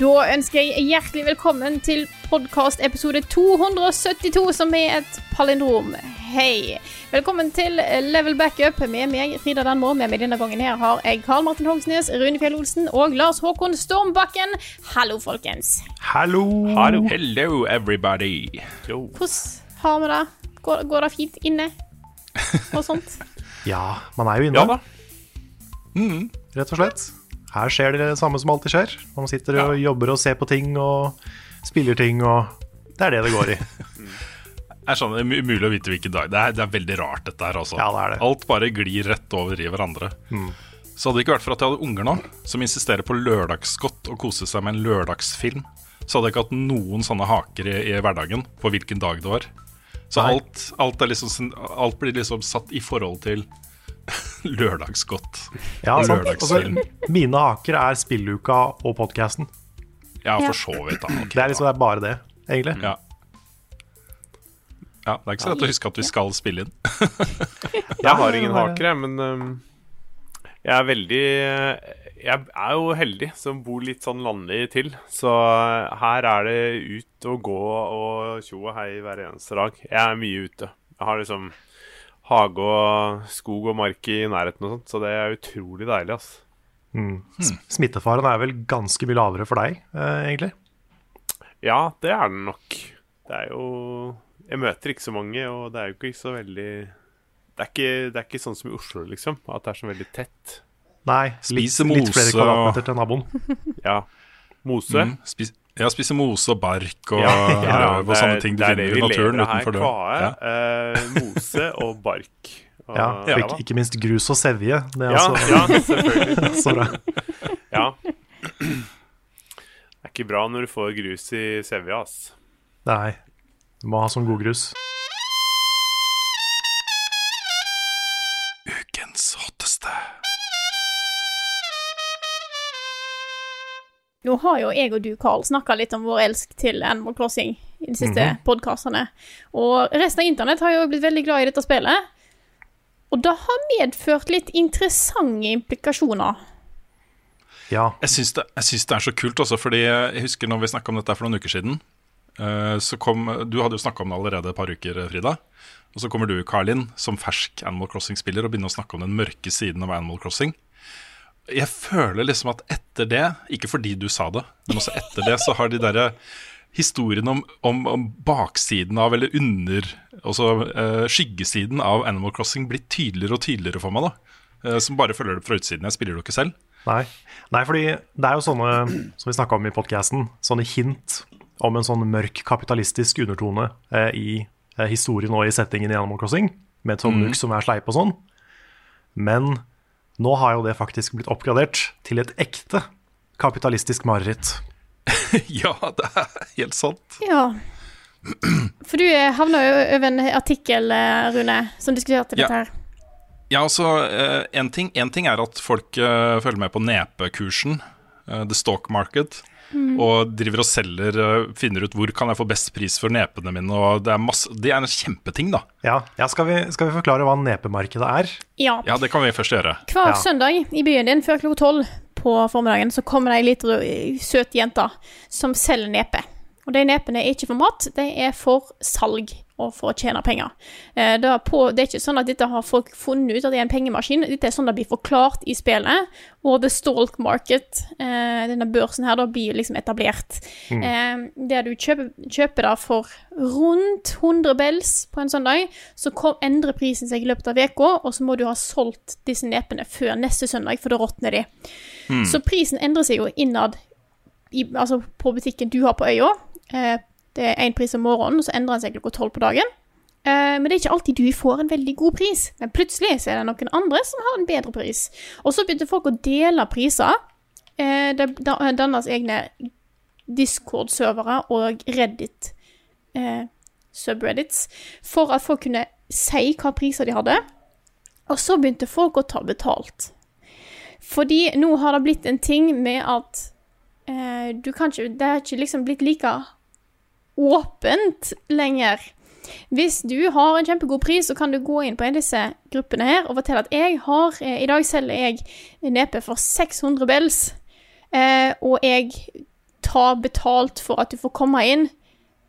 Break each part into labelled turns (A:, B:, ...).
A: Da ønsker jeg hjertelig velkommen til podkast episode 272, som er et palindrom. Hei. Velkommen til Level Backup med meg, Frida Danmo. Med meg denne gangen her har jeg Karl Martin Hogsnes, Rune Fjell Olsen og Lars Håkon Stormbakken. Hallo, folkens.
B: Hallo!
C: Hello, everybody.
A: Hvordan har vi det? Går, går det fint inne? Og sånt?
B: Ja, man er jo inne,
C: Ja da.
B: rett og slett. Her skjer det det samme som alltid skjer. Man sitter og jobber og ser på ting og spiller ting, og det er det det går i.
C: Det er sånn, det er umulig å vite hvilken dag. Det er, det er veldig rart, dette her. Altså.
B: Ja, det er det.
C: Alt bare glir rett over i hverandre. Så hadde det ikke vært for at jeg hadde unger nå, som insisterer på lørdagsgodt og koser seg med en lørdagsfilm, så hadde jeg ikke hatt noen sånne haker i, i hverdagen på hvilken dag det var. Så alt, alt, er liksom, alt blir liksom satt i forhold til lørdagsgodt
B: Ja, sant.
C: lørdagsfilm.
B: Altså, mine haker er spilluka og podkasten.
C: Ja, for så vidt. Da. Okay,
B: Det er liksom det er bare det, egentlig.
C: Ja. ja, det er ikke så lett å huske at vi skal spille inn.
D: Jeg har ingen haker, jeg, men um, jeg er veldig Jeg er jo heldig som bor litt sånn landlig til, så her er det ut og gå og tjo og hei hver eneste dag. Jeg er mye ute. Jeg har liksom hage og skog og mark i nærheten og sånt, så det er utrolig deilig, altså.
B: Mm. Smittefaren er vel ganske mye lavere for deg, eh, egentlig.
D: Ja, det er den nok. Det er jo Jeg møter ikke så mange, og det er jo ikke så veldig det er, ikke, det er ikke sånn som i Oslo, liksom. At det er så veldig tett.
B: Nei, litt,
C: mose.
B: litt flere kvadratmeter til naboen.
D: Ja. Mose.
C: Mm. Spis, ja, spise mose og bark og
D: Ja, ja,
C: og sånne ting du
D: det er
C: finner
D: det
C: i
D: vi
C: naturen
D: lever
C: utenfor
D: her.
C: døren.
D: Kvae,
C: Ja.
D: eh, mose og bark. Og,
B: Ja, og ikke, ikke minst grus og sevje. Det er
D: ja,
B: altså
D: ja, selvfølgelig.
B: så bra.
D: Ja. Det er ikke bra når du får grus i sevja, ass.
B: Nei, du må ha sånn god grus.
A: Nå har jo jeg og du, Carl, snakka litt om vår elsk til Animal Crossing i de siste
B: Mhm.
A: podkastene. Og resten av internett har jo blitt veldig glad i dette spillet. Og det har medført litt interessante implikasjoner.
B: Ja.
C: Jeg syns det, jeg syns det er så kult, også, fordi jeg husker når vi snakka om dette for noen uker siden. eh, Så kom, Du hadde jo snakka om det allerede et par uker, Frida. Og så kommer du, Carlin, som fersk Animal Crossing-spiller og begynner å snakke om den mørke siden av Animal Crossing. Jeg føler liksom at etter det, ikke fordi du sa det, men også etter det, så har de derre historiene om, om, om baksiden av, eller under, altså uh, skyggesiden av Animal Crossing blitt tydeligere og tydeligere for meg, da. Uh, som bare følger det fra utsiden. Jeg spiller det jo ikke selv.
B: Nei. Nei, fordi det er jo sånne, som vi snakka om i podkasten, sånne hint om en sånn mørk kapitalistisk undertone eh, i eh, historien og i settingen i Animal Crossing, med Tom Nook som er sleip og sånn. Men nå har jo det faktisk blitt oppgradert til et ekte kapitalistisk mareritt.
C: ja, det er helt sant.
A: Ja. For du eh, havna jo over en artikkel, eh, Rune, som diskuterte
C: Ja.
A: dette her.
C: Ja, altså, en, ting, ting er at folk eh, følger med på nepekursen, eh, The Stock Market, og driver og selger, eh, finner ut hvor kan jeg få best pris for nepene mine, og det er, masse, det er en kjempeting, da.
B: Ja, ja skal, vi, skal vi forklare hva nepemarkedet er?
A: Ja.
C: Ja, det kan vi først gjøre.
A: Hver
B: Ja.
A: søndag i byen din før klokka tolv på formiddagen så kommer det ei lita søt jente som selger nepe. Og de nepene er ikke for mat, de er for salg. Og for å tjene penger. Eh, det, er på, det er ikke sånn at dette har folk funnet ut at det er en pengemaskin. Dette er sånn det blir forklart i spillet. Og the stalk market, eh, denne børsen her, da blir liksom etablert. Mm. der du kjøper, kjøper det for rundt 100 bells på en søndag, så kom, endrer prisen seg i løpet av uka, og så må du ha solgt disse nepene før neste søndag, for da råtner de. Så prisen endrer seg jo innad i, altså på butikken du har på øya. Eh, det er én pris om morgenen, og så endrer den seg klokka tolv på dagen. Eh, men det er ikke alltid du får en veldig god pris. Men plutselig så er det noen andre som har en bedre pris. Og så begynte folk å dele priser. Eh, det da- dannes egne Discord-servere og Reddit eh, subreddits for at folk kunne si hva priser de hadde. Og så begynte folk å ta betalt. Fordi nå har det blitt en ting med at eh, du kan ikke Det har ikke liksom blitt like åpent lenger. Hvis du har en kjempegod pris, så kan du gå inn på en av disse gruppene her og fortelle at jeg har eh, I dag selger jeg nepe for 600 bells, eh, og jeg tar betalt for at du får komme inn,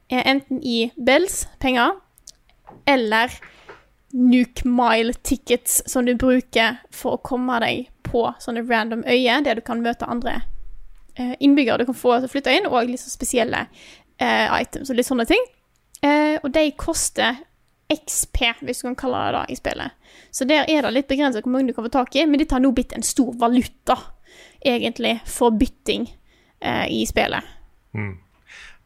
A: eh, enten i bells, penger, eller Nuke Mile tickets som du bruker for å komme deg på sånne random øyer der du kan møte andre eh, innbyggere du kan få til å flytte inn, og liksom spesielle eh, items og litt sånne ting. Eh, og de koster XP, hvis du kan kalle det det, i spillet. Så der er det litt begrenset hvor mange du kan få tak i, men dette har nå blitt en stor valuta, egentlig, for bytting eh, i spillet.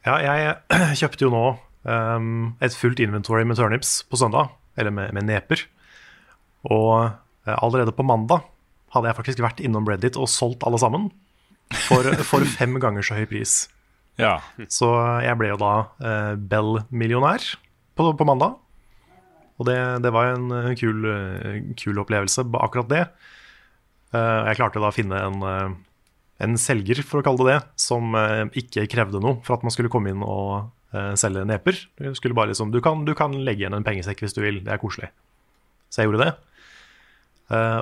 B: Ja, jeg kjøpte jo nå um, et fullt inventory med turnips på søndag, eller med, med neper. Og uh, allerede på mandag hadde jeg faktisk vært innom Reddit og solgt alle sammen for, for fem ganger så høy pris.
C: Ja.
B: Så jeg ble jo da eh, Bell-millionær på, på mandag. Og det, det var en kul, eh, kul opplevelse, akkurat det. Eh, jeg klarte da å finne en, eh, en selger, for å kalle det det, som eh, ikke krevde noe for at man skulle komme inn og eh, selge neper. Du, skulle bare liksom, du, kan, du kan legge igjen en pengesekk hvis du vil, det er koselig. Så jeg gjorde det.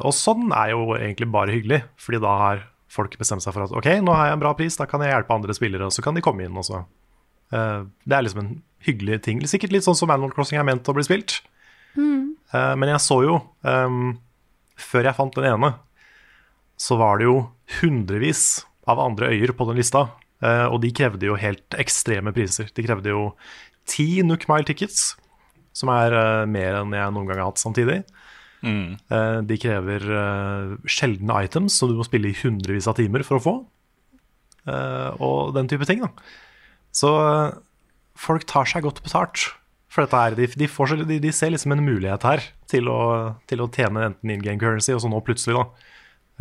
B: Og sånn er jo egentlig bare hyggelig, fordi da har folk bestemmer seg for at ok, nå har jeg en bra pris, da kan jeg hjelpe andre spillere, og så kan de komme inn også. Eh, det er liksom en hyggelig ting. Sikkert litt sånn som Animal Crossing er ment å bli spilt. Mm. men jeg så jo, um, før jeg fant den ene, så var det jo hundrevis av andre øyer på den lista, eh, og de krevde jo helt ekstreme priser. De krevde jo ti Nook Mile tickets, som er eh, mer enn jeg noen gang har hatt samtidig. Eh, de krever eh, sjeldne items så du må spille i hundrevis av timer for å få. Eh, og den type ting, da. Så folk tar seg godt betalt for dette her. De, de, får, de, de ser liksom en mulighet her til å, til å tjene enten in game currency, og så nå plutselig, da,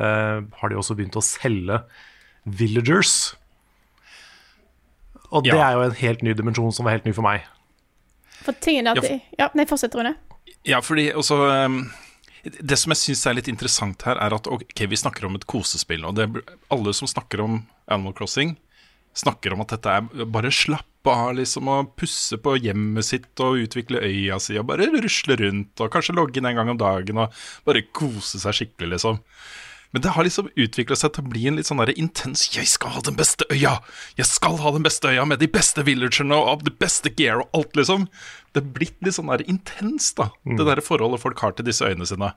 B: eh, har de også begynt å selge villagers. Og det
C: Ja.
B: er jo en helt ny dimensjon som var helt ny for meg.
A: For tingen er at
C: Ja, for-
A: ja, Nei, fortsett, Rune.
C: Ja, fordi også um, Det som jeg syns er litt interessant her, er at ok, vi snakker om et kosespill. Og det, alle som snakker om Animal Crossing, snakker om at dette er bare slapp av, liksom, og pusse på hjemmet sitt og utvikle øya si og bare rusle rundt og kanskje logge inn en gang om dagen og bare kose seg skikkelig, liksom. Men det har liksom utvikla seg til å bli en litt sånn der intens 'Jeg skal ha den beste øya! Jeg skal ha den beste øya med de beste villagerne og av det beste gear og alt', liksom. Det er blitt litt sånn der intenst, da. Det der forholdet folk har til disse øyene sine.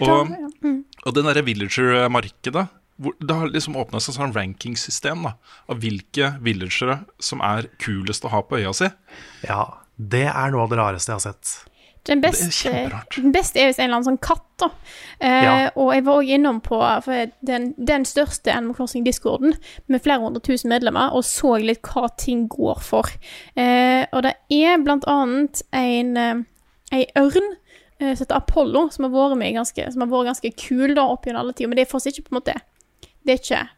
A: Og
C: Og-
A: mm.
C: Og det derre villager-markedet hvor Det har liksom åpna seg et sånn rankingsystem da, av hvilke villagere som er kulest å ha på øya si.
B: Ja, det er noe av det rareste jeg har sett.
A: Den beste, den beste er hvis en eller annen sånn katt, da. Eh,
B: Ja.
A: Og jeg var òg innom på den, den største Animal Crossing-discorden med flere hundre tusen medlemmer, og så litt hva ting går for. Eh, og det er blant annet en en ørn eh, som heter Apollo, som har vært med ganske, som har vært ganske kul da opp gjennom alle tider, men det er fortsatt ikke på en måte Det er ikke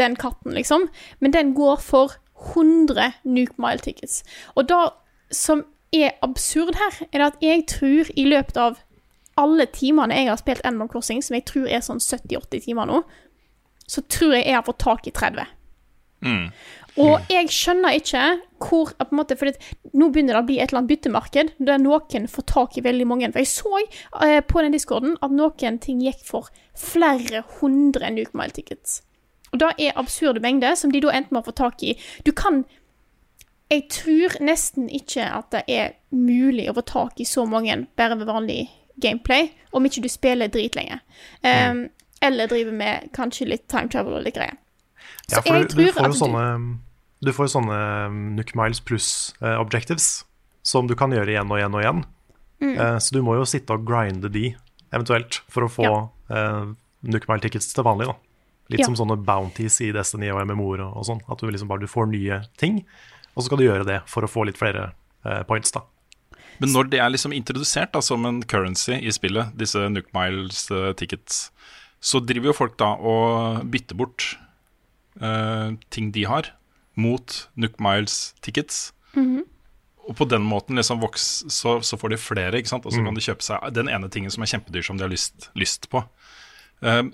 A: den katten, liksom. Men den går for 100 Nuke Mile tickets. Og da som er absurd her, er det at jeg tror i løpet av alle timene jeg har spilt Animal Crossing, som jeg tror er sånn 70-80 timer nå, så tror jeg jeg har fått tak i 30. Og jeg skjønner ikke hvor på en måte, For nå begynner det å bli et eller annet byttemarked der noen får tak i veldig mange. For jeg så eh, på den discorden at noen ting gikk for flere hundre Nuke Mile tickets. Og det er absurde mengder som de da enten må få tak i Du kan jeg tror nesten ikke at det er mulig å få tak i så mange bare ved vanlig gameplay, om ikke du spiller dritlenge. Um, Eller driver med kanskje litt time travel og litt greier.
B: Ja, for du, du får jo sånne Du får jo sånne um, Nook Miles pluss uh, objectives som du kan gjøre igjen og igjen og igjen.
A: Mm.
B: Uh, så du må jo sitte og grinde de, eventuelt, for å få
A: Ja.
B: uh, Nook Mile tickets til vanlig. da Litt
A: Ja.
B: som sånne bounties i Destiny og MMO-er og, og sånn. At du liksom bare du får nye ting, og så skal du gjøre det for å få litt flere eh, points, da.
C: Men når det er liksom introdusert da, som en currency i spillet, disse Nook Miles eh, tickets, så driver jo folk da og bytter bort uh, ting de har, mot Nook Miles tickets. Og på den måten liksom vokser, så, så får de flere, ikke sant? og så kan de kjøpe seg den ene tingen som er kjempedyr, som de har lyst, lyst på. Eh,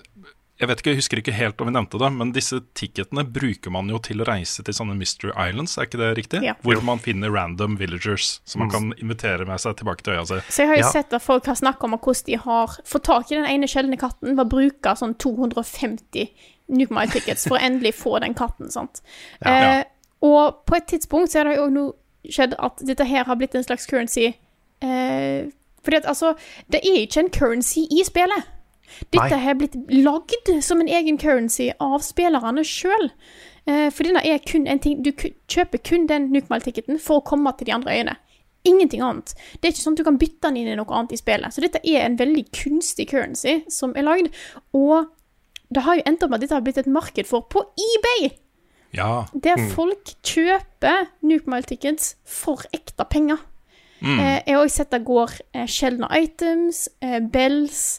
C: jeg vet ikke, jeg husker ikke helt om vi nevnte det, men disse ticketene bruker man jo til å reise til sånne Mystery Islands, er ikke det riktig?
A: Ja.
C: Hvor man finner random villagers som man kan invitere med seg tilbake til øya si.
A: Så jeg har jo
B: Ja.
A: sett at folk har snakket om hvordan de har fått tak i den ene sjeldne katten ved å bruke sånn 250 Nuke My Tickets for å endelig få den katten, sant. Eh, og på et tidspunkt så er det jo nå skjedd at dette her har blitt en slags currency eh, Fordi at altså, det er ikke en currency i spillet. Dette
B: Nei.
A: har blitt lagd som en egen currency av spillerne sjøl. Eh, for denne er kun en ting Du kjøper kun den Nukmal-ticketen for å komme til de andre øyene. Ingenting annet. Det er ikke sånn at du kan bytte den inn i noe annet i spillet. Så dette er en veldig kunstig currency som er lagd. Og det har jo endt opp med at dette har blitt et marked for på eBay!
C: Ja.
A: Der folk kjøper Nukemile-tickets for ekte penger. Eh, jeg har også sett det går eh, sjeldne items, eh, bells,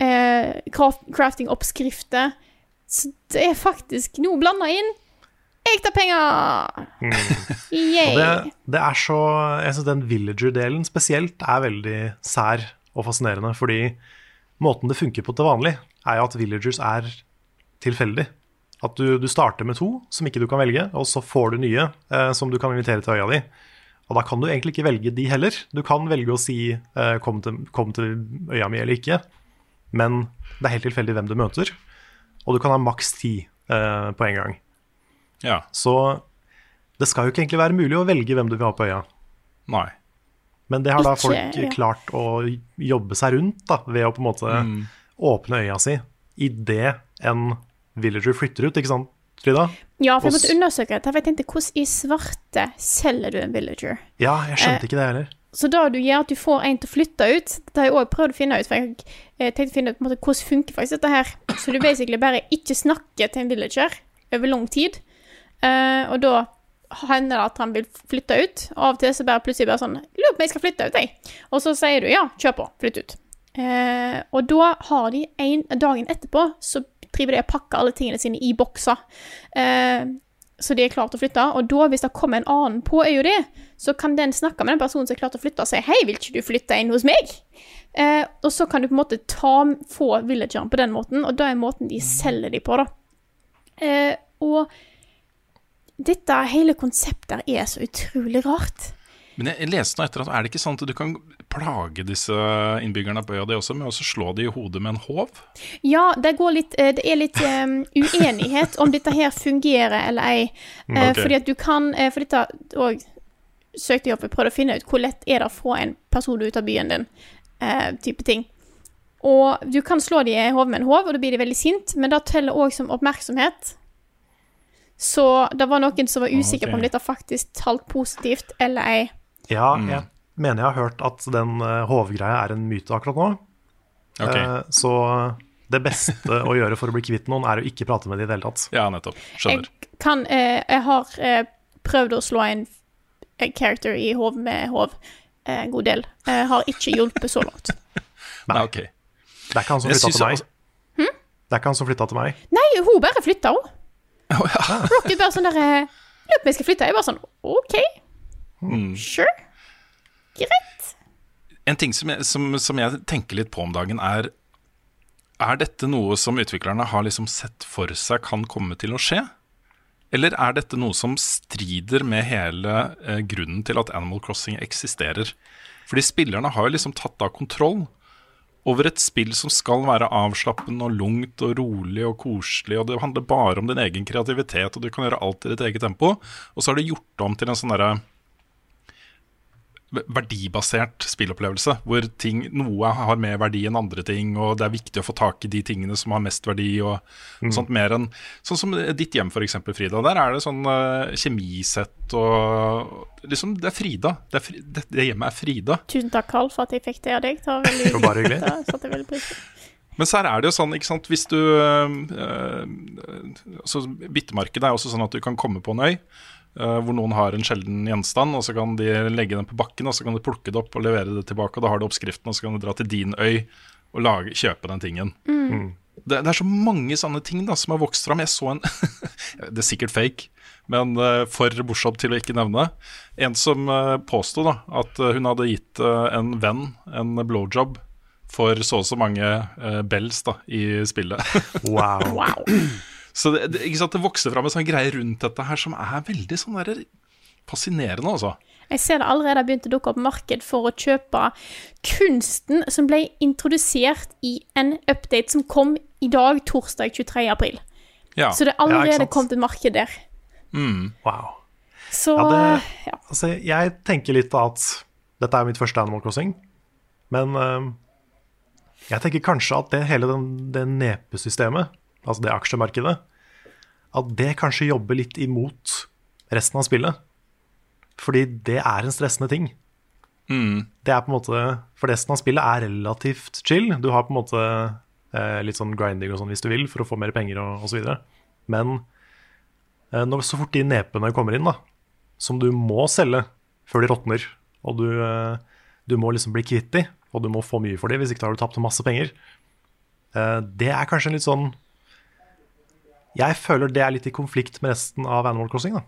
A: eh, crafting-oppskrifter. Så det er faktisk noe blanda inn ekte penger! Yay!
B: Og det, det er så Jeg syns den villager-delen spesielt er veldig sær og fascinerende, fordi måten det funker på til vanlig, er jo at villagers er tilfeldig. At du, du starter med to som ikke du kan velge, og så får du nye eh, som du kan invitere til øya di. Og da kan du egentlig ikke velge de heller. Du kan velge å si eh, kom, til, 'kom til øya mi' eller ikke, men det er helt tilfeldig hvem du møter. Og du kan ha maks ti eh, på en gang.
C: ja.
B: Så det skal jo ikke egentlig være mulig å velge hvem du vil ha på øya.
C: Nei.
B: Men det har da
A: Ikke,
B: folk
A: ja.
B: klart å jobbe seg rundt da, ved å på en måte åpne øya si idet en villager flytter ut, ikke sant, Frida?
A: Ja, for jeg måtte undersøke dette. For jeg tenkte, hvordan i svarte selger du en villager?
B: Ja, jeg
A: Eh,
B: skjønte ikke det heller.
A: Så det du gjør, at du får en til å flytte ut Det har jeg også prøvd å finne ut, for jeg eh, tenkte å finne ut på en måte, hvordan funker faktisk dette her. Så du basically bare ikke snakker til en villager over lang tid. Eh, og da hender det at han vil flytte ut. Og av og til så bare plutselig bare sånn Lurer på om jeg skal flytte ut, jeg. Og så sier du ja, kjør på, flytt ut. Eh, og da har de en dagen etterpå, så driver de og pakker alle tingene sine i bokser. Eh, så de er klare til å flytte. Og da, hvis det kommer en annen på øya di, så kan den snakke med den personen som er klar til å flytte, og si 'Hei, vil ikke du flytte inn hos meg?' Eh, og så kan du på en måte ta, få villageren på den måten, og det er måten de selger de på, da. Eh, og dette hele konseptet er så utrolig rart.
C: Men jeg, jeg leste nå etter at er det ikke sånn at du kan plage disse innbyggerne på øya di også med å slå de i hodet med en håv?
A: Ja, det, går litt, eh, det er litt um, uenighet om dette her fungerer eller ei. Okay.
C: ok.
A: Fordi at du kan eh, For dette òg søkte jeg opp og prøvde å finne ut hvor lett er det å få en person ut av byen din, uh, type ting. Og du kan slå dem i hodet med en håv, og da blir de veldig sint, men det teller òg som oppmerksomhet. Så det var noen som var usikre på om dette faktisk talt positivt eller ei.
B: Ja,
C: Mm.
B: jeg mener jeg har hørt at den uh, hovgreia er en myte akkurat nå.
C: Okay.
B: Eh, så det beste å gjøre for å bli kvitt noen, er å ikke prate med dem i det hele tatt.
C: Ja, nettopp. Skjønner.
A: Jeg kan eh, Jeg har eh, prøvd å slå en, character i hov med hov eh, en god del. Jeg har ikke hjulpet så langt.
C: Nei, ok.
B: Det er ikke han som flytta til meg.
C: altså-
B: Det er ikke han som flytta til meg.
A: Nei, hun bare flytta, hun.
C: Oh, ja.
A: Rocket bare sånn der eh, Lurer på om jeg skal flytte. Jeg bare sånn OK,
C: Mm.
A: sure. Greit.
C: En ting som jeg, som, som jeg tenker litt på om dagen, er Er dette noe som utviklerne har liksom sett for seg kan komme til å skje? Eller er dette noe som strider med hele eh, grunnen til at Animal Crossing eksisterer? Fordi spillerne har jo liksom tatt av kontroll over et spill som skal være avslappende og lungt og rolig og koselig, og det handler bare om din egen kreativitet, og du kan gjøre alt i ditt eget tempo, og så har det gjort om til en sånn derre verdibasert spillopplevelse, hvor ting, noe har mer verdi enn andre ting, og det er viktig å få tak i de tingene som har mest verdi, og sånt mer enn Sånn som ditt hjem, f.eks., Frida. Der er det sånn uh, kjemisett og liksom Det er Frida. Det, er fri, det, det hjemmet er Frida.
A: Tusen takk, Carl, for at jeg fikk det av deg. Det var veldig
B: Det var bare hyggelig.
A: Det veldig pris.
C: Men så her er det jo sånn, ikke sant, hvis du øh, øh, altså, Byttemarkedet er også sånn at du kan komme på en øy hvor noen har en sjelden gjenstand, og så kan de legge den på bakken, og så kan de plukke det opp og levere det tilbake, og da har du oppskriften, og så kan du dra til din øy og lage, kjøpe den tingen. Det, det er så mange sånne ting da som har vokst fram. Jeg så en Det er sikkert fake, men øh, for morsomt til å ikke nevne. En som uh, påsto da at hun hadde gitt en venn en blowjob for så og så mange uh, bells da, i spillet.
B: Wow.
A: Wow.
C: Så det, det, ikke sant, det vokser fram en sånn greie rundt dette her som er veldig sånn der fascinerende, altså.
A: Jeg ser det allerede har begynt å dukke opp marked for å kjøpe kunsten som ble introdusert i en update som kom i dag, torsdag 23. april.
C: Ja.
A: Så det er allerede
B: ja,
A: kommet et marked der.
C: Mm.
B: wow.
A: Så
B: Ja, det-
A: ja.
B: Altså, jeg tenker litt at dette er mitt første Animal Crossing, men uh, jeg tenker kanskje at det hele den, det nepesystemet, altså det aksjemarkedet, at det kanskje jobber litt imot resten av spillet. Fordi det er en stressende ting.
C: Mm.
B: Det er på en måte, For resten av spillet er relativt chill. Du har på en måte eh, litt sånn grinding og sånn hvis du vil, for å få mer penger og osv. Men eh, når så fort de nepene kommer inn, da, som du må selge før de råtner, og du, eh, du må liksom bli kvitt de, og du må få mye for de, hvis ikke da har du tapt masse penger, eh, det er kanskje en litt sånn Jeg føler det er litt i konflikt med resten av Animal Crossing. da.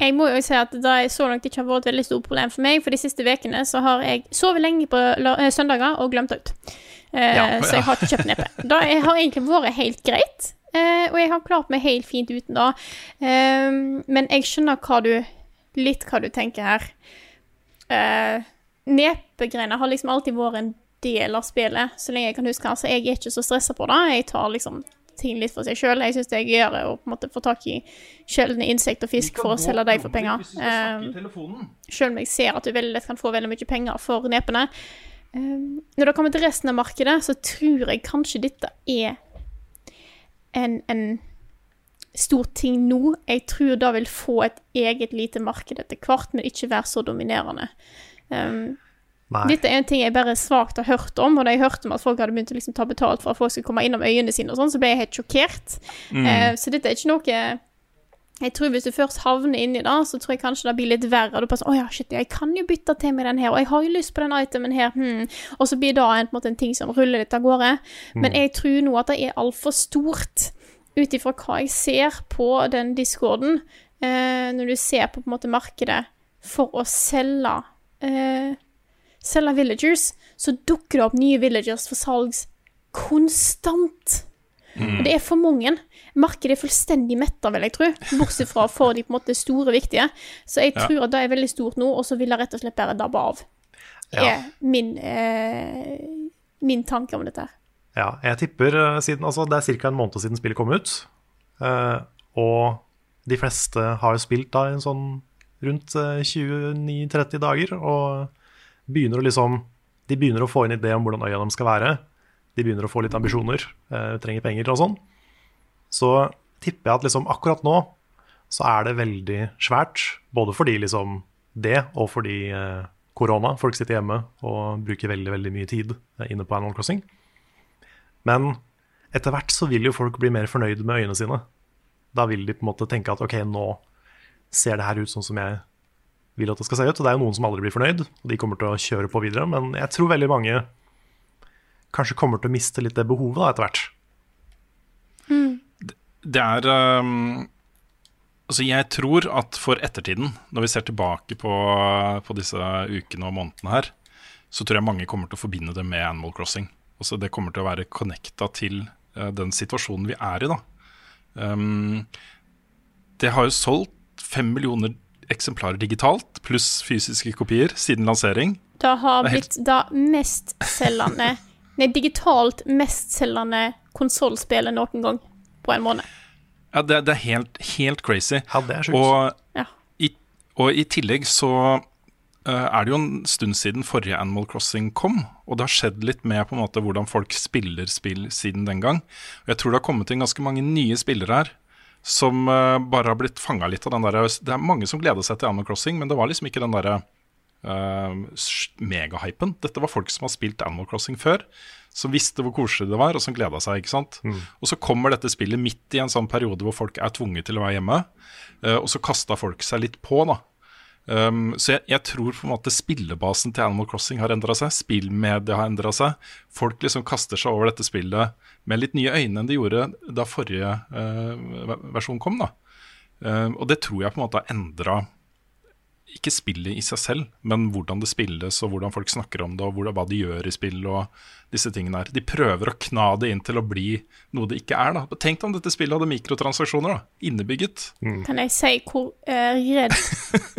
A: Jeg må jo si at det er så langt ikke har vært et veldig stort problem for meg, for de siste ukene så har jeg sovet lenge på eh, søndager og glemt det ut. Uh,
C: Ja,
A: så jeg har ikke kjøpt neppe. Det har egentlig vært helt greit, uh, og jeg har klart meg helt fint uten det. Uh, men jeg skjønner hva du litt hva du tenker her. Uh, Nepegreiene har liksom alltid vært en del av spillet, så lenge jeg kan huske. Altså, jeg er ikke så stressa på det. Jeg tar liksom ting litt for seg sjøl. Jeg syns det er gøyere å på en måte få tak i sjeldne insekt og fisk for å selge dem for penger. Um, Sjøl om jeg ser at du veldig lett kan få veldig mye penger for nepene. Um, når det kommer til resten av markedet, så tror jeg kanskje dette er en, en stor ting nå. Jeg tror det vil få et eget lite marked etter hvert, men ikke være så dominerende. Um,
B: Nei.
A: dette er en ting jeg bare svakt har hørt om, og da jeg hørte om at folk hadde begynt å liksom ta betalt for at folk skulle komme innom øyene sine og sånn, så ble jeg helt sjokkert. Eh, så dette er ikke noe jeg tror Hvis du først havner inni det, så tror jeg kanskje det blir litt verre. Du bare sånn, å ja, shit, jeg kan jo bytte til med den her, og jeg har jo lyst på den itemen her. Hmm. Og så blir det en, en, måte, en ting som ruller litt av gårde. Men jeg tror nå at det er altfor stort, ut ifra hva jeg ser på den discorden, eh, når du ser på, på en måte markedet for å selge eh, selge villagers, så dukker det opp nye villagers for salgs konstant. Og det er for mange. Markedet er fullstendig metta, vil jeg tro. Bortsett fra for de på en måte store viktige. Så jeg
C: Ja.
A: tror at det er veldig stort nå, og så vil det rett og slett bare dabbe av. Det
B: Ja.
A: er min, eh, min tanke om dette.
B: Ja, jeg tipper eh, siden Altså, det er ca. en måned siden spillet kom ut. eh, og de fleste har jo spilt da en sånn rundt eh, 29-30 dager. Og begynner å liksom De begynner å få en idé om hvordan øya de skal være. De begynner å få litt ambisjoner, eh, trenger penger og sånn. Så tipper jeg at liksom akkurat nå så er det veldig svært. Både fordi liksom det, og fordi eh, korona. Folk sitter hjemme og bruker veldig, veldig mye tid eh, inne på Animal Crossing. Men etter hvert så vil jo folk bli mer fornøyd med øynene sine. Da vil de på en måte tenke at ok, nå ser det her ut sånn som jeg vil at det skal se ut. Og det er jo noen som aldri blir fornøyd, og de kommer til å kjøre på videre. Men jeg tror veldig mange kanskje kommer til å miste litt det behovet da, etter hvert.
C: Det er um, Altså, jeg tror at for ettertiden, når vi ser tilbake på, på disse ukene og månedene her, så tror jeg mange kommer til å forbinde det med Animal Crossing. Altså, det kommer til å være connecta til uh, den situasjonen vi er i, da. Um, det har jo solgt fem millioner eksemplarer digitalt, pluss fysiske kopier, siden lansering.
A: Det har
C: Det helt-
A: blitt det mest selgende nei, digitalt mestselgende konsollspillet noen gang på en måned.
C: Ja, det, det er helt, helt crazy.
B: Ja, det er sjukt.
C: Og,
A: Ja.
C: i, og i tillegg så uh, er det jo en stund siden forrige Animal Crossing kom, og det har skjedd litt med på en måte hvordan folk spiller spill siden den gang. Og jeg tror det har kommet inn ganske mange nye spillere her som eh, bare har blitt fanga litt av den derre Det er mange som gleder seg til Animal Crossing, men det var liksom ikke den derre uh, megahypen. Dette var folk som har spilt Animal Crossing før, som visste hvor koselig det var, og som gleda seg. ikke sant? Og så kommer dette spillet midt i en sånn periode hvor folk er tvunget til å være hjemme, uh, og så kasta folk seg litt på, da. Um, så jeg, jeg tror på en måte spillebasen til Animal Crossing har endra seg. Spillmedia har endra seg. Folk liksom kaster seg over dette spillet med litt nye øyne enn de gjorde da forrige uh, versjon kom. da. Um, og det tror jeg på en måte har endra ikke spillet i seg selv, men hvordan det spilles, og hvordan folk snakker om det, og hva de gjør i spill, og disse tingene her. De prøver å kna det inn til å bli noe det ikke er. da. Tenk om dette spillet hadde mikrotransaksjoner, da. Innebygget.
A: Kan jeg si hvor uh, redd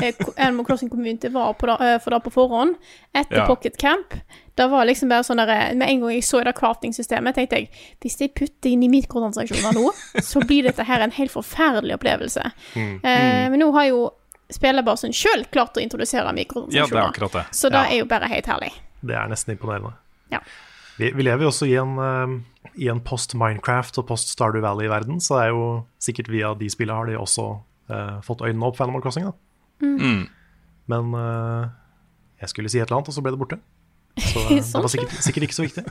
A: eh, Animal Crossing Community var på da, uh, for det på forhånd etter
C: Ja.
A: Pocket Camp? Det var liksom bare sånn der, Med en gang jeg så det crafting-systemet, tenkte jeg hvis jeg putter inn i mikrotransaksjoner nå, så blir dette her en helt forferdelig opplevelse.
C: Mm.
A: Uh, men nå har jo spillerbasen sjøl klart å introdusere
C: Ja, det er akkurat det.
A: så det
B: Ja.
A: er jo bare helt herlig.
B: Det er nesten imponerende.
A: Ja.
B: Vi, vi lever jo også i en, uh, i en post-Minecraft og post-Stardew Valley-verden, så det er jo sikkert via de spillene har de også uh, fått øynene opp for Animal Crossing. da.
C: Mm.
B: Men uh, jeg skulle si et eller annet, og så ble det borte. Så eh, det
A: Sånn
B: var sikkert, sikkert ikke så viktig.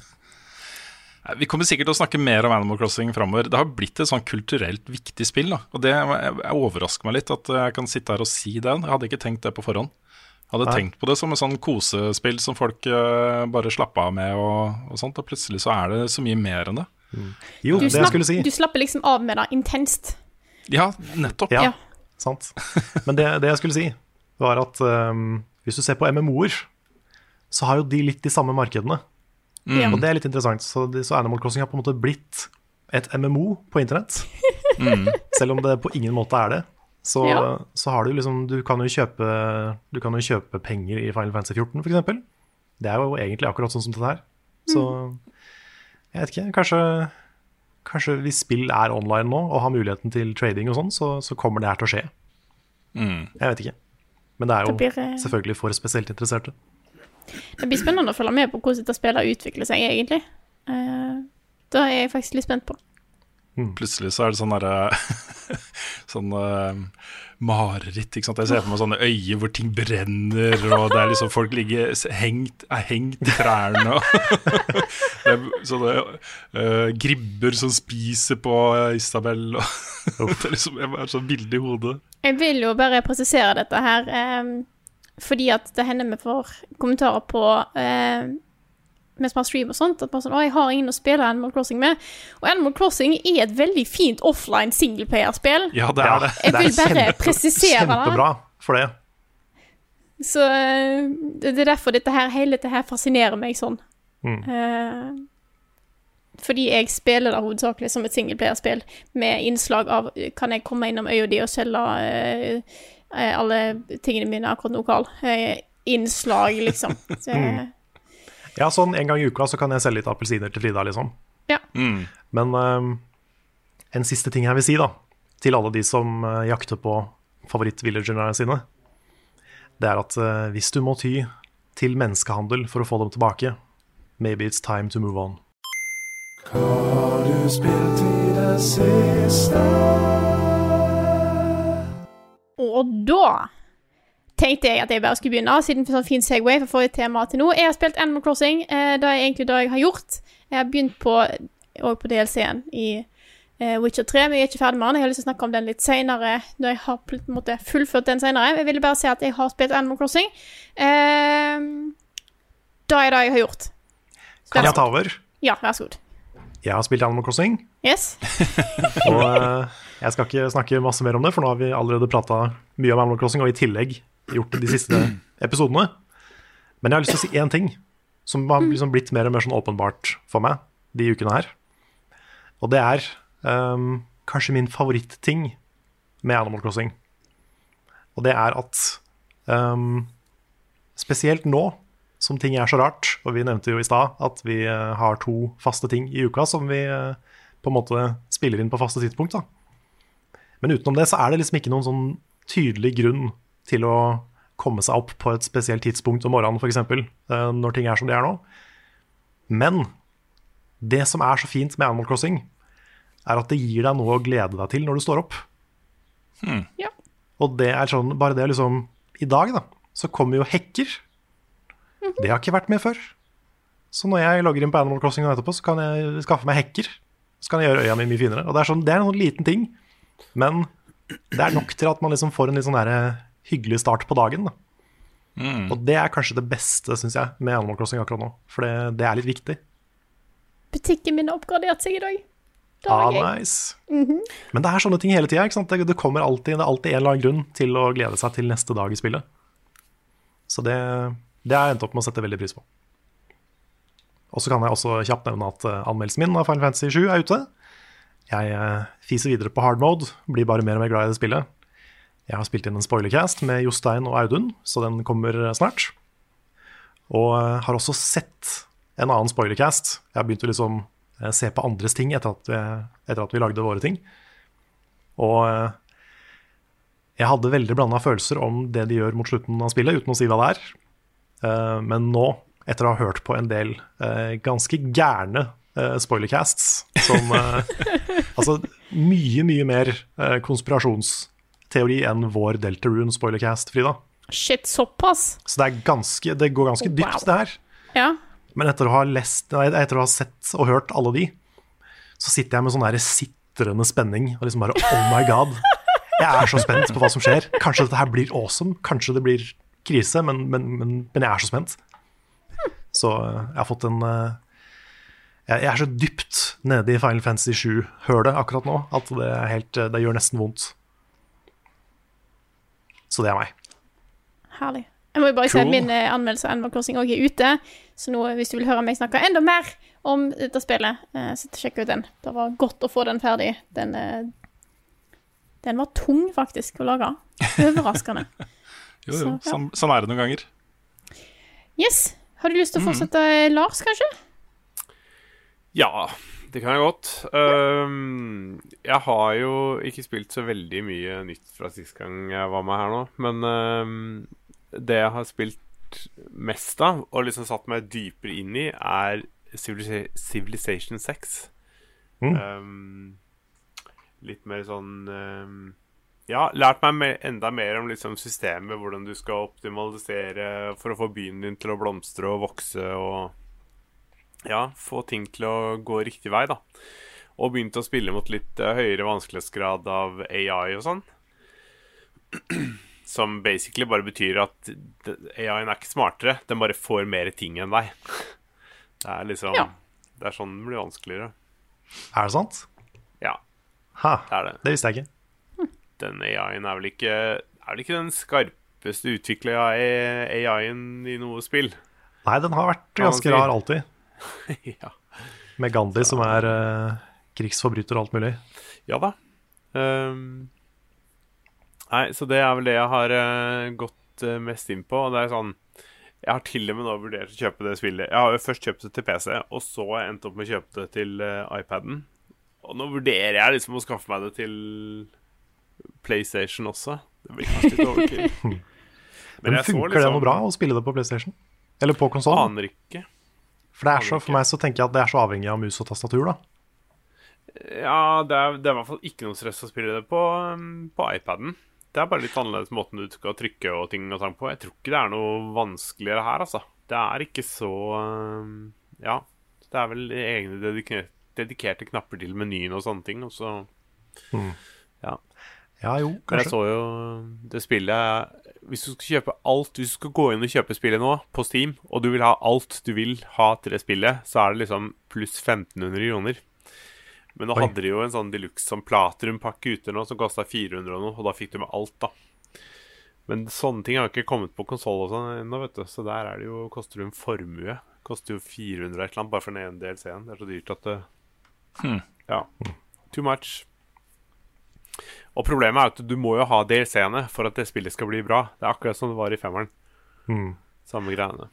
C: Nei, Vi kommer sikkert til å snakke mer om Animal Crossing framover. Det har blitt et sånn kulturelt viktig spill. da Og det jeg, jeg overrasker meg litt at jeg kan sitte her og si det. Jeg hadde ikke tenkt det på forhånd. Jeg hadde
B: Nei.
C: tenkt på det som et sånn kosespill som folk eh, bare slappa av med, og, og sånt Og plutselig så er det så mye mer enn det.
B: Jo,
A: Du,
B: det jeg skulle si.
A: du slapper liksom av med det intenst.
C: Ja, nettopp.
B: Ja,
A: Ja.
B: sant. Men det, det jeg skulle si, var at um, hvis du ser på MMO-er, så har jo de litt de samme markedene.
A: Ja.
B: Og det er litt interessant. Så, så Animal Crossing har på en måte blitt et MMO på internett. Selv om det på ingen måte er det. Så,
A: Ja.
B: så har du liksom Du kan jo kjøpe Du kan jo kjøpe penger i Final Fantasy 14, f.eks. Det er jo egentlig akkurat sånn som dette her. Så jeg vet ikke. Kanskje, kanskje hvis spill er online nå og har muligheten til trading og sånn, så, så kommer det her til å skje.
C: Mm.
B: Jeg vet ikke. Men det er jo
A: Det blir, eh,
B: selvfølgelig for spesielt interesserte.
A: Det blir spennende å følge med på hvordan dette spillet utvikler seg, egentlig. Da det er jeg faktisk litt spent på.
C: Plutselig så er det sånn derre Sånn uh, mareritt. ikke sant? Jeg ser for meg sånne øyer hvor ting brenner, og det er liksom folk ligger hengt, er hengt i trærne. og det er sånne uh, gribber som spiser på eh, Isabel. Og det er liksom jeg har sånn bilde i hodet.
A: Jeg vil jo bare presisere dette her, eh, fordi at det hender vi får kommentarer på eh, mens man streamer og sånt, at man sånn, å, jeg har ingen å spille Animal Crossing med. Og Animal Crossing er et veldig fint offline singleplayerspill.
C: Ja, det er det.
A: Jeg
B: det er
A: vil bare
B: kjempe-
A: presisere det.
B: Kjempebra for det.
A: Så eh, det er derfor dette her, hele dette her fascinerer meg sånn.
B: Mm.
A: Eh, fordi jeg spiller det hovedsakelig som et singleplayerspill, med innslag av Kan jeg komme innom øya di og selge eh, alle tingene mine akkurat nå, Carl? Eh, innslag, liksom. Så,
B: Mm. Ja, sånn en gang i uka så kan jeg selge litt appelsiner til Frida, liksom.
A: Ja.
C: Mm.
B: Men um, en siste ting jeg vil si, da, til alle de som uh, jakter på favorittvillagerne sine, det er at uh, hvis du må ty til menneskehandel for å få dem tilbake, maybe it's time to move on.
A: Og da tenkte jeg at jeg bare skulle begynne, siden sånn fin Segway for forrige tema til nå. Jeg har spilt Animal Crossing. Eh, det er egentlig det jeg har gjort. Jeg har begynt på, på DLC-en i eh, Witcher 3, men jeg er ikke ferdig med den. Jeg har lyst til å snakke om den litt senere, når jeg har på en måte fullført den senere. Jeg ville bare si at jeg har spilt Animal Crossing. Eh, det er det jeg har gjort.
B: Kan jeg ta over?
A: Ja, vær så god.
B: Jeg har spilt Animal Crossing,
A: Yes.
B: og eh, jeg skal ikke snakke masse mer om det, for nå har vi allerede prata mye om Animal Crossing, og i tillegg gjort de siste episodene. Men jeg har lyst til å si én ting som har liksom blitt mer og mer sånn åpenbart for meg de ukene her. Og det er um, kanskje min favoritting med Animal Crossing. Og det er at um, spesielt nå som ting er så rart. Og vi nevnte jo i stad at vi eh, har to faste ting i uka som vi eh, på en måte spiller inn på faste tidspunkt. da. Men utenom det så er det liksom ikke noen sånn tydelig grunn til å komme seg opp på et spesielt tidspunkt om morgenen, f.eks., når ting er som de er nå. Men det som er så fint med Animal Crossing, er at det gir deg noe å glede deg til når du står opp.
A: Ja.
B: Og det er sånn, bare det liksom I dag, da, så kommer jo hekker. Det har ikke vært med før. Så når jeg logger inn på Animal Crossing etterpå, så kan jeg skaffe meg hekker. Så kan jeg gjøre øya mi mye finere. Og det er, sånn, det er en sånn liten ting, men det er nok til at man liksom får en litt sånn der hyggelig start på dagen. Da. Og det er kanskje det beste, syns jeg, med Animal Crossing akkurat nå. For det, det er litt viktig.
A: Butikken min har oppgradert seg i dag.
B: Ah,
A: nice. Mm
B: nice. Men det er sånne ting hele tida. Det, det kommer alltid, det er alltid en eller annen grunn til å glede seg til neste dag i spillet. Så det, det har jeg endt opp med å sette veldig pris på. Og så kan jeg også kjapt nevne at eh, anmeldelsen min av Final Fantasy 7 er ute. Jeg eh, fiser videre på hard mode, blir bare mer og mer glad i det spillet. Jeg har spilt inn en spoilercast med Jostein og Audun, så den kommer eh, snart. Og eh, har også sett en annen spoilercast. Jeg har begynt å liksom se på andres ting etter at, vi, etter at vi lagde våre ting. Og jeg hadde veldig blanda følelser om det de gjør mot slutten av spillet, uten å si hva det er. Men nå, etter å ha hørt på en del ganske gærne eh, spoilercasts, som eh, Altså mye, mye mer eh, konspirasjonsteori enn vår Deltarune spoilercast, Frida.
A: Shit, såpass?
B: Så det, er ganske, det går ganske
A: Wow.
B: dypt, det her.
A: Ja.
B: Men etter å ha lest, etter å ha sett og hørt alle de, så sitter jeg med sånn sitrende spenning og liksom bare Oh my god. Jeg er så spent på hva som skjer. Kanskje dette her blir awesome. Kanskje det blir krise, men, men, men, men jeg er så spent. Så eh, jeg har fått en Jeg jeg er så dypt nede i Final Fantasy 7-hølet akkurat nå at det, er helt, det gjør nesten vondt. Så det er meg.
A: Herlig. Jeg må jo bare si at min eh, anmeldelse av Animal Crossing også er ute. Så nå, hvis du vil høre meg snakke enda mer om dette spillet, eh, så sjekk ut den. Det var godt å få den ferdig. Den, eh, den var tung, faktisk, å lage. Overraskende.
C: Jo, jo,
A: Så, ja.
C: sånn, sånn er det noen ganger.
A: Yes. Har du lyst til å fortsette, Lars, kanskje?
D: Ja, det kan jeg godt. Um, jeg har jo ikke spilt så veldig mye nytt fra sist gang jeg var med her nå, men um, det jeg har spilt mest av, og liksom satt meg dypere inn i, er Civilization 6.
B: Mm.
D: Um, litt mer sånn Ja, lært meg me enda mer om liksom systemet, hvordan du skal optimalisere for å få byen din til å blomstre og vokse og ja, få ting til å gå riktig vei, da. Og begynte å spille mot litt eh, høyere vanskelighetsgrad av AI og sånn. Som basically bare betyr at AI-en er ikke smartere, den bare får mer ting enn deg. Det er liksom
A: Ja.
D: Det er sånn det blir vanskeligere.
B: Er det sant?
D: Ja,
B: Ha,
D: det er det.
B: det visste jeg ikke.
D: Den AI-en er vel ikke Er vel ikke den skarpeste utvikla AI-en i noe spill?
B: Nei, den har vært ganske rar alltid.
D: ja.
B: Med Gandhi som er uh, krigsforbryter og alt mulig.
D: Ja da. Um, nei, så det er vel det jeg har uh, gått uh, mest inn på. Og det er sånn Jeg har til og med nå vurdert å kjøpe det spillet. Jeg har jo først kjøpt det til PC, og så har jeg endt opp med å kjøpe det til iPaden. Og nå vurderer jeg liksom å skaffe meg det til PlayStation også. Det blir kanskje litt overkill.
B: Men
D: Men funker
B: funker det
D: liksom-
B: noe bra å spille det på PlayStation? Eller på konsollen?
D: Aner ikke.
B: For, det er så, for meg så tenker jeg at det er så avhengig av mus og tastatur, da.
D: Ja, det er, det er i hvert fall ikke noe stress å spille det på, um, på iPaden. Det er bare litt annerledes måten du skal trykke og ting og sånn på. Jeg tror ikke det er noe vanskeligere her, altså. Det er ikke så um, Ja. Det er vel egne dedikerte, dedikerte knapper til menyen og sånne ting, og så Ja.
B: Ja jo,
D: Men jeg så jo det spillet Hvis du skal kjøpe alt Hvis du skal gå inn og kjøpe spillet nå på Steam, og du vil ha alt du vil ha til det spillet, så er det liksom pluss 1500 kroner. Men nå
B: Oi.
D: hadde de jo en sånn deluxe sånn Platinum-pakke ute nå som kosta 400 og noe, og da fikk du med alt, da. Men sånne ting har jo ikke kommet på konsoll og sånn ennå, vet du. Så der er det jo, koster det en formue. Koster jo 400 et eller annet bare for den ene DLC-en. Det er så dyrt at det
C: Hmm.
D: Ja. Too much. Og problemet er at du må jo ha DLC-ene for at det spillet skal bli bra. Det er akkurat som det var i femmeren.
B: Mm.
D: Samme greiene.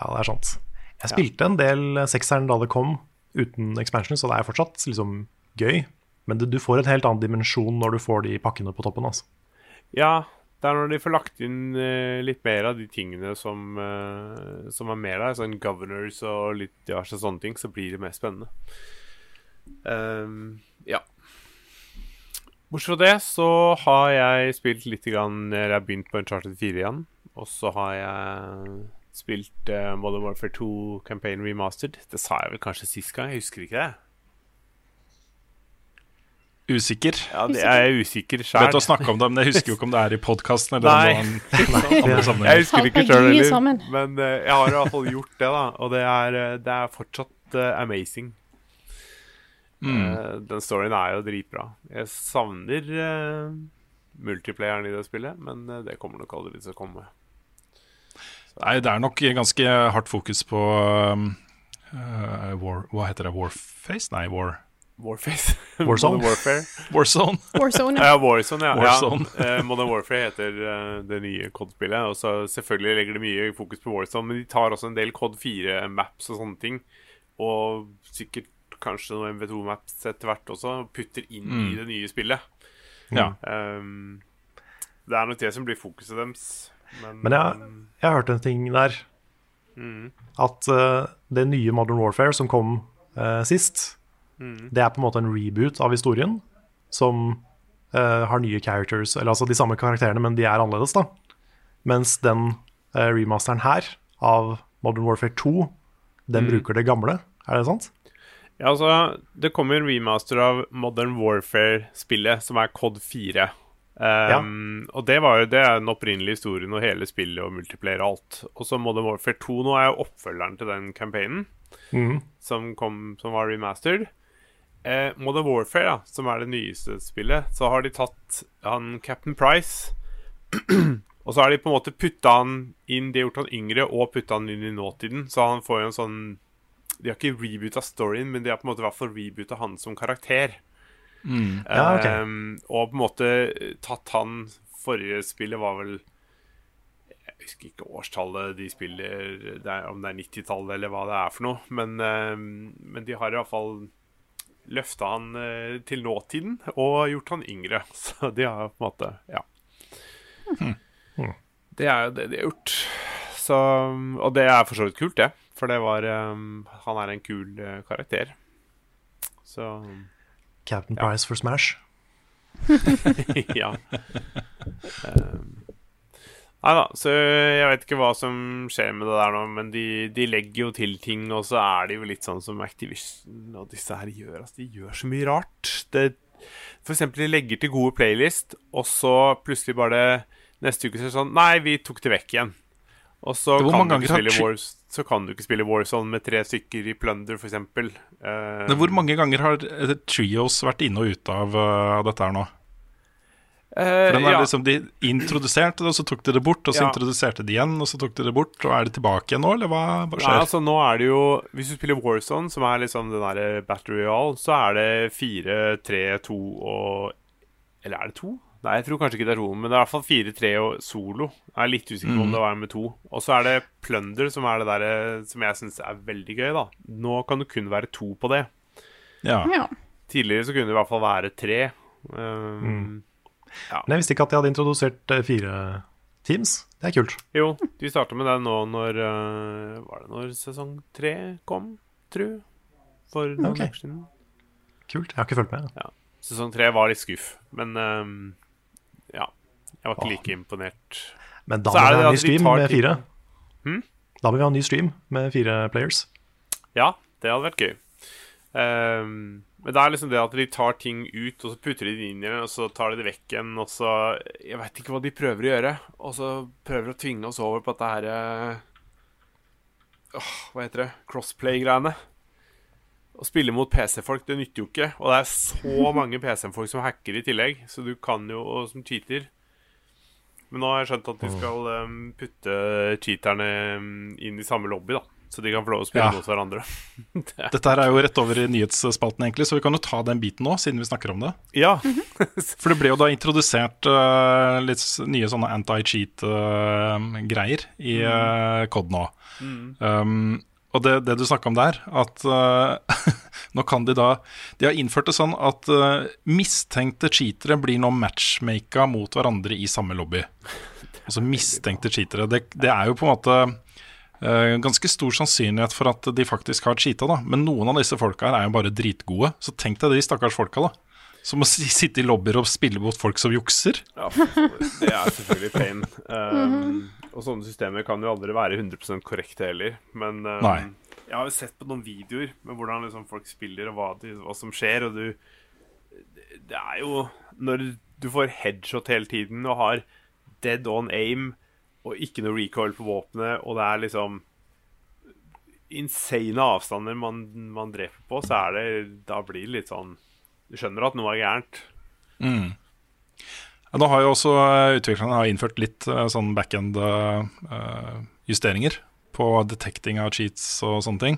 B: Ja, det er sant. Jeg spilte en del sekseren da det kom, uten expansion, så det er fortsatt liksom gøy. Men det, du får en helt annen dimensjon når du får de pakkene på toppen. altså.
D: Ja, det er når de får lagt inn eh, litt mer av de tingene som, eh, som er mer der, sånn governors og litt diverse sånne ting, så blir det mer spennende. Um, ja. Bortsett fra det så har jeg spilt litt grann Jeg har begynt på Uncharted 4 igjen. Og så har jeg spilt uh, Modern Warfare 2 Campaign Remastered. Det sa jeg vel kanskje sist gang, jeg husker ikke det.
C: Usikker.
D: Ja, det er jeg usikker sjøl.
C: Vet å snakke om det, men jeg husker jo ikke om det er i podkasten eller
D: Nei.
C: noen andre
D: Jeg husker ikke sjøl heller, men uh, jeg har i hvert fall gjort det, da. Og det er, eh, det er fortsatt uh, amazing. Eh, den storyen er jo dritbra. Jeg savner uh, multiplayeren i det spillet, men eh, det kommer nok aldri til å komme.
C: Nei, det er nok ganske hardt fokus på uh, war, Hva heter det? Warface? Nei, War
D: Warface.
B: Warzone?
D: Warfare.
C: Warzone.
A: Warzone. ja.
D: Ja, Warzone, ja.
C: Warzone.
D: ja. Eh, Modern Warfare heter det nye COD-spillet. Og så selvfølgelig legger de mye fokus på Warzone, men de tar også en del COD 4-maps og sånne ting. Og sikkert kanskje noen MV2-maps etter hvert også, og putter inn i det nye spillet.
C: Ja.
D: Um, det er nok det som blir fokuset deres. Men,
B: Men jeg, jeg har hørt en ting der. At uh, det nye Modern Warfare som kom uh, sist, det er på en måte en reboot av historien. Som uh, har nye characters, eller altså de samme karakterene, men de er annerledes, da. Mens den remasteren her, av Modern Warfare 2, den bruker det gamle. Er det sant?
D: Ja, altså, det kommer en remaster av Modern Warfare-spillet, som er COD 4. Um, Og det var jo det er den opprinnelige historien og hele spillet og multiplayer og alt. Og så Modern Warfare 2 nå er jo oppfølgeren til den campaignen som, kom, som var remastered. Eh, Modern Warfare, ja, som er det nyeste spillet, så har de tatt han Captain Price Og så har de på en måte putta han inn De har gjort han yngre og putta han inn i nåtiden, så han får jo en sånn De har ikke reboota storyen, men de har på en måte i hvert fall reboota han som karakter.
B: Ja, ok.
D: um, og på en måte tatt han Forrige spillet var vel Jeg husker ikke årstallet de spiller, det er, om det er 90-tallet eller hva det er for noe. Men, um, men de har i hvert fall løfta han uh, til nåtiden og gjort han yngre. Så de har på en måte Ja. Det er jo det de har gjort. Så, og det er for så vidt kult, det. For det var um, Han er en kul uh, karakter. Så
B: Captain Price for Smash.
D: ja. Um, nei da, så jeg vet ikke hva som skjer med det der nå, men de, de legger jo til ting, og så er de jo litt sånn som Activision og disse her gjør. Altså, de gjør så mye rart. Det, for eksempel, de legger til gode playlist, og så plutselig bare neste uke så er det sånn Nei, vi tok det vekk igjen. Og så kan,
C: har
D: så kan du ikke spille Warzone med tre stykker i Plunder, eksempel. Uh,
C: Men Hvor mange ganger har eh, Trios vært inne og ute av uh, dette her nå? For den er
D: ja.
C: liksom, De introduserte det, og så tok de det bort. Og så
D: Ja.
C: introduserte de igjen, og så tok de det bort. Og er det tilbake igjen nå, eller hva, hva
D: Nei, altså nå er det jo Hvis du spiller Warzone, som er liksom den der Battery All, så er det fire, tre, to og Eller er det to? Nei, jeg tror kanskje ikke det er to, men det er i hvert fall fire, tre og solo. Jeg er litt usikker på om det var med to. Og så er det Plunder, som er det der som jeg syns er veldig gøy, da. Nå kan det kun være to på det.
C: Ja.
A: Ja.
D: Tidligere så kunne det i hvert fall være tre. Um,
B: Men jeg visste ikke at de hadde introdusert eh, fire teams. Det er kult.
D: Jo, de starta med det nå når uh, Var det når sesong tre kom, tru? For noen
B: Ok.
D: år siden.
B: Kult. Jeg har ikke fulgt med.
D: Sesong tre var litt skuff, men ehm, ja. Jeg var ikke like imponert.
B: Men da må vi ha en ny stream med fire.
D: Hmm?
B: Da må vi ha en ny stream med fire players.
D: Ja, det hadde vært gøy. Um, men det er liksom det at de tar ting ut, og så putter de det inn igjen, og så tar de det vekk igjen, og så Jeg veit ikke hva de prøver å gjøre. Og så prøver de å tvinge oss over på dette her eh, åh, Hva heter det? Crossplay-greiene. Å spille mot PC-folk, det nytter jo ikke. Og det er så mange PC-folk som hacker i tillegg, så du kan jo Og som cheater. Men nå har jeg skjønt at de skal um, putte cheaterne inn i samme lobby, da. Så de kan få lov å spille
C: Ja.
D: mot hverandre.
C: Dette her er jo rett over i nyhetsspalten, egentlig, så vi kan jo ta den biten nå, siden vi snakker om det.
D: Ja.
C: For det ble jo da introdusert uh, litt nye sånne anti-cheat-greier i uh, COD nå. Um, og det, det du snakka om der, at uh, nå kan de da De har innført det sånn at uh, mistenkte cheatere blir nå matchmaka mot hverandre i samme lobby. Altså mistenkte cheatere. Det, det er jo på en måte uh, ganske stor sannsynlighet for at de faktisk har cheata, da. Men noen av disse folka her er jo bare dritgode. Så tenk deg de stakkars folka, da. Som å si- sitte i lobbyer og spille mot folk som jukser.
D: Ja, det er selvfølgelig pain. Um, og sånne systemer kan jo aldri være 100 korrekte heller. Men um,
C: Nei.
D: jeg har jo sett på noen videoer med hvordan liksom folk spiller, og hva, de, hva som skjer. Og du det- er jo Når du får headshot hele tiden og har dead on aim og ikke noe recoil på våpenet, og det er liksom insane avstander man, man dreper på, så er det Da blir det litt sånn Du skjønner at noe er gærent.
C: Ja, Nå har jo også eh, utviklerne har innført litt eh, sånn backend-justeringer på detecting av cheats og sånne ting.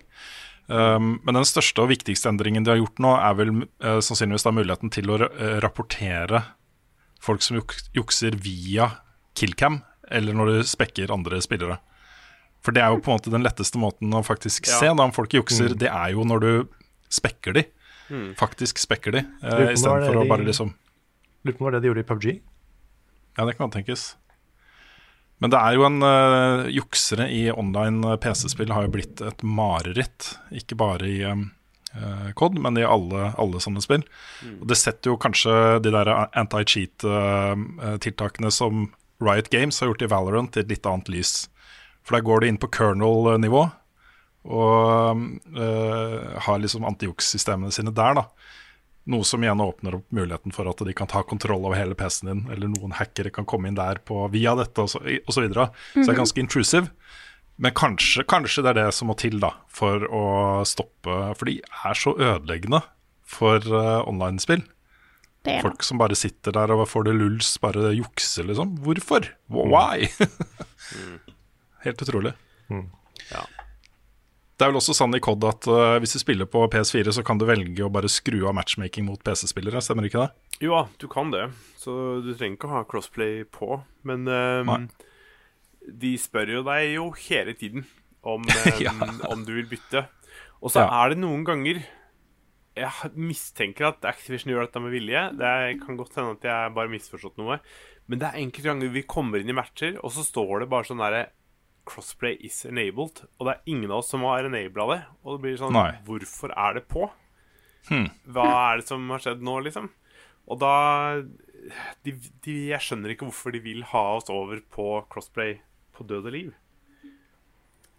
C: Um, men den største og viktigste endringen de har gjort nå, er vel eh, sannsynligvis da muligheten til å eh, rapportere folk som juk jukser via killcam, eller når du spekker andre spillere. For det er jo på en måte den letteste måten å faktisk
D: Ja.
C: se da om folk jukser. Det er jo når du spekker de. Faktisk spekker de,
B: om
C: istedenfor å bare liksom
B: Lurer på om det var det de gjorde i PubG.
C: Ja, det kan tenkes. Men det er jo en uh, Juksere i online eh, PC-spill har jo blitt et mareritt. Ikke bare i um, uh, COD, men i alle, alle sånne spill. Og det setter jo kanskje de der anti-cheat-tiltakene som Riot Games har gjort i Valorant, i et litt annet lys. For der går det inn på kernel-nivå, og eh, har liksom antijuks-systemene sine der, da. Noe som igjen åpner opp muligheten for at de kan ta kontroll over hele PC-en din, eller noen hackere kan komme inn der på, via dette osv. Så, og så, videre. så det er ganske intrusive. Men kanskje, kanskje det er det som må til da, for å stoppe For de er så ødeleggende for uh, online-spill. Folk som bare sitter der og får det lulls, bare jukser, liksom. Hvorfor? Why? Helt utrolig.
D: Ja.
C: Det er vel også sånn i COD at uh, hvis du spiller på PS4, så kan du velge å bare skru av matchmaking mot PC-spillere, stemmer ikke det?
D: Jo da, du kan det. Så du trenger ikke å ha crossplay på. Men
C: um,
D: de spør jo deg jo hele tiden om, ehm,
C: Ja.
D: om du vil bytte. Og så
C: Ja.
D: er det noen ganger Jeg mistenker at Activision gjør dette med vilje. Det kan godt hende at jeg bare misforstått noe. Men det er enkelte ganger vi kommer inn i matcher, og så står det bare sånn derre Crossplay is enabled. Og det er ingen av oss som har enabla det. Og det blir sånn
C: Nei.
D: Hvorfor er det på?
C: Hmm.
D: Hva er det som har skjedd nå, liksom? Og da de, de, Jeg skjønner ikke hvorfor de vil ha oss over på crossplay på død og liv.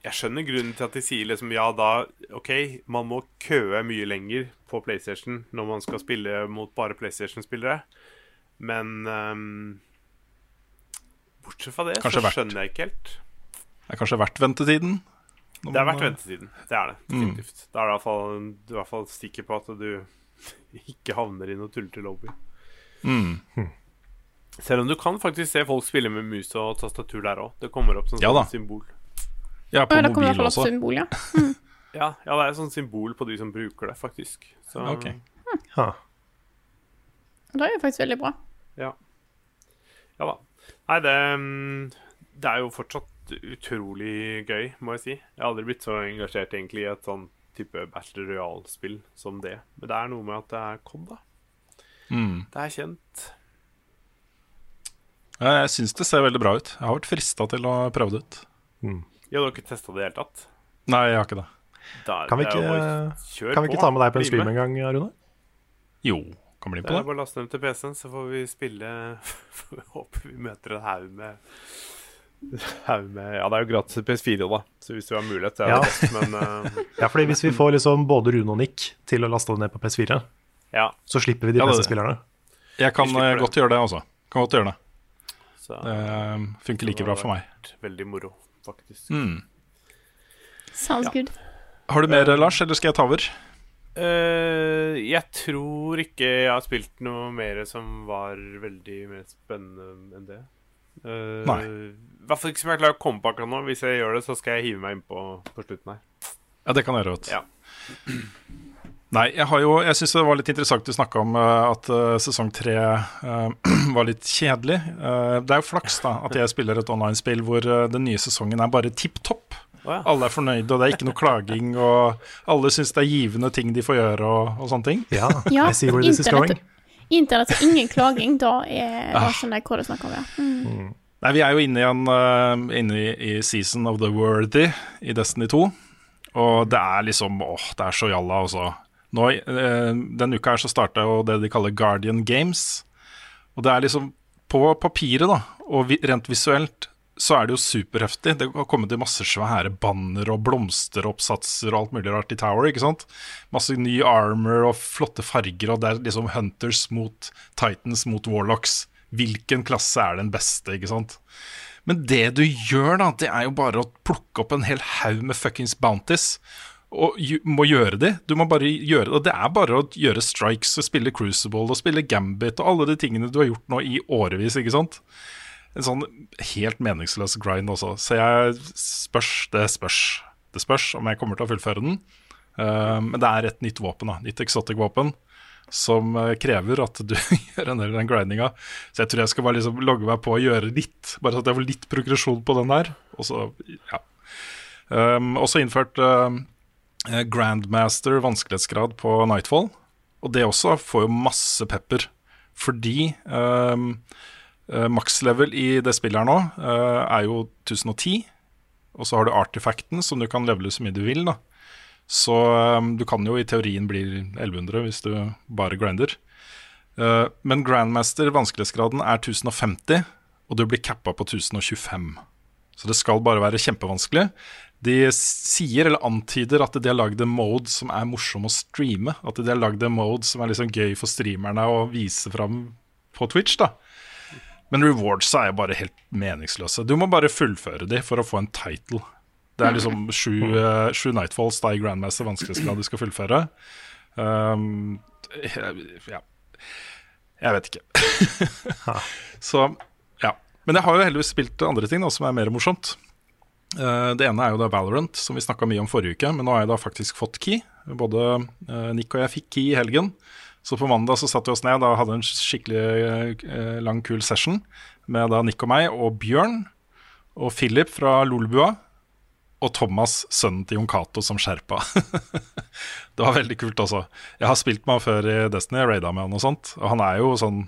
D: Jeg skjønner grunnen til at de sier liksom ja, da OK, man må køe mye lenger på PlayStation når man skal spille mot bare PlayStation-spillere, men um, Bortsett fra det,
C: Kanskje
D: så skjønner jeg ikke helt.
C: Det er kanskje verdt ventetiden?
D: Det er verdt ventetiden. Det er det. Definitivt. Da er det i hvert fall, du er i hvert fall sikker på at du ikke havner i noe tullete lobby.
C: Mm.
D: Selv om du kan faktisk se folk spille med mus og tastatur der òg. Det kommer opp som
C: Ja
D: sånn symbol.
C: Ja, på
A: ja,
C: mobil også.
A: symbol, ja.
D: Ja, ja, det er et sånt symbol på de som bruker det, faktisk. Så,
C: Ok.
B: Ha.
A: Det er jo faktisk veldig bra.
D: ja. ja da. Nei, det, mm, det er jo fortsatt utrolig gøy, må jeg si. Jeg har aldri blitt så engasjert egentlig i et sånn type Battle Royale-spill som det. Men det er noe med at det er COD, da.
C: Mm.
D: Det er kjent.
C: Jeg syns det ser veldig bra ut. Jeg har vært frista til å prøve det ut.
D: Ja, du har ikke testa det i det hele tatt?
C: Nei, jeg har ikke det.
D: Der,
B: Kan vi ikke, kan vi ikke ta med deg på en stream en gang, Rune?
C: Jo, kan bli
D: med
C: på det.
D: bare last ned til PC-en, så får vi spille Håper vi møter en haug med med Ja, det er jo gratis PS4, da, så hvis du har mulighet, så er det
B: Ja.
D: best, men uh,
B: Ja, fordi hvis vi får liksom både Rune og Nick til å laste det ned på PS4,
D: ja.
B: så slipper vi de
C: Ja, det-
B: PC-spillerne.
C: Jeg kan eh,
D: det.
C: godt gjøre det, altså. Kan godt gjøre det.
D: Så
C: Det eh, funker like bra for meg.
D: veldig moro, faktisk.
C: Mm.
A: Sounds
D: Ja.
A: good.
C: Har du mer, Lars, eller skal jeg ta over?
D: Uh, jeg tror ikke jeg har spilt noe mer som var veldig mer spennende enn det. Eh,
C: Nei.
D: I hvert fall ikke som jeg klarer å komme på akkurat nå. Hvis jeg gjør det, så skal jeg hive meg innpå på slutten her.
C: Ja, det kan jeg gjøre.
D: Ja.
C: Nei, jeg har jo Jeg syns det var litt interessant du snakka om eh, at eh, sesong tre var litt kjedelig. Eh, det er jo flaks da at jeg spiller et online-spill hvor den nye sesongen er bare tipp topp.
D: Oh, ja.
C: Alle er fornøyde, og det er ikke noe klaging, og alle syns det er givende ting de får gjøre, og, og sånne ting.
B: Ja,
A: Ja,
B: I see where this is going.
A: Internett, og ingen klaging, da, er, skjønner jeg hva du snakker om. Ja. Mm.
C: Nei, vi er jo inne igjen, en, eh, inne i, i season of the worthy i Destiny 2. Og det er liksom Åh, det er så jalla, altså. Nå, eh, denne uka her så starta jo det de kaller Guardian Games. Og det er liksom På papiret, da, og vi, rent visuelt, så er det jo superheftig. Det har kommet til masse svære banner og blomsteroppsatser og alt mulig rart i Tower. ikke sant? Masse ny armor og flotte farger, og det er liksom Hunters mot Titans mot Warlocks. Hvilken klasse er den beste, ikke sant? Men det du gjør, da, det er jo bare å plukke opp en hel haug med fuckings bounties. Og må gjøre de. Du må bare gjøre det. Og det er bare å gjøre strikes og spille Crucible og spille Gambit og alle de tingene du har gjort nå i årevis, ikke sant? En sånn helt meningsløs grind også. Så jeg spørs, det spørs. Det spørs om jeg kommer til å fullføre den. Uh, men det er et nytt våpen, da. Nytt exotic våpen. Som eh, krever at du gjør en del av den grindinga. Så jeg tror jeg skal bare liksom logge meg på og gjøre litt. Bare så at jeg får litt progresjon på den der. Og så, ja. Um, også innført eh, Grandmaster vanskelighetsgrad på Nightfall. Og det også får jo masse pepper. Fordi um, uh, makslevel i det spillet her nå uh, er jo 1010. Og så har du artifacten, som du kan levele så mye du vil. da Så um, du kan jo i teorien bli 1100 hvis du bare grinder. Uh, men Grandmaster vanskelighetsgraden er 1050, og du blir cappa på 1025. Så det skal bare være kjempevanskelig. De sier eller antyder at de har lagd en mode som er morsom å streame. At de har lagd en mode som er liksom gøy for streamerne å vise fram på Twitch. da Men rewardsa er bare helt meningsløse. Du må bare fullføre de for å få en title. Det er liksom sju, eh, sju Nightfalls da i Grandmaster vanskelighetsgrad du skal fullføre. Um, ja Jeg vet ikke. Så ja. Men jeg har jo heldigvis spilt andre ting da, som er mer morsomt. Uh, det ene er jo da Valorant, som vi snakka mye om forrige uke. Men nå har jeg da faktisk fått key. Både uh, Nick og jeg fikk key i helgen. Så på mandag så satte vi oss ned og hadde en skikkelig eh, lang, kul session med da Nick og meg og Bjørn og Philip fra Lolbua. Og Thomas, sønnen til Jon Cato, som skjerpa. det var veldig kult, altså. Jeg har spilt med han før i Destiny, raida med han og sånt. Og han er jo sånn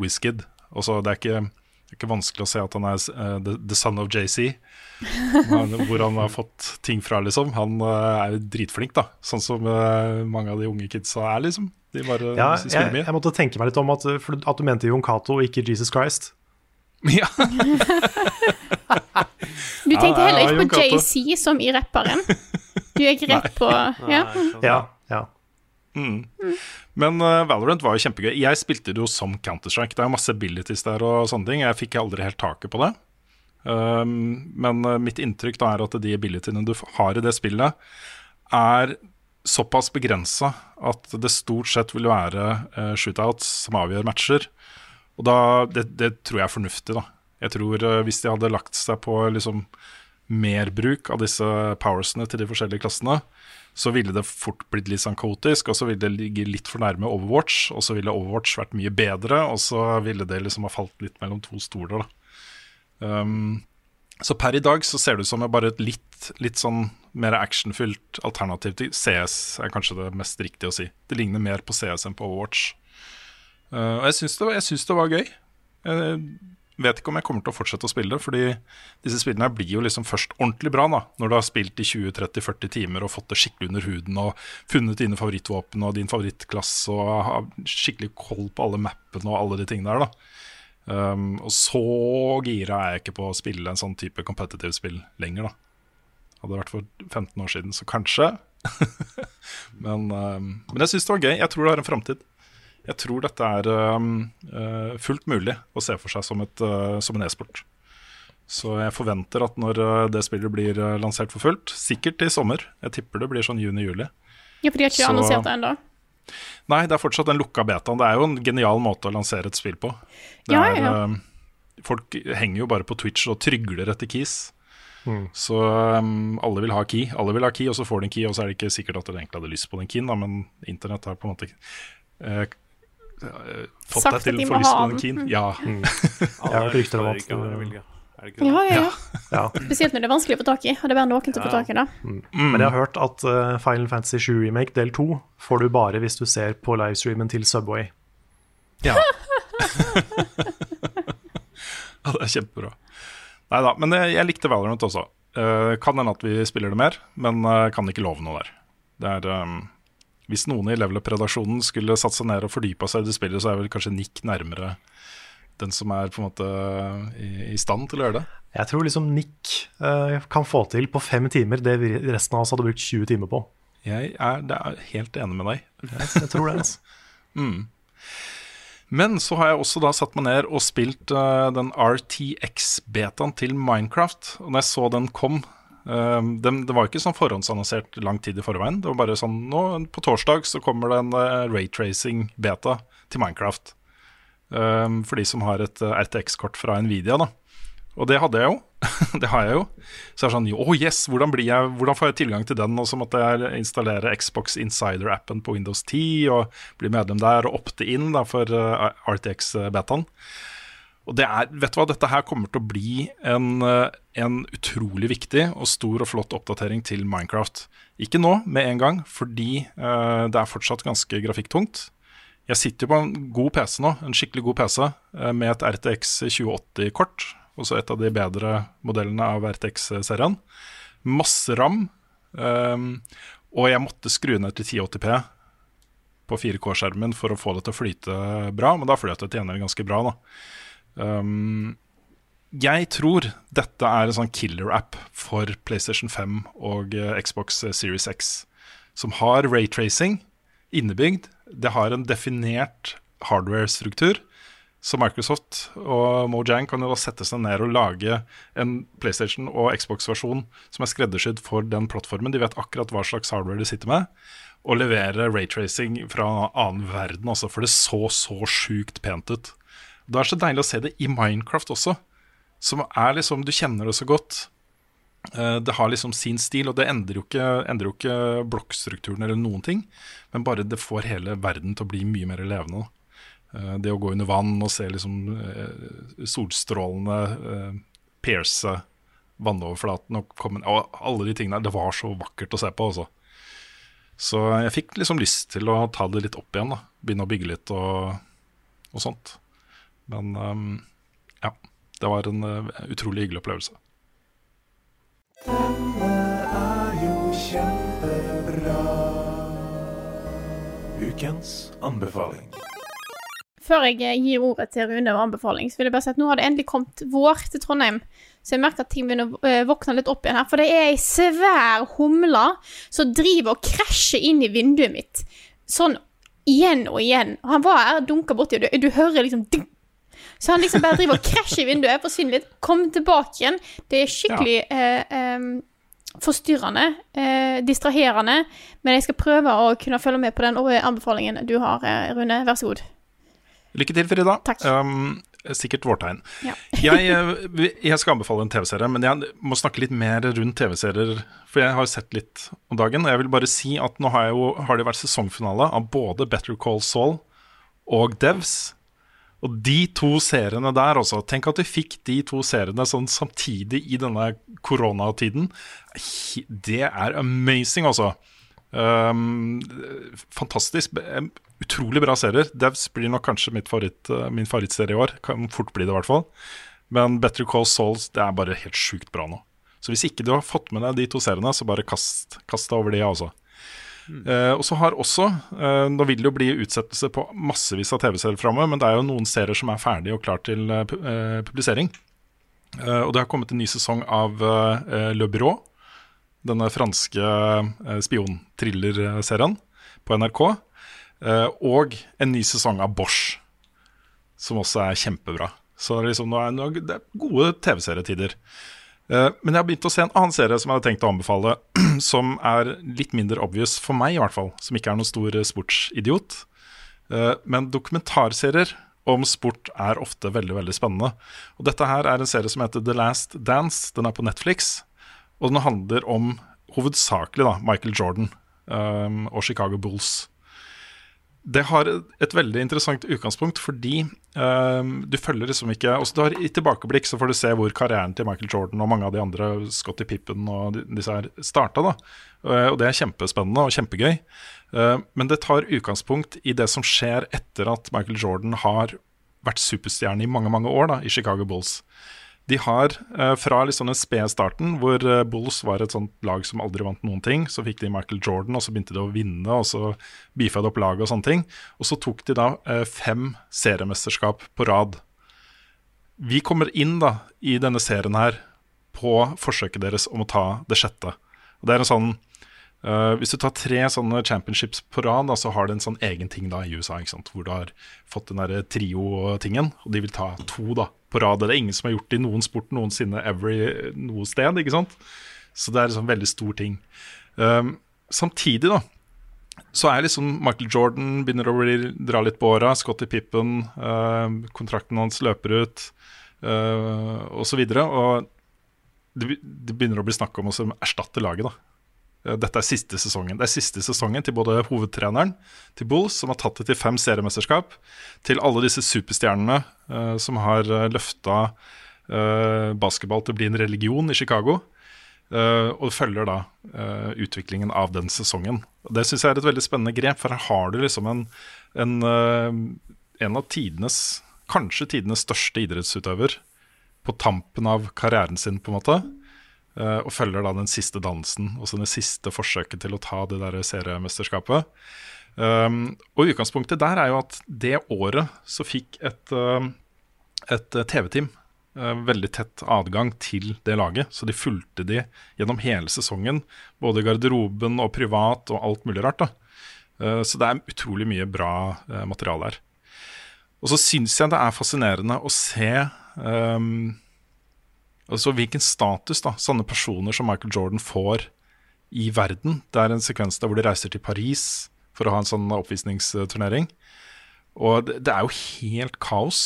C: whisked. Og så det er ikke, det er ikke vanskelig å se at han er uh, the, the son of JC. Han- Hvor han har fått ting fra, liksom. Han uh, er dritflink, da. Sånn som uh, mange av de unge kidsa er, liksom. De bare
B: Ja,
C: spiller
B: jeg,
C: mye.
B: jeg måtte tenke meg litt om at, at du mente Jon Cato og ikke Jesus Christ.
C: Ja.
A: Du tenkte heller ikke på. JC som i rapperen. Du gikk rett på ja.
B: Ja, ja.
C: Men uh, Valorant var jo kjempegøy. Jeg spilte det jo som Counter-Strike. Det er masse abilities der og sånne ting. Jeg fikk aldri helt taket på det. Um, men uh, mitt inntrykk da er at de abilityene du har i det spillet, er såpass begrensa at det stort sett vil være uh, shootouts som avgjør matcher. Og da, det, det tror jeg er fornuftig, da. Jeg tror hvis de hadde lagt seg på liksom merbruk av disse powersene til de forskjellige klassene, så ville det fort blitt litt sånn kaotisk, og så ville det ligge litt for nærme Overwatch, og så ville Overwatch vært mye bedre, og så ville det liksom ha falt litt mellom to stoler, da. Um, så per i dag så ser det ut som bare et litt, litt sånn mer actionfylt alternativ til CS, er kanskje det mest riktige å si. Det ligner mer på CS enn på Overwatch. Uh, og jeg syns det, det var gøy. Jeg vet ikke om jeg kommer til å fortsette å spille fordi disse spillene her blir jo liksom først ordentlig bra da, når du har spilt i 20-30-40 timer og fått det skikkelig under huden og funnet dine favorittvåpen og din favorittklasse og har skikkelig koll på alle mappene og alle de tingene der. da. Um, og så gira er jeg ikke på å spille en sånn type competitive spill lenger, da. Hadde det vært for 15 år siden, så kanskje. men, um, men jeg syns det var gøy. Jeg tror det har en framtid. Jeg tror dette er um, uh, fullt mulig å se for seg som, et, uh, som en e-sport. Så jeg forventer at når uh, det spillet blir uh, lansert for fullt, sikkert i sommer Jeg tipper det blir sånn juni-juli.
A: ja, for de har ikke
C: Så-
A: annonsert det ennå.
C: Nei, det er fortsatt en lukka beta. Det er jo en genial måte å lansere et spill på. Det
A: Ja,
C: er,
A: ja.
C: um, folk henger jo bare på Twitch og trygler etter keys.
B: Mm.
C: Så um, alle vil ha key, alle vil ha key, og så får de en key, og så er det ikke sikkert at de egentlig hadde lyst på den keyen, da, men internett har på en måte eh, eh, fått
A: Sagt
C: deg til
A: de
C: å få
A: må
C: lyst på
A: den.
C: keen. Ja. Ja.
B: Jeg har hørt rykter om at
D: det?
A: Ja, ja, ja.
B: ja.
A: Spesielt når det er vanskelig å få tak i. Og det er bare noen til å få tak i det.
B: Men jeg har hørt at uh, Final Fantasy 7 Remake del 2 får du bare hvis du ser på livestreamen til Subway.
C: Ja. ja, det er kjempebra. Nei da, men jeg, jeg likte Valorant også. Uh, kan hende at vi spiller det mer, men uh, kan ikke love noe der. Det er um, Hvis noen i Level Up-redaksjonen skulle satt seg ned og fordypa seg i det spillet, så er vel kanskje Nick nærmere den som er på en måte i, i stand til å gjøre det.
B: Jeg tror liksom Nick uh, kan få til på fem timer det resten av oss hadde brukt 20 timer på.
C: Jeg er, er helt enig med deg.
B: Jeg, jeg tror det. altså.
C: Men så har jeg også da satt meg ned og spilt uh, den RTX-betaen til Minecraft. Og når jeg så den kom eh, den, Det var ikke sånn forhåndsannonsert lang tid i forveien. Det var bare sånn nå På torsdag så kommer det en uh, raytracing-beta til Minecraft. eh, for de som har et eh, RTX-kort fra Nvidia, da. Og det hadde jeg jo. det har jeg jo. Så er sånn Å, yes! Hvordan, jeg, hvordan får jeg tilgang til den? Og så måtte jeg installere Xbox Insider-appen på Windows 10 og bli medlem der og opte inn da, for uh, RTX-betaen. Og det er, vet du hva, dette her kommer til å bli en, eh, en utrolig viktig og stor og flott oppdatering til Minecraft. Ikke nå, med en gang, fordi uh, det er fortsatt ganske grafikktungt. Jeg sitter jo på en god PC nå, en skikkelig god PC, uh, med et RTX 2080-kort. Også et av de bedre modellene av RTX-serien. Masse ram. Um, og jeg måtte skru ned til 1080P på 4K-skjermen for å få det til å flyte bra, men da fløt det til gjengjeld ganske bra. da. Um, jeg tror dette er en sånn killer-app for PlayStation 5 og eh, Xbox Series X, som har raytracing innebygd. Det har en definert hardware-struktur. Så Microsoft og Mojang kan jo da sette seg ned og lage en PlayStation og Xbox-versjon som er skreddersydd for den plattformen. De vet akkurat hva slags hardware de sitter med. Og levere raytracing fra annen verden altså. for det så så sjukt pent ut. Det er så deilig å se det i Minecraft også, som er liksom Du kjenner det så godt. Eh, Det har liksom sin stil, og det endrer jo ikke, ikke blokkstrukturen eller noen ting, men bare det får hele verden til å bli mye mer levende. Eh, Det å gå under vann og se liksom eh, solstrålene pierce vannoverflaten og, komme, og alle de tingene. Det var så vakkert å se på, altså. Så jeg fikk liksom lyst til å ta det litt opp igjen. da Begynne å bygge litt og, og sånt. Men um, ja, det var en uh, utrolig hyggelig opplevelse.
E: Ukens anbefaling.
A: Før jeg eh, gir ordet til Rune og anbefaling, så vil jeg bare si at nå har det endelig kommet vår til Trondheim. Så jeg merker at ting begynner å eh, våkne litt opp igjen her. For det er ei svær humle som driver og krasjer inn i vinduet mitt. Sånn igjen og igjen. Og han var her, dunka borti, og du, du hører liksom ding. Så han liksom bare driver og krasjer i vinduet, forsvinner litt, kommer tilbake igjen. Det er skikkelig eh, em, forstyrrende, eh, distraherende. Men jeg skal prøve å kunne følge med på den anbefalingen du har, eh, Rune. Vær så god.
C: Lykke til, Frida.
A: Takk.
C: Um, sikkert vårtegn.
A: Ja.
C: jeg, jeg skal anbefale en TV-serie, men jeg må snakke litt mer rundt TV-serier. For jeg har sett litt om dagen. Og jeg vil bare si at nå har, jo, har det vært sesongfinale av både Better Call Saul og Devs. Og de to seriene der også. Tenk at vi fikk de to seriene sånn samtidig i denne koronatiden. Det er amazing, altså. Um, fantastisk. Utrolig bra serier. Devs blir nok kanskje favoritt, eh, min favorittserie i år. Kan fort bli det, i hvert fall. Men Better Call Souls det er bare helt sjukt bra nå. Så hvis ikke du har fått med deg de to seriene, så bare kast, kast deg over de, altså. Eh, og så har også uh, Nå vil det jo bli utsettelse på massevis av TV-serier framover, men det er jo noen serier som er ferdige og klar til uh, publisering. Og det har kommet en ny sesong av Le Bureau, denne franske uh, spionthriller-serien på NRK. Og en ny sesong av Bosch, som også er kjempebra. Så det er liksom, det er gode TV-serietider. Eh, men jeg har begynt å se en annen serie som jeg hadde tenkt å anbefale, som er litt mindre obvious for meg, i hvert fall. Som ikke er noen stor eh, sportsidiot. Eh, men dokumentarserier om sport er ofte veldig veldig spennende. Og Dette her er en serie som heter The Last Dance. Den er på Netflix. Og den handler om hovedsakelig da, Michael Jordan um, og Chicago Bulls. Det har et veldig interessant utgangspunkt, fordi um, du følger liksom ikke også du har I tilbakeblikk så får du se hvor karrieren til Michael Jordan og mange av de andre, Scottie Pippen og disse her, starta. da. Uh, og det er kjempespennende og kjempegøy. Uh, men det tar utgangspunkt i det som skjer etter at Michael Jordan har vært superstjerne i mange mange år da, i Chicago Bulls. De har eh, fra liksom den spede starten, hvor eh, Bulls var et sånt lag som aldri vant noen ting, så fikk de Michael Jordan, og så begynte de å vinne, og så beefa de opp laget og sånne ting. Og så tok de da eh, fem seriemesterskap på rad. Vi kommer inn da i denne serien her på forsøket deres om å ta det sjette. Og det er en sånn eh, Hvis du tar tre sånne championships på rad, så har det en sånn egen ting da i USA, hvor du har fått den derre trio-tingen, og de vil ta to da på rad. Det er ingen som har gjort det i noen sport noensinne every, noe sted, ikke sant? Så det er en sånn veldig stor ting. Um, samtidig, da, så er liksom Michael Jordan begynner å dra litt på åra. Scotty Pippen, uh, kontrakten hans løper ut, uh, og så. Og det, det begynner å bli snakk om å erstatte laget, da. Eh, Dette er siste sesongen. Det er siste sesongen til både hovedtreneren til Bulls, som har tatt det til fem seriemesterskap, til alle disse superstjernene uh, som har uh, løfta uh, basketball til å bli en religion i Chicago. Uh, og følger da eh, utviklingen av den sesongen. Og Det syns jeg er et veldig spennende grep, for her har du liksom en, en, eh, en av tidenes, kanskje tidenes største idrettsutøver på tampen av karrieren sin, på en måte. Eh, og følger da den siste dansen, også det siste forsøket til å ta det der seriemesterskapet. Um, og utgangspunktet der er jo at det året så fikk et, um, et TV-team eh, veldig tett adgang til det laget. Så de fulgte de gjennom hele sesongen, både i garderoben og privat og alt mulig rart. da. Eh, så det er utrolig mye bra materiale her. Og så syns jeg det er fascinerende å se ehm, altså hvilken status da sånne personer som Michael Jordan får i verden. Det er en sekvens der hvor de reiser til Paris for å ha en sånn oppvisningsturnering. Og det, det er jo helt kaos.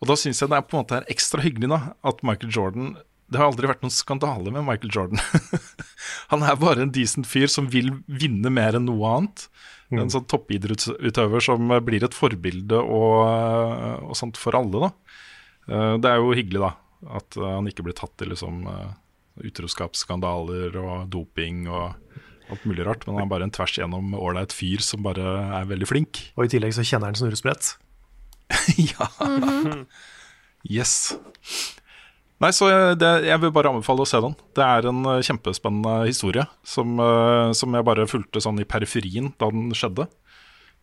C: Og da syns jeg det er på en måte ekstra hyggelig da, at Michael Jordan Det har aldri vært noen skandale med Michael Jordan. Han er bare en decent fyr som vil vinne mer enn noe annet. En sånn toppidrettsutøver som blir et forbilde og, og sånt for alle, da. Eh, Det er jo hyggelig, da, at eh, han ikke blir tatt i liksom eh, utroskapsskandaler og doping og alt mulig rart. Men han er bare en tvers igjennom ålreit fyr som bare er veldig flink.
B: Og i tillegg så kjenner han snurresprett.
C: ja. Yes. Nei, så jeg, det, jeg vil bare anbefale å se den. Det er en eh, kjempespennende historie som, eh, som jeg bare fulgte sånn i periferien da den skjedde.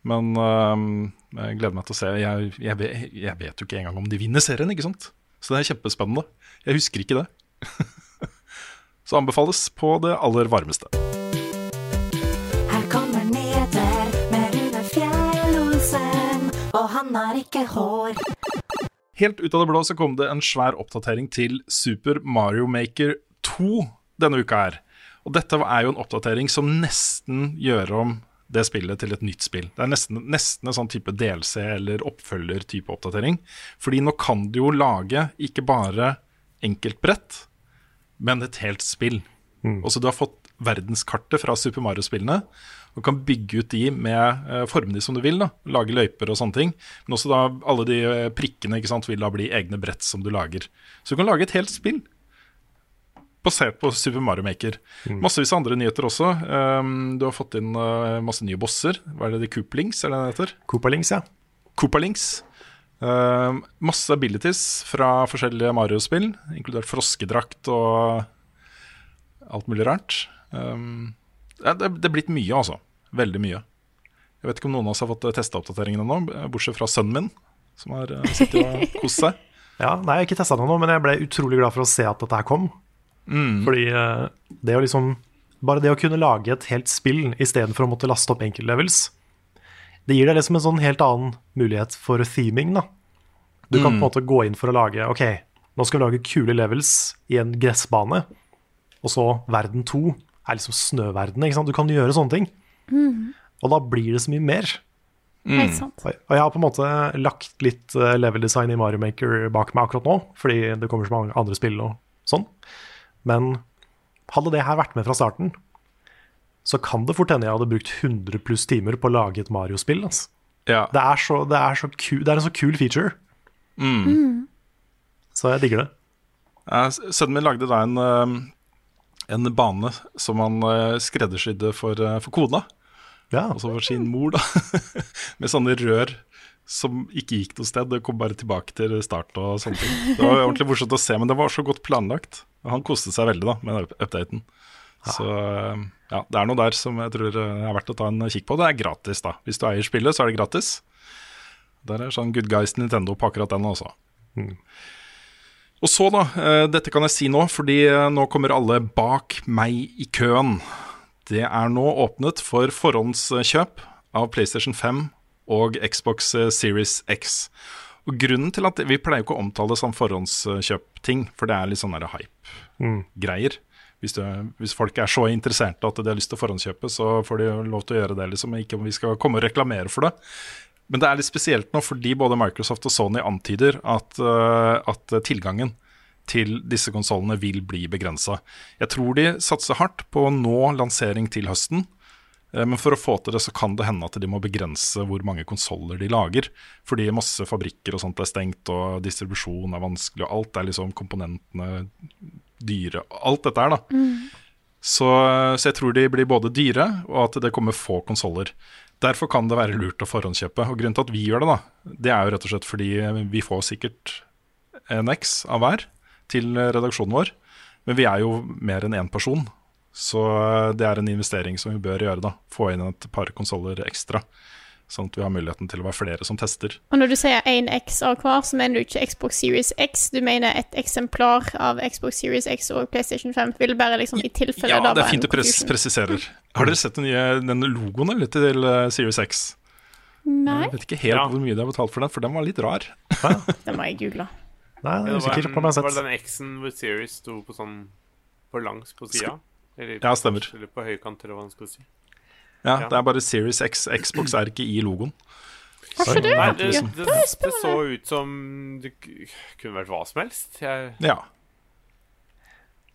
C: Men eh, jeg gleder meg til å se. Jeg, jeg, jeg vet jo ikke engang om de vinner serien, ikke sant? Så det er kjempespennende. Jeg husker ikke det. så anbefales på det aller varmeste.
F: Her kommer nyheter med Rune Fjell-Olsen, og han har ikke hår.
C: Helt ut av det blå så kom det en svær oppdatering til Super Mario Maker 2 denne uka her. Og dette er jo en oppdatering som nesten gjør om det spillet til et nytt spill. Det er nesten, nesten en sånn type DLC eller oppfølger-type oppdatering. Fordi nå kan du jo lage ikke bare enkeltbrett, men et helt spill. Og så du har fått verdenskartet fra Super Mario-spillene, og kan bygge ut de med eh, forme de som du vil. da, Lage løyper og sånne ting. Men også da alle de eh, prikkene ikke sant, vil da bli egne brett som du lager. Så du kan lage et helt spill basert på Super Mario Maker. Massevis av andre nyheter også. Um, du har fått inn uh, masse nye bosser. Hva er det de Cooplinks, eller hva det heter?
B: Coopalings, ja.
C: Coopalings. Uh, masse abilities fra forskjellige Mario-spill, inkludert froskedrakt og alt mulig rart. Um, det, det er blitt mye, altså. Veldig mye. Jeg vet ikke om noen av oss har fått testa oppdateringen ennå, bortsett fra sønnen min, som har uh, sittet og kost seg.
B: Ja, nei, jeg har ikke testa noe nå, men jeg ble utrolig glad for å se at dette her kom. Fordi eh, det å liksom Bare det å kunne lage et helt spill istedenfor å måtte laste opp enkeltlevels, det gir deg liksom en sånn helt annen mulighet for theming, da. Du kan på en måte gå inn for å lage Ok, nå skal vi lage kule levels i en gressbane, og så verden to er liksom snøverdenen, ikke sant. Du kan gjøre sånne ting. Og da blir det så mye mer.
A: Helt sant.
B: Og og jeg har på en måte lagt litt eh, level design i Mario Maker bak meg akkurat nå, fordi det kommer så mange andre spill og sånn. Men hadde det her vært med fra starten, så kan det fort hende jeg hadde brukt 100 pluss timer på å lage et Mario-spill. Altså.
C: Ja.
B: Det, er så, det, er så ku, det er en så kul feature,
C: Mm.
B: så jeg digger det.
C: Sønnen min lagde da en, eh, en bane som han eh, skreddersydde for, eh, for kona.
B: Ja.
C: Altså for sin mor, da. Med sånne rør som ikke gikk noe sted. Det kom bare tilbake til start og sånne ting. Det var ordentlig morsomt å se, men det var så godt planlagt. Og han koste seg veldig da med updaten. updaten. Så eh, ja, det er noe der som jeg tror eh, er verdt å ta en kikk på. Det er gratis, da. Hvis du eier spillet, så er det gratis. Der er sånn good guys Nintendo på akkurat den også. Og så, da. eh, Dette kan jeg si nå, fordi eh, nå kommer alle bak meg i køen. Det er nå åpnet for forhåndskjøp av PlayStation 5 og Xbox eh, Series X. Og grunnen til at Vi pleier ikke å omtale det som forhåndskjøpting, for det er litt sånn hype-greier. Hvis, hvis folk er så interesserte at de har lyst til å forhåndskjøpe, så får de lov til å gjøre det. liksom, Ikke om vi skal komme og reklamere for det. Men det er litt spesielt nå fordi både Microsoft og Sony antyder at, øh, at tilgangen til disse konsollene vil bli begrensa. Jeg tror de satser hardt på å nå lansering til høsten. Eh, Men for å få til det så kan det hende at de må begrense hvor mange konsoller de lager. Fordi masse fabrikker og sånt er stengt, og distribusjon er vanskelig, og alt er liksom komponentene dyre. Alt dette her, da. Så, så jeg tror de blir både dyre, og at det kommer få konsoller. Derfor kan det være lurt å forhåndskjøpe. Og grunnen til at vi gjør det, da, det er jo rett og slett fordi vi får sikkert en X av hver til redaksjonen vår. Men vi er jo mer enn én person, så det er en investering som vi bør gjøre. da Få inn et par konsoller ekstra, sånn at vi har muligheten til å være flere som tester.
A: Og når du sier én X av hver, så mener du ikke Xbox Series X, du mener et eksemplar av Xbox Series X og PlayStation 5. Vil bare liksom i tilfelle
C: Ja,
A: da
C: det er fint du pres presiserer. Har dere sett den nye den logoen eller, til eh, Series X?
A: Nei,
C: Jeg vet ikke helt
D: Ja.
C: hvor mye de har betalt for den, for den var litt rar.
A: Den må jeg google.
B: Nei, jeg
D: Det
B: er
D: var,
B: usikker på om jeg har
D: var
B: sett.
D: det den X-en hvor Series sto på sånn på langs på sida? Eller,
C: Ja, stemmer.
D: Eller på høykant, eller hva man skal si.
C: Ja,
D: Ja.
C: Det er bare Series X. Xbox er ikke i logoen.
A: Ikke?
D: Nei, det,
C: liksom.
D: det, det så ut som det kunne vært hva som helst. Jeg,
C: Ja.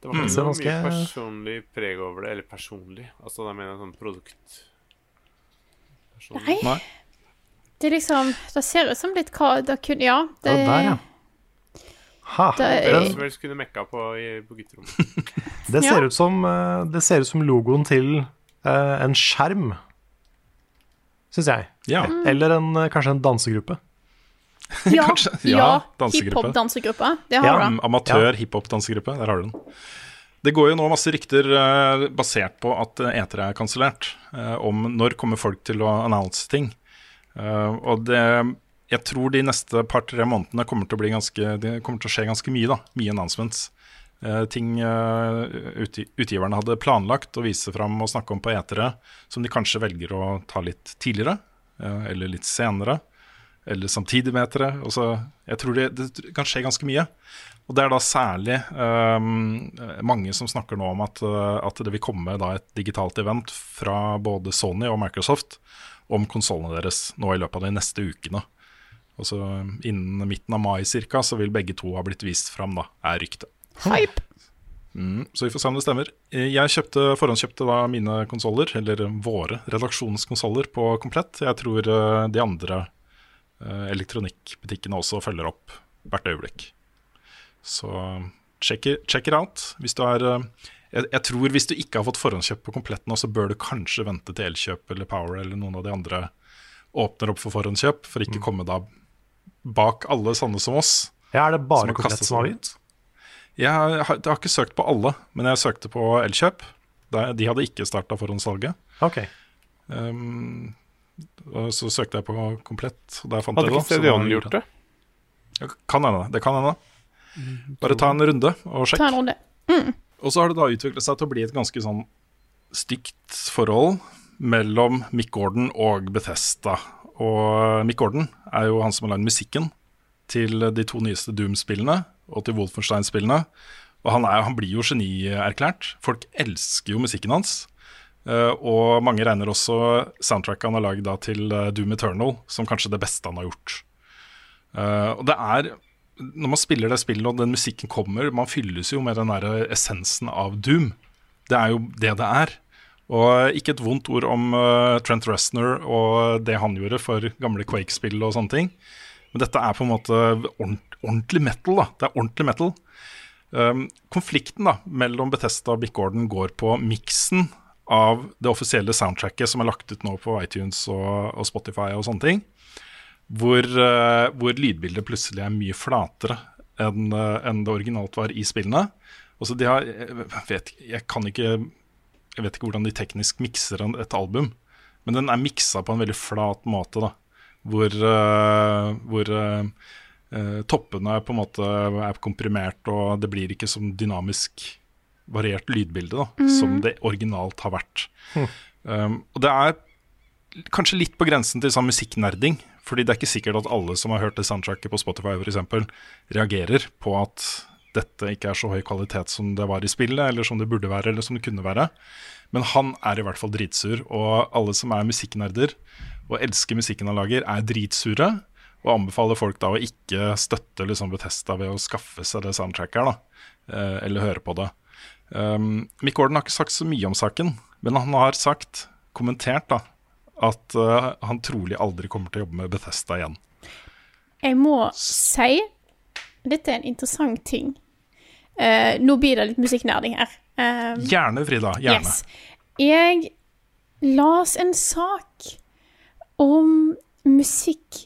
D: det var
C: Mm.
D: ikke
B: Så
D: noe mye personlig preg over det. Eller personlig. Altså, da mener jeg sånn produkt... Personlig.
A: Nei. Det er liksom Det ser ut som litt hva det kunne Ja. Det,
B: Ja, der, ja. Ha,
A: Det er-
D: helst kunne mekka på i, på gutterommet.
B: det, ser
A: Ja.
B: ut som, eh, det ser ut som logoen til uh, en skjerm, syns jeg.
C: Ja.
B: Eller en, eh, kanskje en dansegruppe.
A: ja,
C: Ja,
A: ja hiphop-dansegruppe. Det har
B: Ja.
A: du.
C: Mm, Amatør hiphop-dansegruppe. Der har du den. Det går jo nå masse rykter uh, basert på at etere er kansellert, uh, om når kommer folk til å announce ting. Uh, og det Jeg tror de neste par-tre månedene kommer til å ganske kommer til å skje ganske mye, da. Mye announcements. Eh, ting eh, utgiverne hadde planlagt å vise fram og snakke om på E3, som de kanskje velger å ta litt tidligere, eh, eller litt senere. Eller samtidig med E3. Og så- jeg tror det, det kan skje ganske mye. Og det er da særlig mange som snakker nå om at, at det vil komme da et digitalt event fra både Sony og Microsoft om konsollene deres nå i løpet av de neste ukene. Og så Innen midten av mai cirka, så vil begge to ha blitt vist fram, da, er ryktet.
A: Hype.
C: Mm, så vi får se om det stemmer. Eh, Jeg kjøpte, forhåndskjøpte da mine konsoller, eller våre redaksjonskonsoller, på komplett. Jeg tror eh, de andre eh, elektronikkbutikkene også følger opp hvert øyeblikk. Så check it, check it out. Hvis du er eh, jeg, jeg tror hvis du ikke har fått forhåndskjøp på komplett nå, så bør du kanskje vente til Elkjøp eller Power eller noen av de andre åpner opp for forhåndskjøp, for ikke komme da bak alle sånne som oss.
B: Ja, er det bare
C: har
B: komplett som har begynt?
C: Jeg har, jeg har ikke søkt på alle, men jeg søkte på Elkjøp. De hadde ikke starta forhåndssalget.
B: Ok.
C: Um, og så søkte jeg på komplett, og der fant
D: Hadde
C: jeg det. Hadde
D: ikke
C: Stedion
D: gjort det?
C: Ja, Kan hende. Det kan hende. Bare ta en runde og sjekk.
A: Ta en runde.
C: Og så har det da utviklet seg til å bli et ganske sånn stygt forhold mellom Mick Gordon og Bethesda. Og Mick Gordon er jo han som har lagd musikken til de to nyeste Doom-spillene og til Wolfenstein-spillene. Og han, er, han blir jo genierklært. Folk elsker jo musikken hans. Eh, og mange regner også soundtracket han har lagd til eh, Doom Eternal som kanskje det beste han har gjort. Eh, og det er Når man spiller det spillet og den musikken kommer, man fylles jo med den der essensen av Doom. Det er jo det det er. Og ikke et vondt ord om eh, Trent Reznor og det han gjorde for gamle Quake-spill og sånne ting. Men dette er på en måte ordent, ordentlig metal. da Det er ordentlig metal. Um, konflikten da mellom Bethesda og Bick Gordon går på miksen av det offisielle soundtracket som er lagt ut nå på iTunes og, og Spotify og sånne ting. Hvor, uh, hvor lydbildet plutselig er mye flatere enn uh, en det originalt var i spillene. Altså de har, jeg, vet, jeg kan ikke Jeg vet ikke hvordan de teknisk mikser et album, men den er miksa på en veldig flat måte, da. Hvor, uh, hvor eh, toppene på en måte er komprimert, og det blir ikke som dynamisk variert lydbilde da,
G: mm.
C: som det originalt har vært. Um, og det er kanskje litt på grensen til sånn musikknerding. Fordi det er ikke sikkert at alle som har hørt det soundtracket på Spotify for eksempel, reagerer på at dette ikke er så høy kvalitet som det var i spillet, eller som det burde være, eller som det kunne være. Men han er i hvert fall dritsur, og alle som er musikknerder og elsker musikken han lager, er dritsure. Og anbefaler folk da å ikke støtte liksom Bethesda ved å skaffe seg det soundtracket her, da. eh, Eller høre på det. Um, Mick Gordon har ikke sagt så mye om saken, men han har sagt, kommentert, da, at uh, han trolig aldri kommer til å jobbe med Bethesda igjen.
A: Jeg må si Dette er en interessant ting. Eh, nå blir det litt musikknerding her. Uh,
C: Gjerne, Frida. Gjerne.
A: Yes. Jeg las en sak om musikk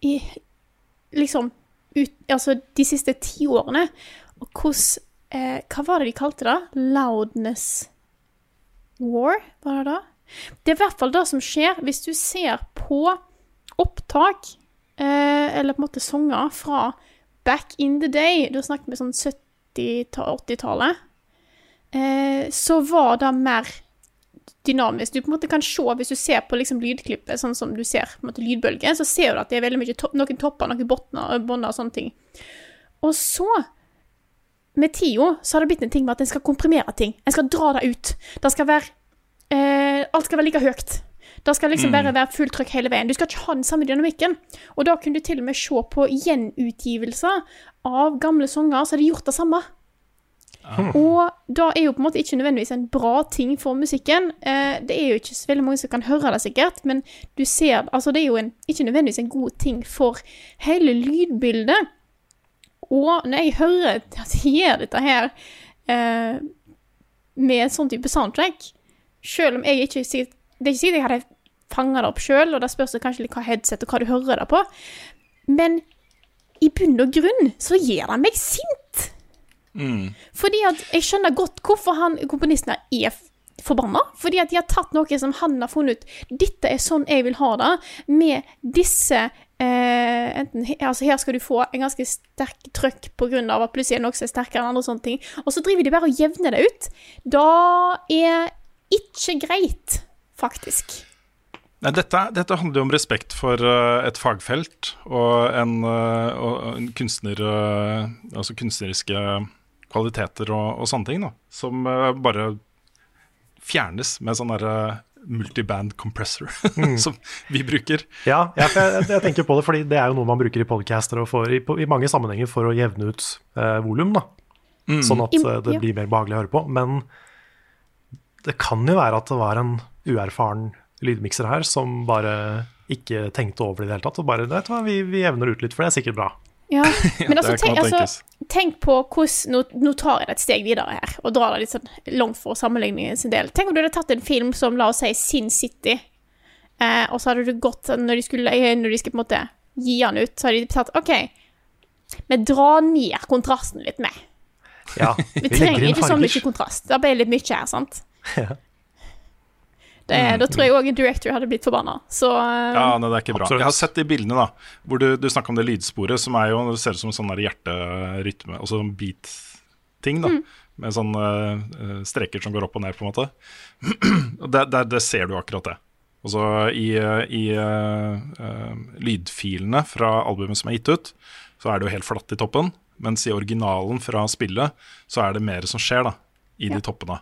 A: i liksom ut, Altså de siste ti årene, og hvordan uh, Hva var det de kalte det? Loudness War, var det da? Det er i hvert fall det som skjer hvis du ser på opptak, eller på en måte sanger fra back in the day, da snakker vi sånn 70-80-tallet, eh, så var det mer dynamisk. Du på en måte kan se, hvis du ser på liksom lydklippet, sånn som du ser på en måte lydbølger, så ser du at det er veldig mye to noen topper, noen bunner og sånne ting. Og så, med tida, så har det blitt en ting med at en skal komprimere ting. En skal dra det ut. Det skal være eh, Alt skal være like høyt. Det skal liksom
G: Mm.
A: bare være fullt trykk hele veien. Du skal ikke ha den samme dynamikken. Og da kunne du til og med se på gjenutgivelser av gamle sanger så hadde gjort det samme. Og da er jo på en måte ikke nødvendigvis en bra ting for musikken. Eh, det er jo ikke så veldig mange som kan høre det, sikkert, men du ser Altså, det er jo en, ikke nødvendigvis en god ting for hele lydbildet. Og når jeg hører at de gjør dette her eh, med sånn type soundtrack, selv om jeg ikke sikkert Det er ikke sikkert jeg hadde fanga det opp sjøl, og da spørs det kanskje litt hva headset og hva du hører det på, men i bunn og grunn så gjør det meg sint.
C: Mm.
A: Fordi at jeg skjønner godt hvorfor han, komponisten her er forbanna. Fordi at de har tatt noe som han har funnet ut Dette er sånn jeg vil ha det, med disse eh, enten, altså Her skal du få en ganske sterk trøkk pga. at plutselig er noe som er sterkere enn andre sånne ting. Og så driver de bare og jevner det ut. Da er ikke greit, faktisk.
C: Nei, dette, dette handler jo om respekt for eh, et fagfelt og en, eh, og en kunstner eh, Altså kunstneriske kvaliteter og, og sånne ting, da. Som bare fjernes med sånn derre multiband compressor
B: Mm.
C: som vi bruker.
B: Ja, jeg, jeg, jeg tenker på det, fordi det er jo noe man bruker i podcaster og for, i, på- i mange sammenhenger for å jevne ut eh, volum, da.
C: Mm.
B: Sånn at det blir mer behagelig å høre på. Men det kan jo være at det var en uerfaren lydmikser her som bare ikke tenkte over det i det hele tatt. Og bare vet du hva, vi, vi evner ut litt, for det er sikkert bra.
A: Ja, men altså, tenk, altså tenk på hvordan nå, nå tar jeg det et steg videre her, og drar det litt sånn langt for sammenligningen sin del. Tenk om du hadde tatt en film som, la oss si, Sin City, eh, og så hadde du gått når de, skulle, eh, når de skulle på en måte gi den ut, så hadde de tatt OK, vi drar ned kontrasten litt med.
B: Ja,
A: Vi trenger ikke så mye kontrast. Det ble litt mye her, sant?
B: Ja.
A: Det, Da tror jeg òg en director hadde blitt forbanna. Så eh,
C: Ja, nei, det er ikke bra.
B: Absolutt.
C: Jeg har sett de bildene, da. Hvor du, du snakker om det lydsporet, som er jo, det ser ut som en sånn hjerterytme, altså sånn beat-ting, da.
A: Mm.
C: Med sånne uh, streker som går opp og ned, på en måte. Der, der, der ser du akkurat det. Og så i, eh, i uh, uh, lydfilene fra albumet som er gitt ut, så er det jo helt flatt i toppen. Mens i originalen fra spillet så er det mer som skjer da, i de toppene.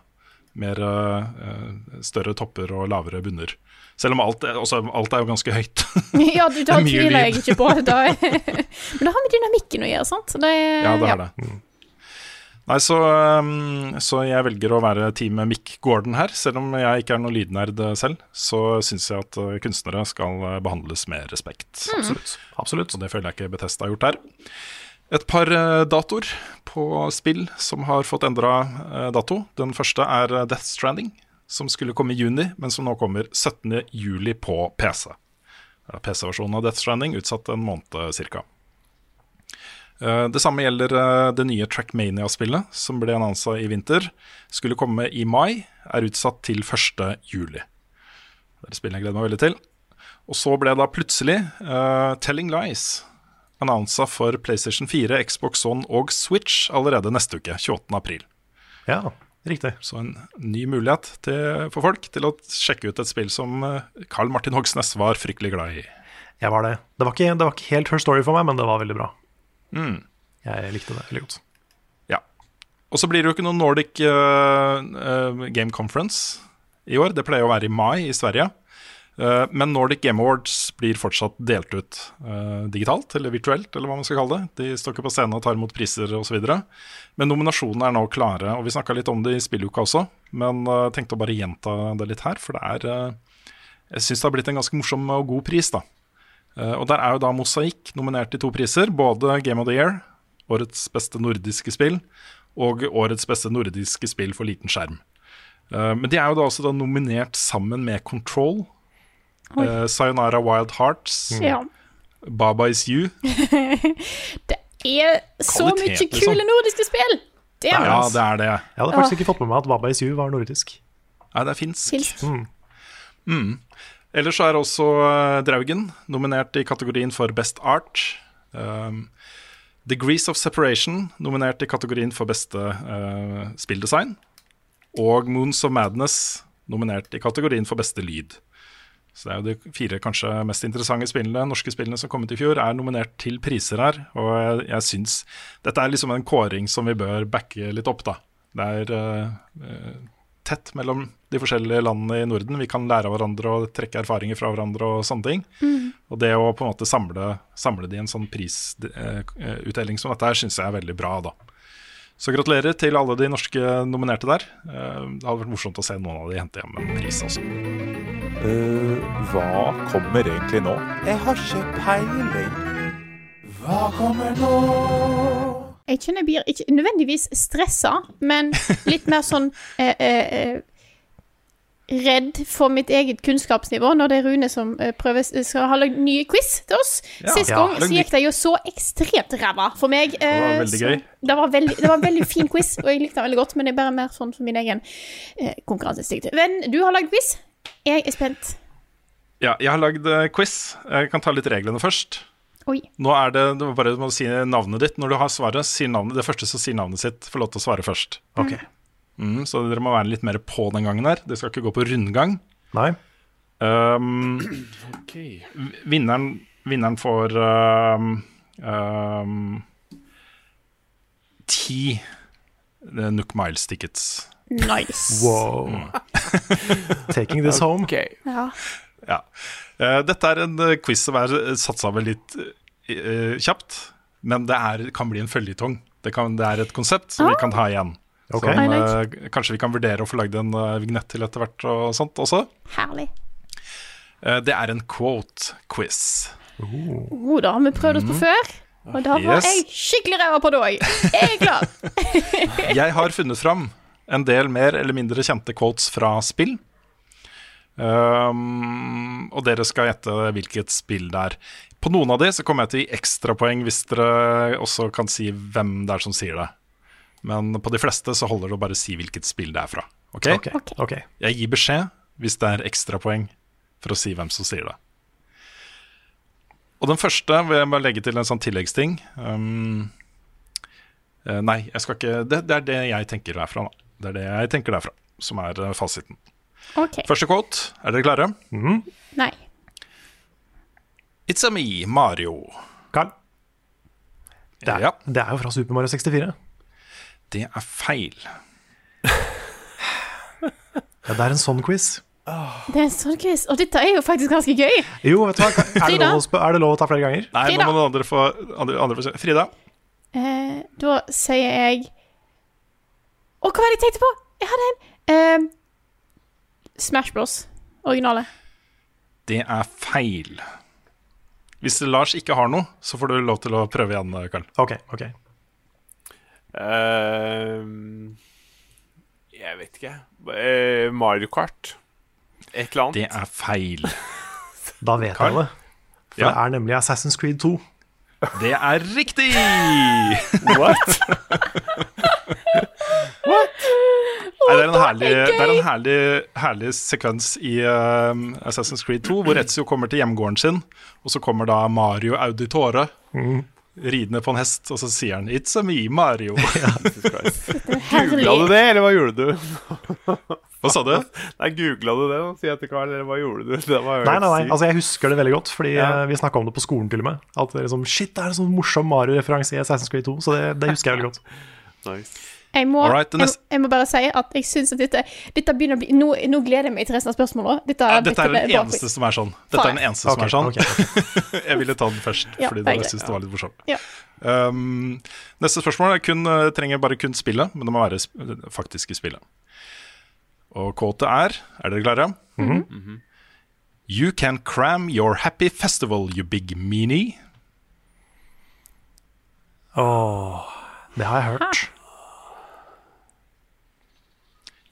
C: Mer eh, større topper og lavere bunner. Selv om alt, også, alt er jo ganske høyt.
A: Ja, du,
C: tar er
A: tviler jeg ikke på. Da, men det har med dynamikken å gjøre, sant? Det,
C: Ja, det har det. Nei, så, um, så jeg velger å være team Mick Gordon her. Selv om jeg ikke er noen lydnerd eh, selv, så syns jeg at eh, kunstnere skal eh, behandles med respekt.
A: Mm.
B: Absolutt. Absolutt.
C: Og det føler jeg ikke Betesta har gjort her. Et par eh, datoer på spill som har fått endra eh, dato. Den første er eh, Death Stranding, som skulle komme i juni, men som nå kommer 17. juli på PC. PC-versjonen av Death Stranding utsatt en måned ca. Det samme gjelder det nye Trackmania-spillet, som ble annonsa i vinter. Skulle komme i mai, er utsatt til 1. juli. Det er et spill jeg gleder meg veldig til. Og så ble da plutselig uh, Telling Lies annonsa for PlayStation 4, Xbox One og Switch allerede neste uke, 28. april.
B: Ja, riktig.
C: Så en ny mulighet til, for folk til å sjekke ut et spill som eh, Carl Martin Hogsnes var fryktelig glad i.
B: Jeg var det. Det var, ikke, det var ikke helt her story for meg, men det var veldig bra.
C: Mm.
B: Jeg likte det veldig godt.
C: Ja. Og så blir det jo ikke noen Nordic uh, uh, Game Conference i år. Det pleier å være i mai i Sverige. Eh, men Nordic Game Awards blir fortsatt delt ut eh, digitalt, eller virtuelt, eller hva man skal kalle det. De står ikke på scenen og tar imot priser osv. Men nominasjonene er nå klare, og vi snakka litt om det i spilluka også. Men uh, tenkte å bare gjenta det litt her, for det er eh, Jeg syns det har blitt en ganske morsom og god pris, da. Eh, og der er jo da Mosaikk nominert til to priser. Både Game of the Year, årets beste nordiske spill, og årets beste nordiske spill for liten skjerm. Eh, men de er jo da også da nominert sammen med Control, Eh, Sayonara Wild Hearts,
A: Ja.
C: Baba Is You.
A: Det er så
C: Kvalitet,
A: mye
C: liksom.
A: kule nordiske spill! Det er
C: Ja, det er det.
B: Jeg hadde faktisk ikke fått med meg at Baba Is You var nordisk.
C: Nei, det er finsk.
A: Finsk.
B: Mm.
C: Mm. Ellers er også eh, Draugen nominert i kategorien for Best Art. Um, Degrees of Separation nominert i kategorien for beste uh, spilldesign. Og Moons of Madness nominert i kategorien for beste lyd. Så det er jo de fire kanskje mest interessante spillene, norske spillene som kom ut i fjor, er nominert til priser her. Og jeg, jeg syns Dette er liksom en kåring som vi bør backe litt opp, da. Det er eh, eh, tett mellom de forskjellige landene i Norden. Vi kan lære av hverandre og trekke erfaringer fra hverandre og sånne ting.
A: Mm.
C: Og det å på en måte samle, samle det i en sånn prisutdeling som dette her, syns jeg er veldig bra, da. Så gratulerer til alle de norske nominerte der. Uh, Det hadde vært morsomt å se noen av de hente hjem en pris, altså.
G: Eh, hva kommer egentlig nå? Jeg har ikke peiling. Hva kommer nå?
A: Jeg kjenner jeg blir ikke nødvendigvis stressa, men litt mer sånn eh, eh, eh, Redd for mitt eget kunnskapsnivå når det er Rune som eh, prøver, skal ha lagd nye quiz til oss.
C: Ja.
A: Sist gang så gikk det jo så ekstremt ræva for meg.
C: Det var veldig gøy.
A: Det var veldig, det var en veldig fin quiz, og jeg likte den veldig godt, men det er bare mer sånn for min egen eh, konkurranseinstinkt. Venn, du har lagd quiz. Jeg er spent.
C: Ja, jeg har lagd eh, quiz. Jeg kan ta litt reglene først.
A: Oi.
C: Nå er det, det var bare må si navnet ditt. Når du har svaret, si navnet. Det første som sier navnet sitt, får lov til å svare først.
B: Ok.
C: Mm, så dere må være litt mer på den gangen her. Det skal ikke gå på rundgang.
B: Nei.
C: Um,
D: okay.
C: vinneren, vinneren får um, um, ti eh, Nook Miles tickets.
A: Nice.
B: Wow. Taking this home.
D: Okay.
A: Ja.
C: Ja. Eh, dette er en eh, quiz som er eh, satt sammen litt uh, kjapt, men det er, kan bli en føljetong. Det, det er et konsept som vi kan ha igjen.
B: Okay.
C: Som,
A: uh,
C: eh, kanskje vi kan vurdere å få lagd en uh, vignett til etter hvert og sånt også.
A: Herlig.
C: Eh, det er en quote-quiz.
A: Oh, da har vi prøvd oss på før. Og da var
C: Yes.
A: jeg skikkelig ræva på det òg. Jeg er klar.
C: Jeg har funnet fram en del mer eller mindre kjente quotes fra spill. Um, og dere skal gjette hvilket spill det er. På noen av de så kommer jeg til å gi ekstrapoeng hvis dere også kan si hvem det er som sier det. Men på de fleste så holder det å bare si hvilket spill det er fra. Ok?
B: Okay. Okay.
C: Jeg gir beskjed hvis det er ekstrapoeng for å si hvem som sier det. Og den første vil jeg bare legge til en sånn tilleggsting. Um, nei, jeg skal ikke det, det er det jeg tenker det er fra, da. Det er det jeg tenker det er som er eh, fasiten.
A: Okay.
C: Første quote. Er dere klare?
A: Nei.
C: It's a me, Mario.
B: Carl. Det er,
C: Ja,
B: det er jo fra Super Mario 64.
C: det er feil.
B: Ja, det er en sånn quiz.
A: Det er en sånn quiz, og dette er jo faktisk ganske gøy.
B: Jo, vet du hva, er det, lov er det lov å ta flere ganger?
C: Nei,
A: Frida.
C: nå må noen andre få andre, andre få. Frida.
A: Eh, da sier jeg Å, hva var det jeg tenkte på? Jeg hadde en eh, Smash Bros. Originale.
C: Det er feil. Hvis Lars ikke har noe, så får du lov til å prøve igjen, Karl.
B: Ok, ok.
D: uh, jeg vet ikke. Uh, Mario Kart. Et eller annet.
C: Det er feil.
B: Da vet
C: Carl?
B: jeg det. For
C: Ja.
B: det er nemlig Assassin's Creed 2.
C: Det er riktig!
D: What?
C: Nei, det er en herlig, det er en herlig, herlig sekvens i uh, Assassin's Creed 2 hvor Ezio kommer til hjemgården sin, og så kommer da Mario Auditore ridende på en hest, og så sier han 'It's a me, Mario'.
D: Googla du det, eller hva gjorde du?
C: Hva sa du?
D: Nei, Googla du det, si jeg til eller hva gjorde du? Det var
B: Nei, nei, nei, altså jeg husker det veldig godt, fordi
D: Ja.
B: eh, vi snakka om det på skolen til og med. At det er liksom, Shit, det er en sånn morsom Mario-referanse i Assassin's Creed 2, så det, det husker jeg veldig godt.
D: Nice.
A: Jeg må,
C: Alright,
A: jeg, jeg må bare si at jeg syns at dette, dette begynner å bli nå, nå gleder jeg meg til resten av spørsmålene. Dette,
C: Ja, dette er den eneste som er sånn. Dette er den eneste som er sånn.
B: Okay. ok.
C: jeg ville ta den først,
A: Ja,
C: fordi jeg syns det var litt morsomt.
A: Ja.
C: Um, neste spørsmål er kun, eh, trenger bare kun spillet, men det må være sp faktiske spillet. Og kåte er Er dere klare? You can cram your happy festival, you big meanie.
B: Åh, det har jeg hørt.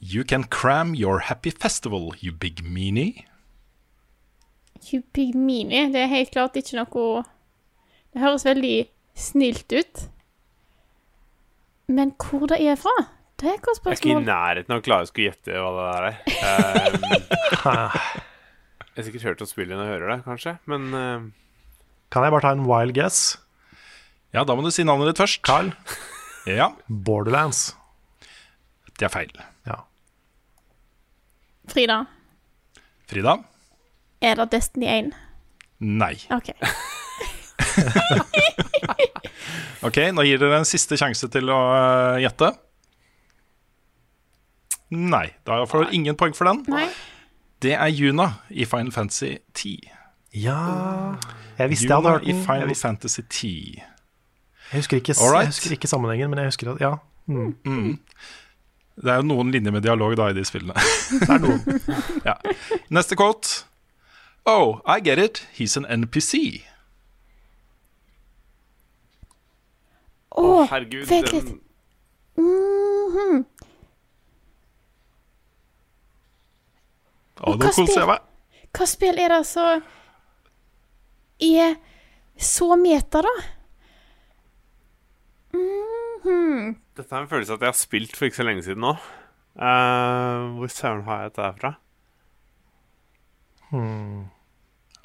C: You can cram your happy festival, you big meanie.
A: You Big meanie. det er helt klart ikke noe Det høres veldig snilt ut. Men hvor det er fra? Det er et spørsmål.
D: Jeg er ikke i nærheten av å klare å skulle gjette hva det der er. Um, jeg har sikkert hørt om spillet når jeg hører det, kanskje, men uh...
B: Kan jeg bare ta en wild guess?
C: Ja, da må du si navnet ditt først.
B: Carl?
C: Ja,
B: Borderlands.
C: det er feil.
A: Frida,
C: Frida?
A: er det Destiny 1?
C: Nei.
A: OK.
C: Ok, nå gir dere en siste sjanse til å øh, gjette. Nei, da får dere ingen poeng for den.
A: Nei.
C: Det er Juna i Final Fantasy 10.
B: Ja Jeg visste jeg hadde hørt
C: den
B: den. i
C: Final
B: jeg
C: Fantasy 10.
B: jeg, husker ikke, jeg husker ikke sammenhengen, men jeg husker at Ja. Mm.
C: Det er jo noen linjer med dialog da i de spillene.
B: Det er noen.
C: ja. Neste quote. Oh, I get it. He's an NPC.
A: Å,
D: herregud
A: vent litt.
D: den,
A: Mm
C: -hmm.
A: Og hva spill- Hva spill er det som er så meta, da? Mhm.
D: Dette er en følelse at jeg har spilt for ikke så lenge siden nå. Uh, hvor søren har jeg dette her fra?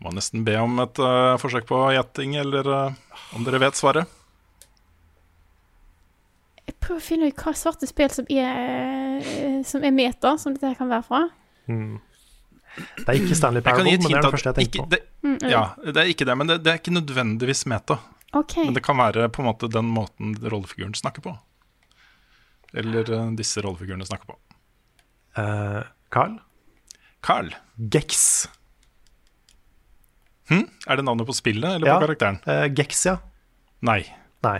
C: Må nesten be om et uh, forsøk på gjetting, eller uh, om dere vet svaret.
A: Jeg prøver å finne ut hva svarte spill som er, som er meta, som dette her kan være fra.
B: Hmm. Det er ikke Stanley
C: Jeg
B: Parable, men det er det første jeg tenker på.
C: det,
A: Mm, mm.
C: ja, det er ikke det, men det, det er ikke nødvendigvis meta.
A: Okay.
C: Men det kan være på en måte den måten rollefiguren snakker på. Eller øh, disse rollefigurene snakker på.
B: Uh, Carl?
C: Carl.
B: Gex.
C: Hm? Er det navnet på spillet eller
B: Ja.
C: på karakteren?
B: Uh, Gex, ja.
C: Nei.
B: Nei.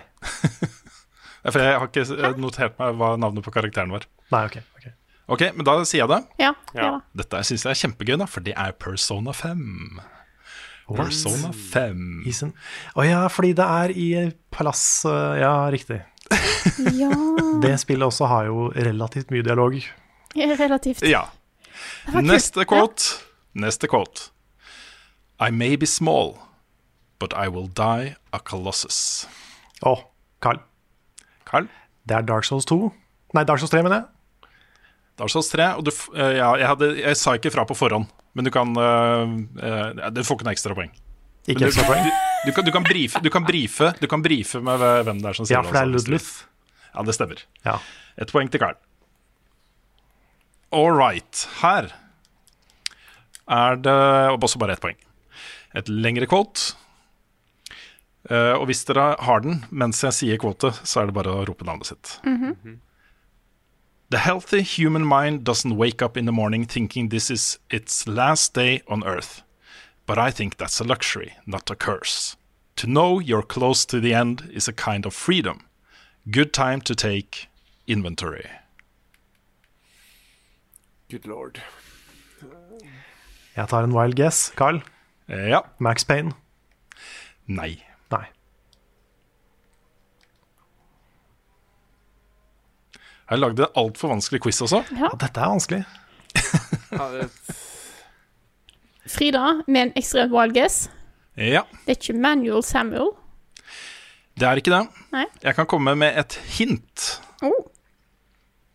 C: For jeg har ikke eh, notert meg hva navnet på karakteren var.
B: Nei, ok. ok.
C: Ok, men da sier jeg det.
A: Ja,
D: Ja.
C: Dette syns jeg er kjempegøy, da, for det er Persona 5. Persona 5.
B: Å oh, ja, fordi det er i palass eh, Ja, riktig.
A: ja.
B: Det spillet også har jo relativt mye dialog.
A: Relativt.
C: Ja. Neste quote. Neste quote. I may be small, but I will die a colossus.
B: Å, Carl.
C: Carl?
B: Det er Dark Souls 2. Nei, Dark Souls 3, mener jeg.
C: Dark Souls 3. Og du, eh, ja, jeg, hadde, jeg sa ikke fra på forhånd, men du kan uh, uh, Du får ikke noe ekstra poeng.
B: Ikke
C: Men du, kan, du, kan brife, du, kan brife, du kan brife med hvem det er som sier det.
B: Ja, for det er Ludlith.
C: Ja, det stemmer.
B: Ja.
C: Et poeng til Carl. All right. Her er det også bare ett poeng. Et lengre quote. Uh, og hvis dere har den mens jeg sier kvote, så er det bare å rope navnet sitt.
A: Mhm.
C: The healthy human mind doesn't wake up in the morning thinking this is its last day on earth. But I think that's a luxury, not a curse. To know you're close to the end is a kind of freedom. Good time to take inventory.
D: Good lord.
B: Jeg tar en wild guess. Carl?
C: Ja.
B: Max Payne?
C: Nei.
B: Nei.
C: Jeg lagde altfor vanskelig quiz også.
A: Ja.
B: Dette er vanskelig.
D: Ja, det,
A: Frida med en ekstremt wild guess.
C: Ja,
A: Det er ikke Manuel Samuel.
C: det er ikke det.
A: Nei.
C: Jeg kan komme med et hint.
A: Oh.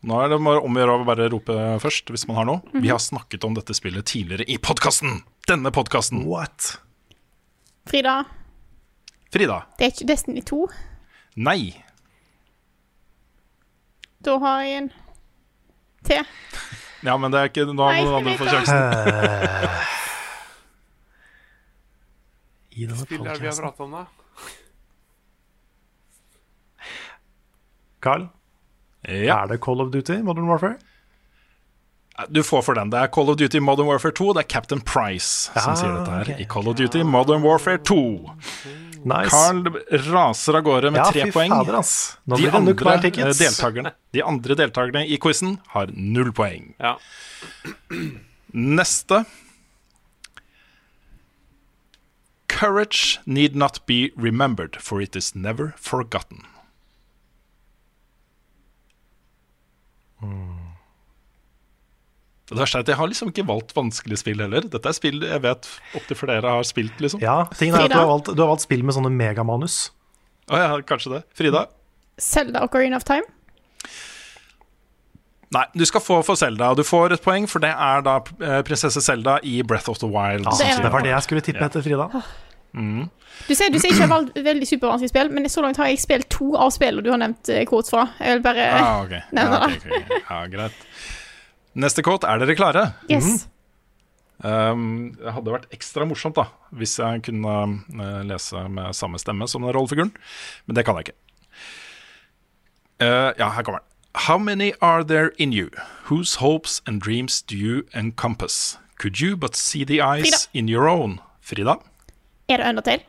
C: Nå er det bare om å gjøre å bare rope først hvis man har noe.
A: Mhm.
C: Vi har snakket om dette spillet tidligere i podkasten! Denne podkasten.
B: What?
A: Frida,
C: Frida.
A: det er ikke Destiny 2.
C: Nei.
A: Da har jeg en til.
C: Ja, men det er ikke Nå må noen andre få sjansen.
B: I denne
D: spill er det vi har prata om, da?
B: Carl?
C: Ja.
B: Er det Call of Duty Modern Warfare?
C: Du får for den. Det er Call of Duty Modern Warfare 2. Det er Captain Price som sier dette her
B: Okay.
C: i Call of Duty Modern Warfare 2.
B: Nice.
C: Carl raser av gårde med
B: Ja,
C: tre poeng.
B: fader, ass. Nå
C: de, andre, deltakerne, de andre deltakerne i quizen har null poeng.
D: Ja.
C: Neste. Courage need not be remembered, for it is never forgotten. Det verste er at Jeg har liksom ikke valgt vanskelige spill heller. Dette er spill jeg vet opptil flere har spilt. liksom
B: Ja, tingen er at du har, valgt, du har valgt spill med sånne megamanus.
C: Å ja, kanskje det. Frida?
A: Zelda Ocarina of Time.
C: Nei, du skal få for Selda. Du får et poeng, for det er da eh, prinsesse Selda i Breath of the Wild.
A: Er
B: det var det jeg skulle tippe etter, Frida.
A: Du sier, du sier ikke valgt veldig supervanskelige spill, men så langt har jeg spilt to av spillene du har nevnt eh, quotes fra. Jeg vil bare
C: Ah, okay.
A: nevne det.
C: Ja,
A: okay,
C: ok, ok, ok. ja, greit. Neste quote. Er dere klare?
A: Yes.
C: Um, det hadde vært ekstra morsomt da hvis jeg kunne uh, lese med samme stemme som den rollefiguren, men det kan jeg ikke. Uh, ja, her kommer den. How many are there in you? Whose hopes and dreams do you encompass? Could you but see the eyes
A: Frida.
C: in your own? Frida?
A: Er det Undertale?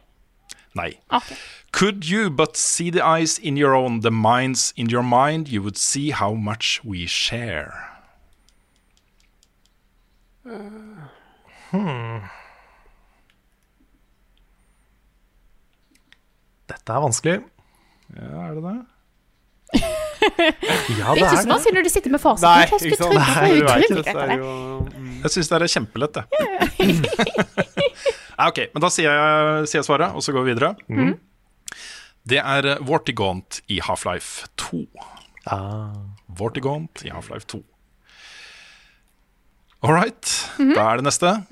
C: Nei.
A: Okay.
C: Could you but see the eyes in your own, the minds in your mind, you would see how much we share.
B: Dette er vanskelig.
C: Ja, er det det?
B: Ja,
A: Det er ikke så vanskelig når du sitter med fasiten.
D: Nei,
A: Jeg skulle trodd
D: Nei,
A: det
D: du
A: var utrolig
D: det, er
A: det.
D: det mm.
C: Jeg syns det er kjempelett, det. Ja, ok, men da sier jeg, sier jeg svaret, og så går vi videre.
A: Mm.
C: Det er vortigont Vortigaunt i Half-Life 2.
B: Ah.
C: Vortigaunt i Half-Life 2. All right,
A: Mhm.
C: da er det neste.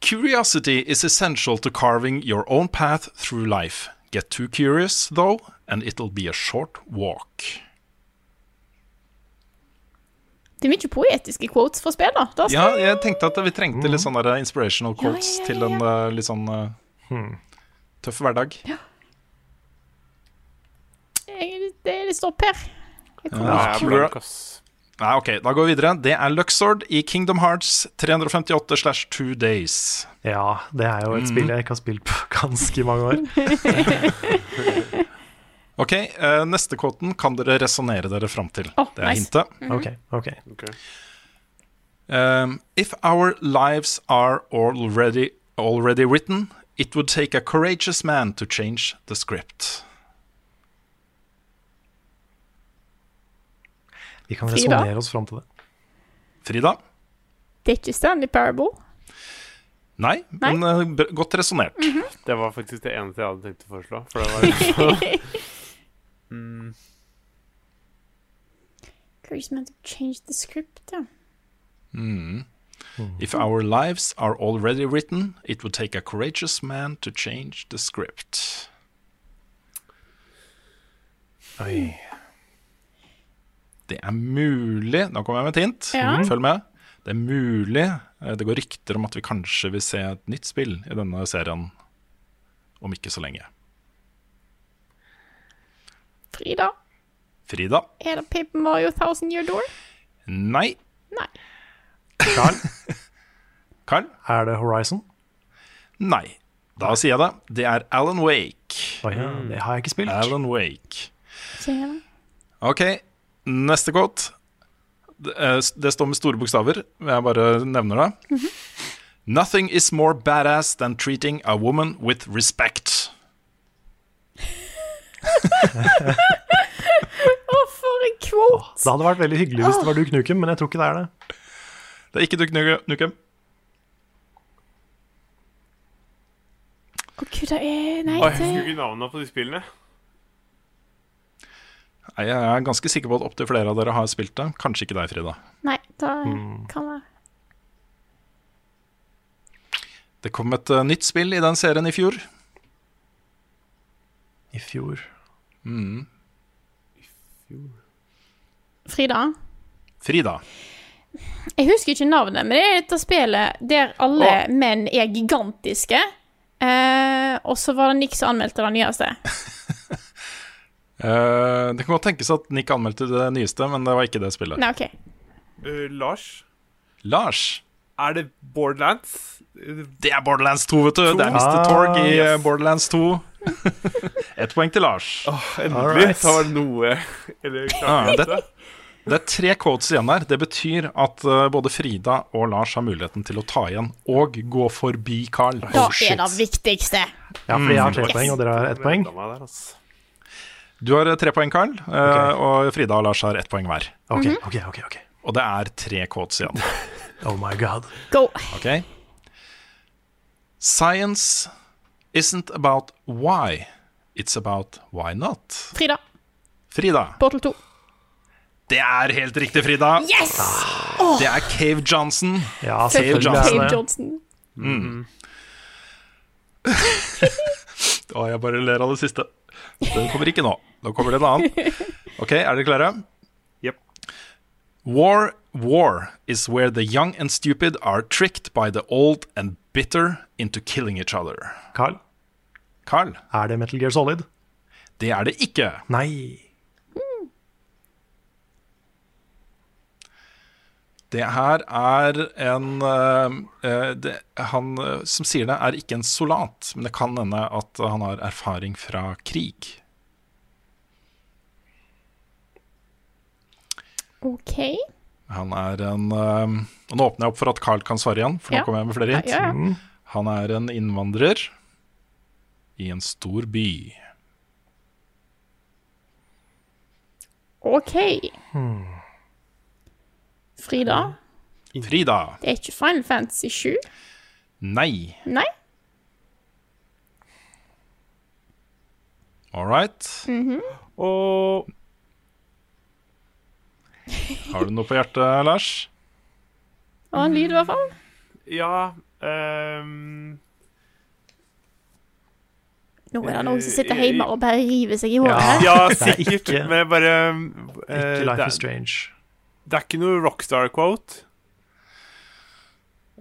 C: Curiosity is essential to carving your own path through life. Get too curious, though, and it'll be a short walk.
A: Det er mye poetiske quotes fra spill, da.
C: Ja, jeg tenkte at vi trengte litt sånne inspirational quotes
A: ja, ja,
C: til en eh, litt sånn hmm, tøff hverdag.
A: jeg, Det er litt stopp her. Jeg kommer
C: Ja,
A: ikke.
C: Nei, ok, Da går vi videre. Det er Luxord i Kingdom Hearts 358 slash Two Days.
B: Ja, det er jo et
C: mm.
B: spill jeg ikke har spilt på ganske mange år.
C: Ok, eh, Neste kvoten kan dere resonnere dere fram til.
A: Oh,
C: det er
A: nice.
C: hintet.
B: Ok, okay.
C: Um, if our lives are already, already written, it would take a courageous man to change the script.
B: Vi kan resonnere oss fram til det.
C: Frida?
A: Det er ikke Stanley Parable.
C: Nei,
A: Nei.
C: men uh, godt resonnert.
D: Det var faktisk det eneste jeg hadde tenkt å foreslå. For det var mm,
A: Courageous man to change the script, ja.
C: Mm. If our lives are already written, it would take a courageous man to change the script.
B: Oi.
C: Det er mulig Nå kommer jeg med et hint.
A: Ja.
C: Følg med. Det er mulig eh, Det går rykter om at vi kanskje vil se et nytt spill i denne serien om ikke så lenge.
A: Frida.
C: Frida.
A: Er det Paper Mario Thousand Year Door?
C: Nei.
A: Nei.
B: Carl,
C: Carl?
B: er det Horizon?
C: Nei. Da sier jeg det. Det er Alan Wake.
B: Ja, det har jeg ikke spilt.
C: Alan Wake.
A: Det?
C: Ok, neste quote. Det, eh, det står med store bokstaver, men jeg bare nevner det. Nothing is more badass than treating a woman with respect.
A: Å, for en quote!
B: Det hadde vært veldig hyggelig hvis det var du, Knukem, men jeg tror ikke det er det.
C: Det er ikke du, Nuke- Nukem.
A: Å gud, det er Nei,
D: jeg husker ikke navnene på de spillene.
C: Nei, Jeg er ganske sikker på at opptil flere av dere har spilt det. Kanskje ikke deg, Frida.
A: Nei, da
C: Mm.
A: kan jeg
C: Det kom et uh, nytt spill i den serien i fjor.
B: I fjor.
C: Mm.
A: Frida?
C: Frida.
A: Jeg husker ikke navnet, men det er dette spillet der alle menn er gigantiske. Eh, og så var det Nick som anmeldte det nyeste.
C: Eh, det kan godt tenkes at Nick anmeldte det nyeste, men det var ikke det spillet.
A: Nei, OK.
D: Uh, Lars,
C: Lars.
D: er det Borderlands?
C: Det er Borderlands 2, vet du. Det er Mr.
B: Ah,
C: Torg i eh,
D: yes.
C: Borderlands 2. Ett poeng til Lars.
D: Endelig Right. var det noe Eller klart
C: det, det er tre quotes igjen her. Det betyr at uh, både Frida og Lars har muligheten til å ta igjen og gå forbi Carl.
A: Da er det viktigste.
B: Ja, for jeg har tre
A: Yes.
B: poeng, og dere har ett poeng.
D: Der, altså.
C: Du har eh, tre poeng, Carl, eh, og Frida og Lars har ett poeng hver.
B: Ok,
A: Mhm.
B: ok, ok, okay.
C: Og det er tre quotes igjen.
B: Oh my god.
A: Go.
C: Okay. Science isn't about why, it's about why not.
A: Frida.
C: Frida.
A: Portal 2.
C: Det er helt riktig, Frida.
A: Yes!
C: Det er Cave Johnson.
B: Ja,
C: Cave Johnson.
A: Cave. Johnson.
C: Mm. Å, jeg bare ler av det siste. Den kommer ikke nå. Nå kommer det en annen. Ok, er dere klare?
D: Jep.
C: War, war is where the young and stupid are tricked by the old and bitter into killing each other.
B: Carl,
C: Carl,
B: er det Metal Gear Solid?
C: det er det ikke.
B: Nei.
C: Det her er en eh, eh, det, Han eh, som sier det, er ikke en solat, men det kan hende at han har erfaring fra krig.
A: OK.
C: Han er en eh, og Nå åpner jeg opp for at Carl kan svare igjen, for nå kommer jeg med flere hit.
A: Ja, ja, ja.
C: Mm. Han er en innvandrer i en stor by.
A: OK. Frida.
C: Frida.
A: Det er ikke Final Fantasy 7?
C: Nei.
A: Nei?
C: All right.
A: Mhm.
D: Og
C: Har du noe på hjertet, Lars?
A: Og en lyd, i hvert fall.
D: ja um...
A: Nå er det noen som sitter hjemme og bare river seg i håret.
D: Ja,
B: Det er
D: sikkert,
B: ikke-
D: men jeg bare uh,
B: Ikke Life
D: det,
B: is Strange.
D: det er ikke noe rockstar-quote.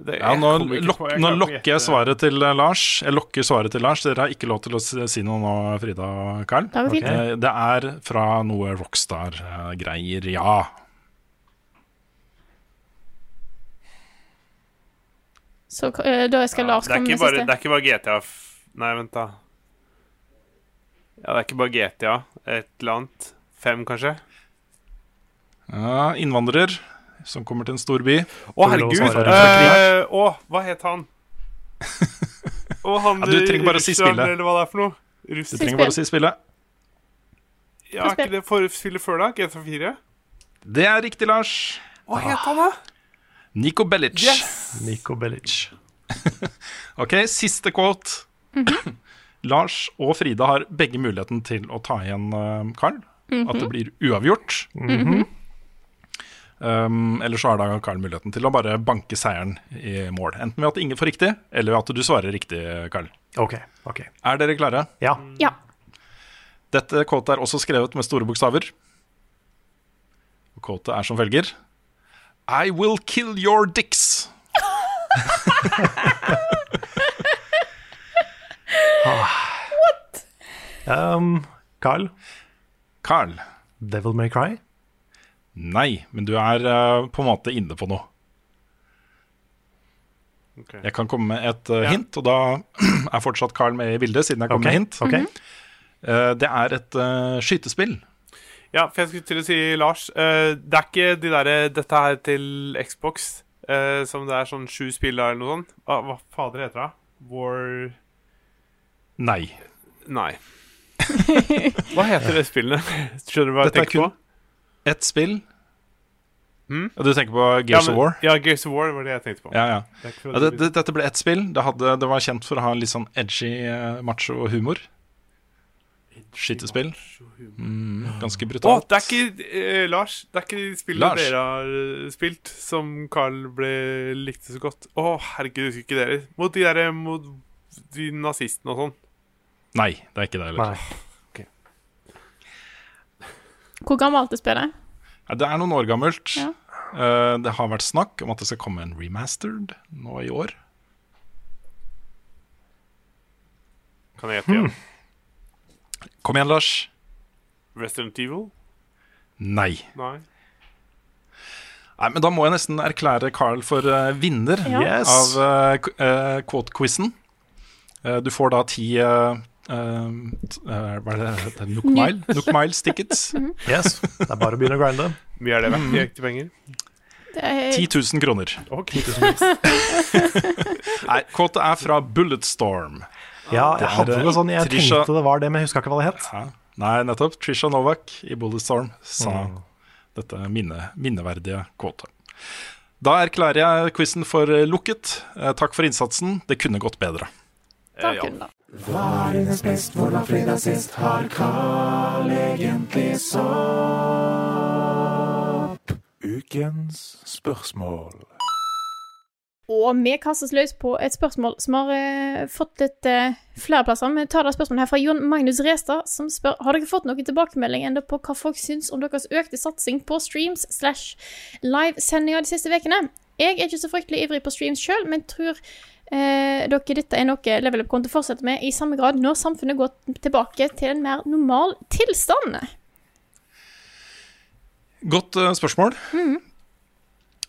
C: Ja, nå, lok, nå lokker jeg svaret til eh, Lars. Jeg lokker svaret til Lars. Dere har ikke lov til å si noe nå, Frida og Carl.
A: Det okay.
C: Eh, Det er fra noe Rockstar-greier, ja.
A: Så eh, da skal Lars
D: det
A: komme med
D: bare,
A: siste.
D: det er ikke bare GTA Nei, vent, da. Ja, det er ikke bare GTA. Et eller annet. Fem, kanskje?
C: ja. Innvandrer som kommer til en stor by.
D: Å, herregud!
B: å?
D: Eh, Å, hva het han? Å, han
C: Ja, du trenger bare å si spillet.
D: Eller hva det er for noe?
C: Du trenger bare å si spillet.
D: Ja, er ikke det for spillet før, da? GTA 4?
C: Det er riktig, Lars.
D: Hva het han, da?
C: Nico Bellic.
D: Yes!
B: Nico Bellic.
C: Ok, siste quote. Lars og Frida har begge muligheten til å ta igjen eh, Carl. At det blir uavgjort. Um, eller så har da Carl muligheten til å bare banke seieren i mål. Enten ved at ingen får riktig, eller ved at du svarer riktig, Carl.
B: Okay, okay.
C: Er dere klare?
B: Ja.
A: Ja.
C: Dette quotet er også skrevet med store bokstaver. Og Quotet er som følger I will kill your dicks.
B: Um, Carl,
C: Carl,
B: Devil May Cry?
C: Nei, men du er uh, på en måte inne på noe.
D: Okay.
C: Jeg kan komme med et
D: Ja.
C: hint, og da er fortsatt Carl med i bildet, siden jeg kom
B: okay.
C: med hint.
B: ok.
C: Eh, det er et skytespill.
D: Ja, for jeg skulle til å si, Lars eh, Det er ikke de derre Dette her til Xbox, eh, som det er sånn sju spill da, eller noe sånt. Hva, hva fader heter det? War
C: Nei.
D: Nei. Hva heter det spillet? Skjønner du hva jeg
C: Dette jeg
D: tenker på?
C: kun ett spill.
D: Hmm?
C: Og Du tenker på
D: Ja,
C: Gears
D: men-
C: of War?
D: Ja, Gears of War var det jeg tenkte på.
C: Ja, ja.
D: Det er
C: ja det, det, dette ble ett spill. Det, hadde, det var kjent for å ha litt sånn edgy eh, macho humor. Skytespill. Mm, ganske brutalt.
D: Oh, det er ikke eh, Lars. Det er ikke de spillene
C: Lars.
D: dere har eh, spilt, som Carl ble likte så godt. Å, herregud, husker ikke dere? Mot de derre Mot de nazistene og sånn.
C: Nei, det er ikke det heller.
B: Nei.
A: Hvor gammelt er spillet?
C: Ja, det er noen år gammelt.
A: Ja.
C: Uh, det har vært snakk om at det skal komme en remastered nå i år.
D: Kan jeg gjette igjen?
C: Kom igjen, Lars.
D: Resident Evil?
C: Nei.
D: Nei.
C: Nei, men Da må jeg nesten erklære Carl for uh, vinner
A: Ja.
B: Yes.
C: av uh, quote-quizen. Uh, du får da ti uh, Hva er det det? Nook Mile? Nook Miles tickets.
B: Yes. Det er bare å begynne å grinde.
D: Mye er det verdt
C: Mm.
D: i ekte penger?
A: Det er
C: 10 000 kroner.
D: Ok.
C: Nei, quotet er fra Bulletstorm.
B: Ja, jeg
C: er,
B: hadde
C: eh,
B: noe sånn, jeg
C: Trisha-
B: tenkte det var det, men jeg huska ikke hva det het.
C: Ja. Nei, nettopp. Trisha Novak i Bulletstorm sa
B: Mm.
C: dette minne, minneverdige kvotet. Da erklærer jeg quizen for eh, lukket. Eh, takk for innsatsen. Det kunne gått bedre.
A: Takk,
D: ja.
A: Hva det.
E: Var hennes best, hvor var fredag sist? Har Carl egentlig sopp? Ukens spørsmål.
A: Og vi kastes løs på et spørsmål som har eh, fått litt eh, flere plasser. Vi tar det spørsmålet her fra Jon Magnus Restad, som spør Har dere fått noen tilbakemelding enda på hva folk syns om deres økte satsing på streams slash livesendinger de siste ukene. Jeg er ikke så fryktelig ivrig på streams sjøl, men tror eh, dere dette er noe Level Up kommer til å fortsette med i samme grad når samfunnet går tilbake til en mer normal tilstand.
C: Godt spørsmål. spørsmål.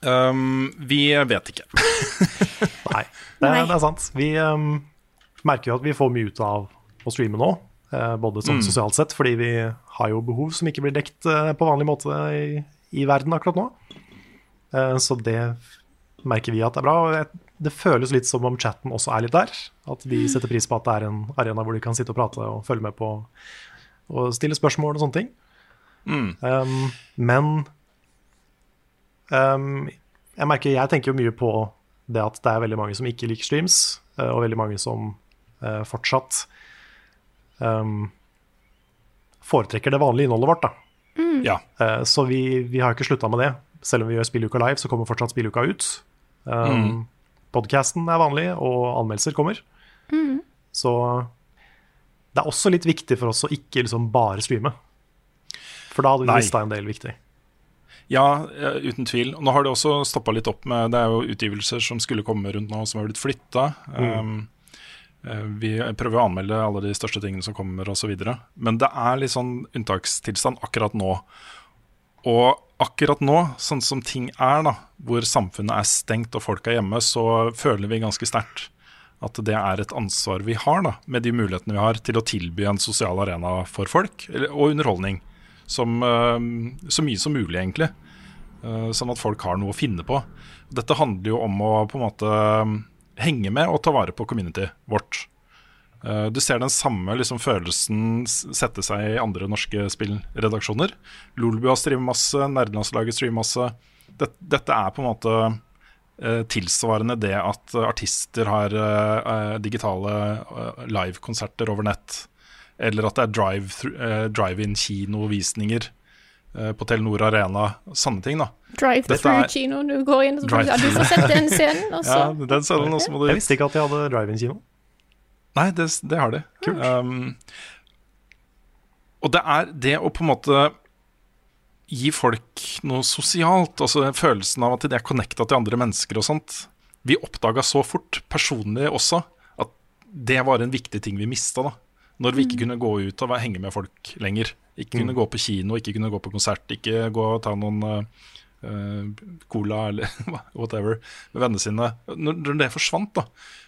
C: Um, vi vet ikke.
B: Nei, det,
A: Nei.
B: det er sant. Vi um, merker jo at vi får mye ut av å streame nå, eh, både sånn
C: Mm.
B: sosialt sett, fordi vi har jo behov som ikke blir dekt eh, på vanlig måte i, i verden akkurat nå. Eh, så det merker vi at det er bra. og Det føles litt som om chatten også er litt der. At de setter pris på at det er en arena hvor de kan sitte og prate og følge med på og stille spørsmål og sånne ting.
C: Mm.
B: Um, men um, jeg merker, jeg tenker jo mye på det at det er veldig mange som ikke liker streams, eh, og veldig mange som uh, fortsatt um, foretrekker det vanlige innholdet vårt. Da.
C: Ja.
B: Uh, så vi, vi har ikke slutta med det. Selv om vi gjør Spilluka live, så kommer fortsatt Spilluka ut. Um,
C: Mm.
B: Podcasten er vanlig, og anmeldelser kommer. Så det er også litt viktig for oss å ikke liksom bare streame. For da hadde vi mista en del viktig.
C: Ja, eh, uten tvil. Og Nå har det også stoppa litt opp med Det er jo utgivelser som skulle komme rundt nå, som har blitt flytta. Um, eh, vi prøver å anmelde alle de største tingene som kommer, osv. Men det er litt sånn unntakstilstand akkurat nå. Og akkurat nå, sånn som ting er, da, hvor samfunnet er stengt og folk er hjemme, så føler vi ganske sterkt at det er et ansvar vi har, da, med de mulighetene vi har til å tilby en sosial arena for folk, eller, og underholdning. Som, eh, så mye som mulig, egentlig. Eh, sånn at folk har noe å finne på. Dette handler jo om å på en måte henge med og ta vare på community vårt. Eh, Du ser den samme liksom, følelsen sette seg i andre norske spillredaksjoner. Lolbua streamer masse, Nerdelandslaget streamer masse. Dette, dette er på en måte tilsvarende det at artister har eh, digitale eh, livekonserter over nett. Eller at det er drive- eh, drive-in-kinovisninger eh, på Telenor Arena. Sanne ting, da.
A: Drive-through
C: er-
A: kino. Du går inn og så ja, du får sett den scenen, Også.
C: Ja, den scenen også må du
B: Jeg visste ikke at de hadde drive-in-kino.
C: Nei, det, det har de. Um, og det er det å på en måte gi folk noe sosialt, altså følelsen av at de er connecta til andre mennesker og sånt. Vi oppdaga så fort, personlig også, at det var en viktig ting vi mista, da. Når vi ikke kunne gå ut og henge med folk lenger Ikke kunne gå på kino, ikke kunne gå på konsert, ikke gå og ta noen eh, eh, cola eller whatever med vennene sine. Når, når det forsvant, da,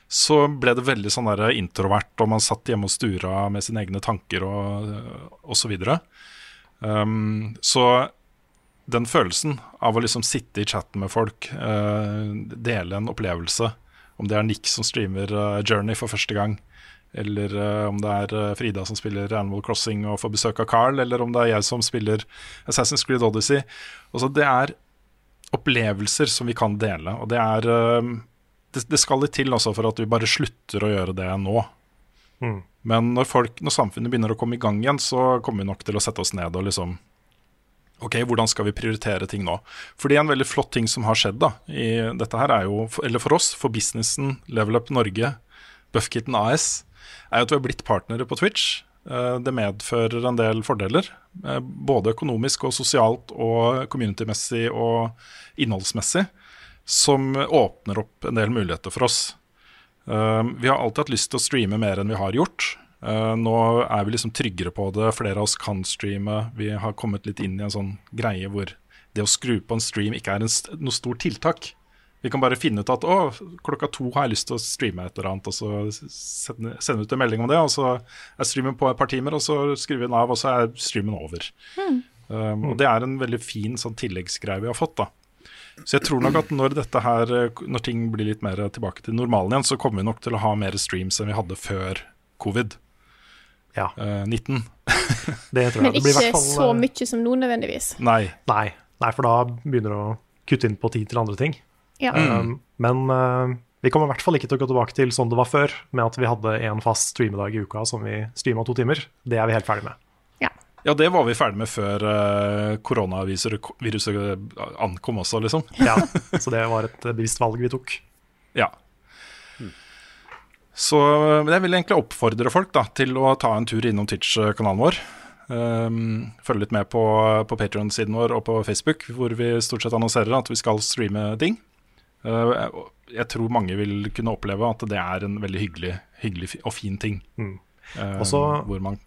C: så ble det veldig sånn der introvert, og man satt hjemme og stura med sine egne tanker og, og så videre. Um, så den følelsen av å liksom sitte i chatten med folk, uh, dele en opplevelse, om det er Nick som streamer uh, Journey for første gang, eller uh, om det er eh, Frida som spiller Animal Crossing og får besøk av Carl, eller om det er jeg som spiller Assassin's Creed Odyssey. Også, det er opplevelser som vi kan dele, og det er eh, det, det skal litt til også for at vi bare slutter å gjøre det nå.
B: Mm.
C: Men når, folk, når samfunnet begynner å komme i gang igjen, så kommer vi nok til å sette oss ned og liksom Ok, hvordan skal vi prioritere ting nå? Fordi en veldig flott ting som har skjedd da, i dette her, er jo, eller for oss, for businessen Level Up Norge, Buffkitten AS, er jo at vi har blitt partnere på Twitch. Eh, Det medfører en del fordeler, eh, både økonomisk og sosialt og community-messig og innholdsmessig, som åpner opp en del muligheter for oss. Eh, Vi har alltid hatt lyst til å streame mer enn vi har gjort. Nå er vi liksom tryggere på det, flere av oss kan streame. Vi har kommet litt inn i en sånn greie hvor det å skru på en stream ikke er noe stort tiltak. Vi kan bare finne ut at å, klokka to har jeg lyst til å streame et eller annet, og så sende, sende ut en melding om det, og så er streamen på et par timer, og så skriver den av, og så er streamen over. Um, og det er en veldig fin sånn tilleggsgreie vi har fått, da. Så jeg tror nok at når dette her, når ting blir litt mer tilbake til normalen igjen, så kommer vi nok til å ha mer streams enn vi hadde før covid.
B: Ja.
C: Uh, 19.
B: Det tror jeg.
A: Men
B: det blir
A: ikke
B: fall,
A: så
B: eh,
A: mye som nå, nødvendigvis.
C: Nei.
B: Nei, nei, for da begynner du å kutte inn på tid til andre ting.
A: Ja.
B: Um, men uh, vi kommer i hvert fall ikke til å gå tilbake til sånn det var før, med at vi hadde en fast streamedag i uka som vi streama to timer. Det er vi helt ferdig med.
C: Ja, det var vi ferdig med før uh, koronaviruset ankom også, liksom.
B: Ja, Så det var et bevisst valg vi tok.
C: Ja. Så jeg vil egentlig oppfordre folk da, til å ta en tur innom Twitch-kanalen vår. Um, følge litt med på, på Patreon-siden vår og på Facebook, hvor vi stort sett annonserer at vi skal streame ting. Uh, jeg- tror mange vil kunne oppleve at det er en veldig hyggelig, hyggelig og fin ting.
B: Mm.
C: Um,
B: Også-
C: hvor man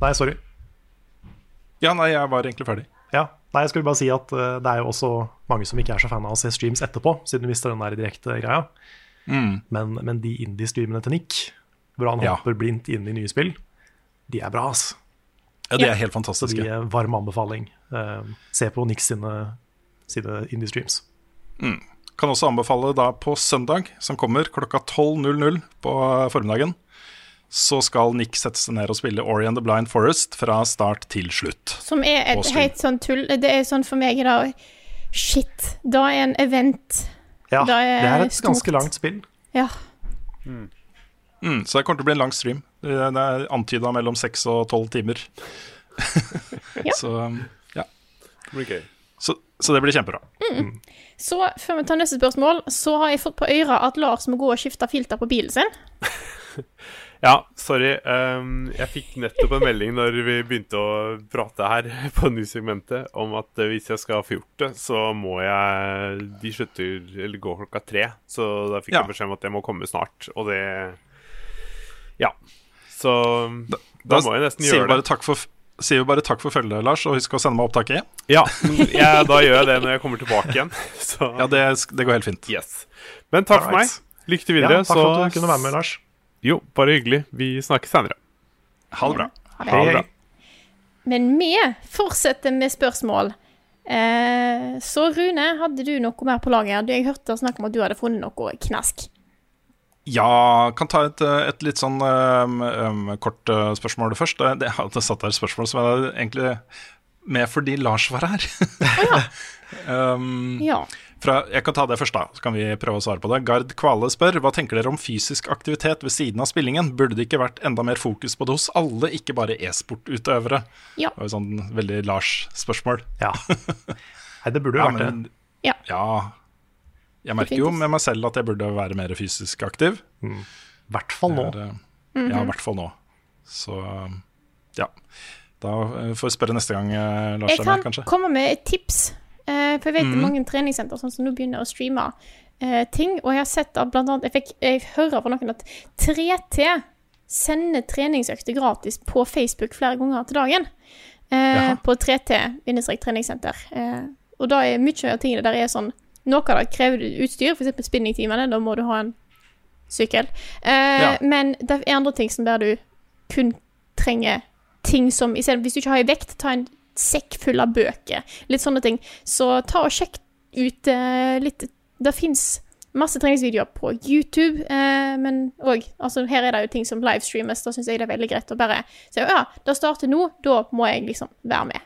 B: Nei, sorry.
C: Ja, nei, jeg var egentlig ferdig.
B: Ja, nei, jeg skulle bare si at uh, det er jo også mange som ikke er så fan av å se streams etterpå, siden du mister den der direkte greia.
C: Mm.
B: Men, men de indie-streamene til Nick, hvor han
C: Ja.
B: hopper blindt inn i nye spill, de er bra, ass.
C: Ja, de er helt
B: Så
C: fantastiske.
B: de er varm anbefaling. Se på Nick sine, sine indie-streams.
C: Mm. Kan også anbefale da på søndag, som kommer klokka 12.00 på formiddagen, så skal Nick sette seg ned og spille Ori and the Blind Forest fra start til slutt.
A: Som er et helt sånn tull Det er sånn for meg da Shit, da er en event.
B: Ja,
A: Da er
B: det er et
A: stort.
B: ganske langt spill.
A: Ja.
C: Mm, så det kommer til å bli en lang stream. Det det er antyda mellom seks og tolv timer.
A: Ja.
C: Så um, ja.
D: Det blir gøy.
C: Så, så det blir kjempebra.
A: Så før vi tar neste spørsmål, så har jeg fått på øra at Lars må gå og skifte filter på bilen sin.
D: Ja, sorry. Um, jeg fikk nettopp en melding når vi begynte å prate her på nysegmentet, om at eh, hvis jeg skal få gjort det, så må jeg De slutter eller går klokka tre. Så da fikk
C: Ja.
D: jeg beskjed om at jeg må komme snart, og det Ja. Så da, må jeg nesten gjøre det.
C: bare takk for, sier vi bare takk for følget, Lars, og husk å sende meg opptaket.
D: Ja, ja, da gjør jeg det når jeg kommer tilbake igjen. Så
C: Ja, det, det går helt fint.
D: yes. Men takk for meg. Lykke til
B: Ja,
D: videre.
B: takk for at du kunne være med, Lars.
D: Jo, bare hyggelig. Vi snakkes senere.
C: Ha det bra.
A: Ha det.
D: Ha det
B: Hei,
D: bra.
B: hei.
A: Men vi fortsetter med spørsmål. Eh, så Rune, hadde du noe mer på laget? Jeg hørte snakk om at du hadde funnet noe knask.
C: Ja, kan ta et, et litt sånn um, um, kort uh, spørsmål først. Det, det, jeg hadde satt der et spørsmål som jeg egentlig med fordi Lars var her. um,
A: Ja.
C: fra, jeg kan ta det først, da. Så kan vi prøve å svare på det. Gard Kvale spør hva tenker dere om fysisk aktivitet ved siden av spillingen. Burde det ikke vært enda mer fokus på det hos alle, ikke bare e-sportutøvere?
A: Ja.
C: Det var jo sånn veldig Lars-spørsmål.
B: Ja. Nei, det burde jo
C: Ja,
B: vært det.
A: Ja.
C: ja. Jeg merker jo med meg selv at jeg burde være mer fysisk aktiv.
B: I hvert fall nå.
C: Er, eh, Ja, i hvert fall nå. Så ja. Da eh, får jeg spørre neste gang, eh, Lars.
A: Jeg kan
C: kanskje.
A: komme med et tips. Eh, for jeg vet
C: mm.
A: mange treningssenter sånn som nå begynner å streame eh, ting. Og jeg har sett at blant annet Jeg fikk jeg hører fra noen at 3T sender treningsøkter gratis på Facebook flere ganger til dagen. eh,
C: Jaha.
A: på 3T-treningssenter. Eh, og da er mye av tingene der er sånn Noe av det krever utstyr, f.eks. spinningtimene. Da må du ha en sykkel. Eh,
C: Ja.
A: Men det er andre ting som der du kun trenger ting som Hvis du ikke har i vekt, ta en sekk full av bøker. Litt sånne ting. Så ta og sjekk ut eh, litt Det fins masse treningsvideoer på YouTube, eh, men òg altså, Her er det jo ting som livestreames. Da syns jeg det er veldig greit å bare si ja, det starter nå, da må jeg liksom være med.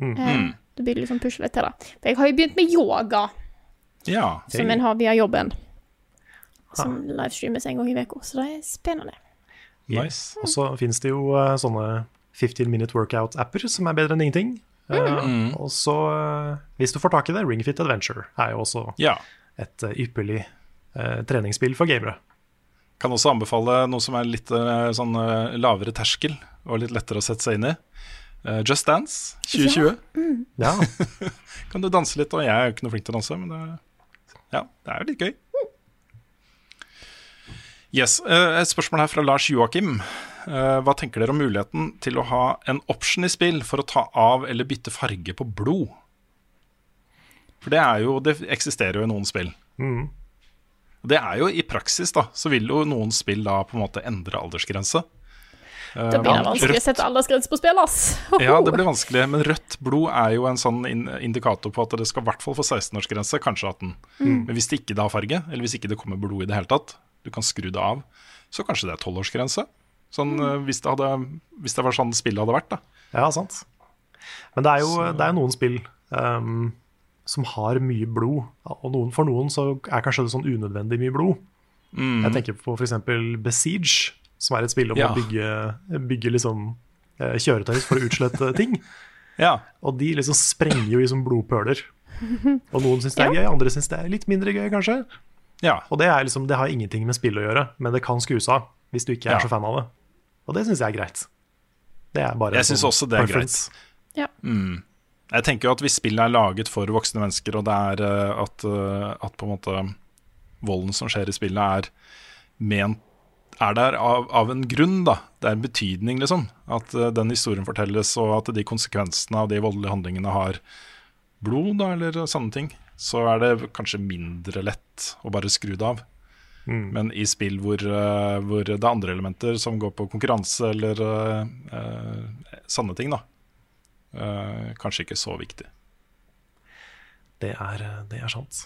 B: Mm.
A: Eh,
C: Mm.
A: Da blir det liksom pushe litt til da. For jeg har jo begynt med yoga,
C: Ja.
A: som en har via jobben. Som livestreames en gang i uka, så det er spennende.
C: Nice.
B: Og så finnes det jo uh, sånne 15 minute workout-apper som er bedre enn ingenting. Eh,
C: Mm.
B: og så, uh, hvis du får tak i det, Ringfit Adventure er jo også
C: Ja.
B: et eh, ypperlig treningsspill for gamere.
C: Kan også anbefale noe som er litt sånn lavere terskel og litt lettere å sette seg inn i. Just Dance 2020.
A: Mm.
B: Ja.
C: kan du danse litt, og jeg er jo ikke noe flink til å danse, men det, ja, det er jo litt gøy. Yes, eh, Et spørsmål her fra Lars Joakim. Eh, Hva tenker dere om muligheten til å ha en option i spill for å ta av eller bytte farge på blod? For det er jo, det eksisterer jo i noen spill.
B: Mm.
C: Det er jo i praksis, da, så vil jo noen spill da på en måte endre aldersgrense.
A: Da blir det vanskelig å sette aldersgrense på spill, ass.
C: Ja, det blir vanskelig, men rødt blod er jo en sånn indikator på at det skal i hvert fall få 16-årsgrense, kanskje 18.
A: Mm.
C: Men hvis det ikke har farge, eller hvis ikke det kommer blod i det hele tatt, du kan skru det av, så kanskje det er 12-årsgrense. Sånn,
A: Mm.
C: eh, hvis, det hadde, hvis det var sånn spillet hadde vært, da.
B: Ja, sant. Men det er jo det er noen spill um, som har mye blod, og noen, for noen så er kanskje det sånn unødvendig mye blod.
C: Mm.
B: Jeg tenker på f.eks. Besiege, som er et spill om
C: Ja.
B: å bygge, bygge liksom, eh, kjøretøy for å utslette ting.
C: Ja.
B: Og de liksom sprenger jo i som blodpøler. Og noen syns det er gøy, andre syns det er litt mindre gøy, kanskje.
C: Ja.
B: Og det, er liksom, det har ingenting med spill å gjøre, men det kan skuse av hvis du ikke er
C: Ja.
B: så fan av det. Og det syns jeg er greit. Det er bare
C: Jeg syns
B: sånn
C: også det er
B: preference.
A: Ja.
C: Mm. Jeg tenker jo at hvis spillet er laget for voksne mennesker, og det er eh, at, eh, at på en måte volden som skjer i spillet, er ment er der av, av en grunn, da. Det er en betydning, liksom. At uh, den historien fortelles, og at de konsekvensene av de voldelige handlingene har blod, da, eller sånne ting. Så er det kanskje mindre lett å bare skru det av.
B: Mm.
C: Men i spill hvor, uh, hvor det er andre elementer som går på konkurranse eller uh, eh, sånne ting, da. Kanskje ikke så viktig.
B: Det er, det er sant.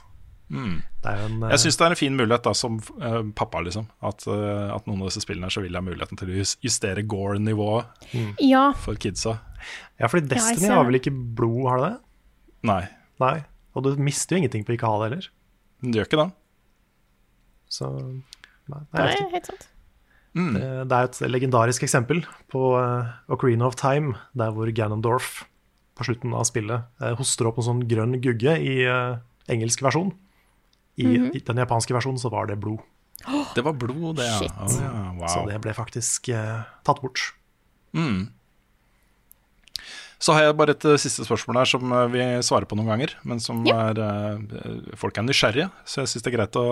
C: Mm.
B: Det er jo en,
C: Jeg syns det er en fin mulighet da, som uh, pappa, liksom. At, uh, at noen av disse spillene så vil ha muligheten til å justere Gore-nivået
A: Ja.
C: for kidsa.
B: Ja, fordi Destiny
A: ja,
B: har vel ikke blod, har det det?
C: Nei,
B: Nei. Og du mister jo ingenting på å ikke ha det heller.
C: men det gjør ikke det.
B: Så nei,
A: Det er
B: ikke.
A: helt sant.
C: Mm.
B: Det, det er et legendarisk eksempel på uh, Ocarina of Time, der hvor Ganondorf på slutten av spillet eh, hoster opp en sånn grønn gugge i eh, engelsk versjon. I,
A: Mhm.
B: I den japanske versjonen så var det blod.
C: Det var blod, det, ja.
A: Shit.
C: Å, ja. Wow.
B: Så det ble faktisk eh, tatt bort.
C: Mm. Så har jeg bare et eh, siste spørsmål her som eh, vi svarer på noen ganger, men som
A: Ja.
C: er eh, Folk er nysgjerrige, så jeg syns det er greit å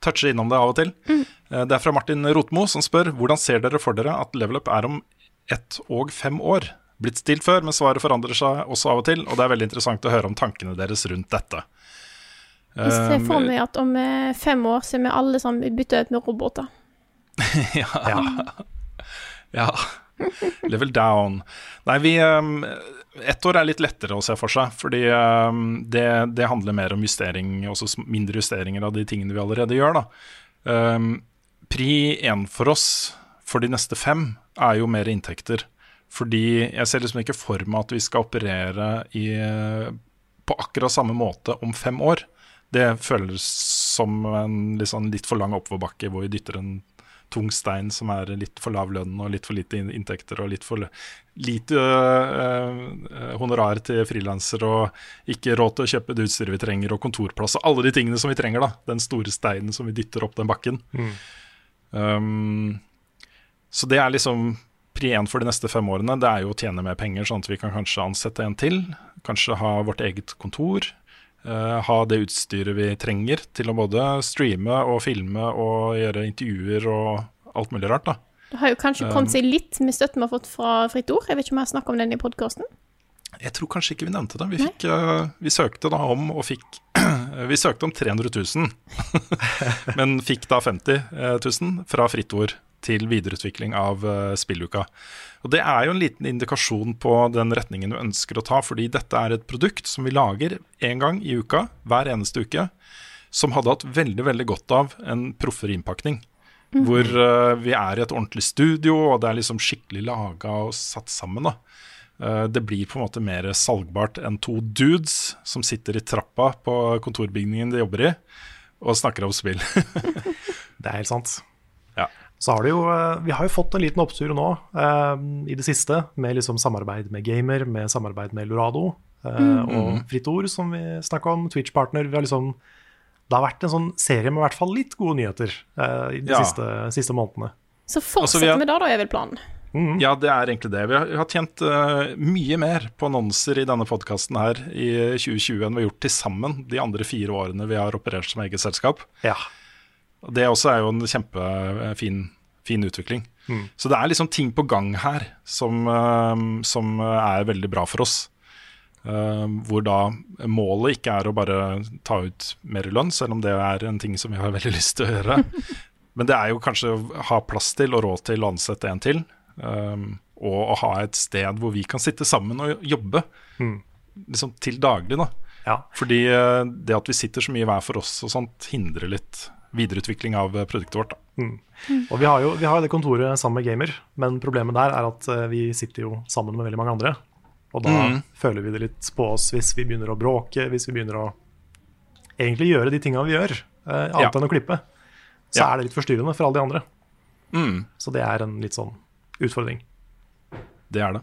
C: touche innom det av og til.
A: Mm.
C: Eh, Det er fra Martin Rotmo som spør hvordan ser dere for dere at level up er om ett og fem år? Blitt stilt før, men svaret forandrer seg også av og til, og det er veldig interessant å høre om tankene deres rundt dette.
A: Jeg ser
C: Um,
A: for meg at om eh, fem år så er vi alle sammen bytta ut med roboter.
C: ja. ja. Level down. Nei, vi um, Ett år er litt lettere å se for seg, fordi um, det, det handler mer om justering, også mindre justeringer av de tingene vi allerede gjør. Da. Pri én for oss for de neste fem er jo mer inntekter. Fordi jeg ser liksom ikke for meg at vi skal operere i, på akkurat samme måte om fem år. Det føles som en sånn litt for lang oppoverbakke hvor vi dytter en tung stein som er litt for lav lønn og litt for lite inntekter og litt for lite øh, honorar til frilanser og ikke råd til å kjøpe det utstyret vi trenger og kontorplass og alle de tingene som vi trenger. da Den store steinen som vi dytter opp den bakken.
B: Mm.
C: Um, så det er liksom pri én for de neste fem årene. Det er jo å tjene mer penger, sånn at vi kan kanskje ansette en til. Kanskje ha vårt eget kontor. Eh, ha det utstyret vi trenger til å både streame og filme og gjøre intervjuer og alt mulig rart. da
A: Det har jo kanskje kommet seg litt med støtten vi har fått fra Fritt Ord. Jeg vet ikke om jeg har snakket om den i podkasten.
C: Jeg tror kanskje ikke vi nevnte det. Vi, fikk, uh, vi søkte da om og fikk Vi søkte om 300 000, men fikk da 50 000 fra Fritt Ord til videreutvikling av eh, spilluka. Og Det er jo en liten indikasjon på den retningen vi ønsker å ta, fordi dette er et produkt som vi lager én gang i uka, hver eneste uke, som hadde hatt veldig veldig godt av en proffere innpakning.
H: Mm.
C: Hvor uh, vi er i et ordentlig studio, og det er liksom skikkelig laga og satt sammen. da. Eh, det blir på en måte mer salgbart enn to dudes som sitter i trappa på kontorbygningen de jobber i, og snakker om spill.
B: Det er helt sant.
C: Ja.
B: Så har det jo, eh, vi har jo fått en liten opptur nå eh, i det siste, med liksom samarbeid med Gamer, med samarbeid med Lorado eh,
H: Mhm.
B: og Fritt Ord, som vi snakka om, Twitch-partner. Vi har liksom, det har vært en sånn serie med i hvert fall litt gode nyheter eh, i de
C: Ja.
B: siste, siste månedene.
A: Så
C: Altså,
A: fortsetter
C: vi har-
A: da, da, er vel planen.
C: Ja, det er egentlig det. Vi har, vi har tjent uh, mye mer på annonser i denne podkasten her i 2020 enn vi har gjort til sammen de andre fire årene vi har operert som eget selskap.
B: Ja.
C: Det også er jo en kjempefin fin utvikling.
B: Mm.
C: Så det er liksom ting på gang her som, eh, som er veldig bra for oss. Uh, hvor da målet ikke er å bare ta ut mer lønn, selv om det er en ting som vi har veldig lyst til å gjøre. Men det er jo kanskje å ha plass til og råd til å ansette en til. Um, og å ha et sted hvor vi kan sitte sammen og jobbe
B: Mm.
C: liksom til daglig. da Fordi eh, det at vi sitter så mye hver for oss og sånt, hindrer litt videreutvikling av eh, produktet vårt.
B: Mm. Og vi har jo vi har det kontoret sammen med Gamer, men problemet der er at eh, vi sitter jo sammen med veldig mange andre. Og da
C: mm.
B: føler vi det litt på oss hvis vi begynner å bråke, hvis vi begynner å egentlig gjøre de tinga vi gjør, eh, annet
C: Ja.
B: enn å klippe. Så
C: Ja.
B: er det litt forstyrrende for alle de andre.
C: Mm.
B: Så det er en litt sånn utfordring.
C: Det er det.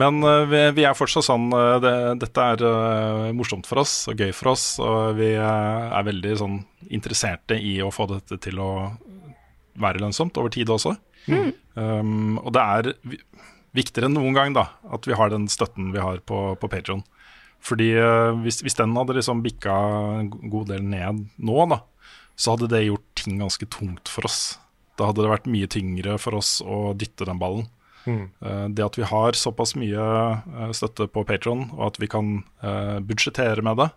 C: Men eh, vi, vi er fortsatt sånn eh, det, Dette er eh, morsomt for oss og gøy for oss. Og vi er veldig sånn interesserte i å få dette til å være lønnsomt over tid også.
H: Mm.
C: Um, og det er viktigere enn noen gang da at vi har den støtten vi har på, på Patreon Fordi hvis, hvis den hadde liksom bikka en god del ned nå, da, så hadde det gjort ting ganske tungt for oss. Da hadde det vært mye tyngre for oss å dytte den ballen.
B: Mm.
C: Eh, Det at vi har såpass mye eh, støtte på Patron, og at vi kan eh, budsjettere med det,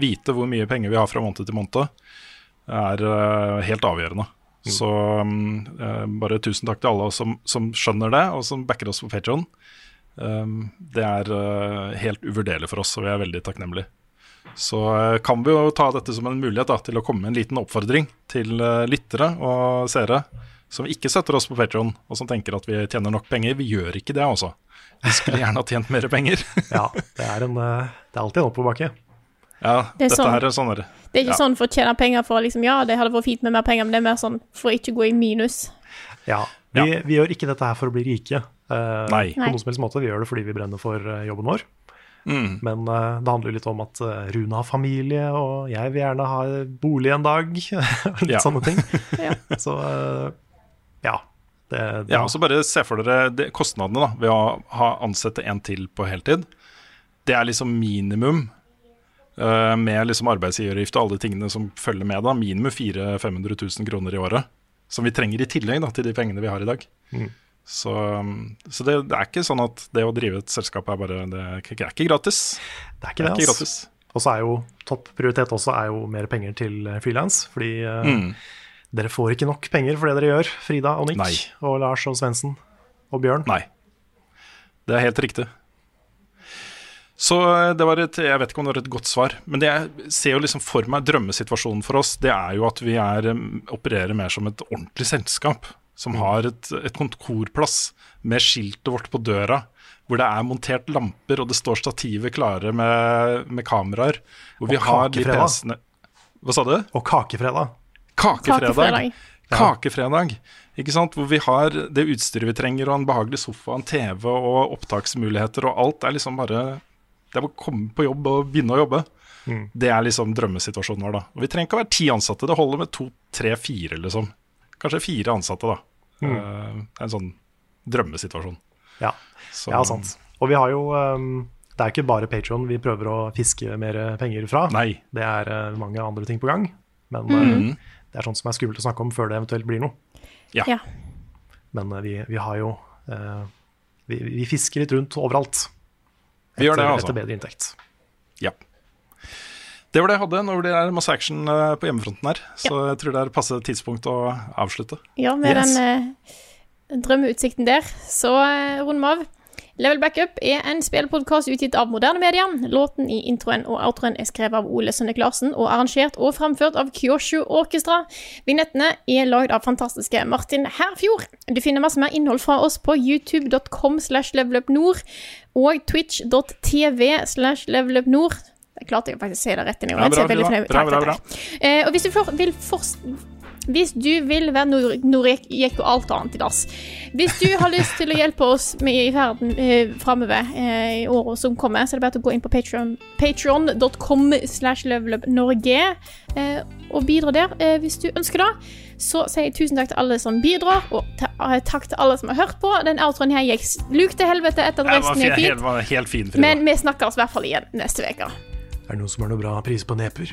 C: vite hvor mye penger vi har fra måned til måned, er helt avgjørende. Så mm, bare tusen takk til alle som, som skjønner det, og som backer oss på Patron. det er helt uvurderlig for oss, og vi er veldig takknemlige. Så kan vi jo ta dette som en mulighet da, til å komme med en liten oppfordring til lyttere og seere som ikke støtter oss på Patreon, og som tenker at vi tjener nok penger. Vi gjør ikke det, altså. Vi skulle gjerne ha tjent mer penger.
B: ja, det er, en, eh, det er alltid en oppoverbakke.
C: Ja,
A: Det er
C: dette
A: sånn-
C: er sånn
A: Det er ikke
C: ja.
A: sånn for å tjene penger for liksom, ja, det hadde vært fint med mer penger, men det er mer sånn for å ikke gå i minus.
B: Ja, vi, vi gjør ikke dette her for å bli rike. Uh,
C: Nei.
B: På noen som helst måte. Vi gjør det fordi vi brenner for eh, jobben vår.
C: Mm.
B: Men uh, det handler jo litt om at Rune har familie, og jeg vil gjerne ha bolig en dag. litt sånne ting. Så ja. Det, det,
C: Ja, og så bare se for dere det, kostnadene da, ved å ha ansette en til på heltid. Det er liksom minimum uh, med liksom arbeidsgiveravgift og alle de tingene som følger med. da, Minimum 400 500 000 kroner i året. Som vi trenger i tillegg da, til de pengene vi har i dag.
B: Mm.
C: Så, så det, det er ikke sånn at det å drive et selskap er bare Det er ikke, ikke gratis.
B: Det er ikke det,
C: ikke
B: ass.
C: gratis.
B: Og så er jo topp prioritet også er jo mer penger til frilans. Fordi eh,
C: Mm.
B: Dere får ikke nok penger for det dere gjør, Frida og Nick
C: Nei.
B: og Lars og Svendsen og Bjørn.
C: Nei. Det er helt riktig. Så eh, det var et, Jeg vet ikke om det var et godt svar, men det jeg ser jo liksom for meg drømmesituasjonen for oss, det er jo at vi er, opererer mer som et ordentlig selskap. Som har et, et kontorplass med skiltet vårt på døra, hvor det er montert lamper og det står stativer klare med, med kameraer. Hvor vi
B: Og
C: har de. PC-ene Hva sa du?
B: Og kakefredag.
C: Kakefredag.
A: Kakefredag.
C: Kakefredag. Ikke sant? Hvor vi har det utstyret vi trenger, og en behagelig sofa, en TV og opptaksmuligheter, og alt er liksom bare Det er bare å komme på jobb og begynne å jobbe.
B: Mm.
C: Det er liksom drømmesituasjonen vår, da. Og vi trenger ikke å være ti ansatte, det holder med to, tre, fire, liksom. Kanskje fire ansatte, da.
B: Mm.
C: Eh, det er en sånn drømmesituasjon.
B: Ja.
C: Så-
B: ja, sant. Og vi har jo um, Det er ikke bare Patron vi prøver å fiske mer penger fra.
C: Nei.
B: Det er eh, mange andre ting på gang. Men
C: Mhm.
B: Det er sånt som er skummelt å snakke om før det eventuelt blir noe.
C: Ja.
A: Ja.
B: Men eh, vi, vi har jo eh, vi, vi fisker litt rundt overalt.
C: Vi gjør det,
B: etter-
C: altså.
B: Etter bedre inntekt.
C: Ja. Det var det jeg hadde. Nå blir det masse action eh, på hjemmefronten her. Så jeg tror det er passe tidspunkt å avslutte.
A: Ja, med
C: Yes.
A: den eh, drømmeutsikten der, så eh, runder vi av. Level Backup er en spillpodkast utgitt av moderne media. Låten i introen og outroen er skrevet av Ole Sønnek Larsen og arrangert og framført av Kyoshu Orkestra. Vignettene er lagd av fantastiske Martin Herfjord. Du finner masse mer innhold fra oss på youtube.com slash levelupnord og twitch.tv slash levelupnord. Jeg klarte jeg faktisk å si det rett inn i
C: Ja,
A: ordet, så
C: bra, bra, bra, bra,
A: takk. Eh, og hvis du for, vil forst, hvis du vil være Norek, gikk og alt annet i dass Hvis du har lyst til å hjelpe oss med i verden eh, framover eh, i året som kommer, så er det bare å gå inn på Patreon- patreon.com slash levelupnorge eh, og bidra der eh, hvis du ønsker det. Så sier jeg tusen takk til alle som bidrar, og ta, eh, takk til alle som har hørt på. Den outroen her gikk luk til helvete etter at resten er fint.
B: helt fin,
A: Men vi snakkes i hvert fall igjen neste uke.
B: Er det noen som har noe bra pris på neper?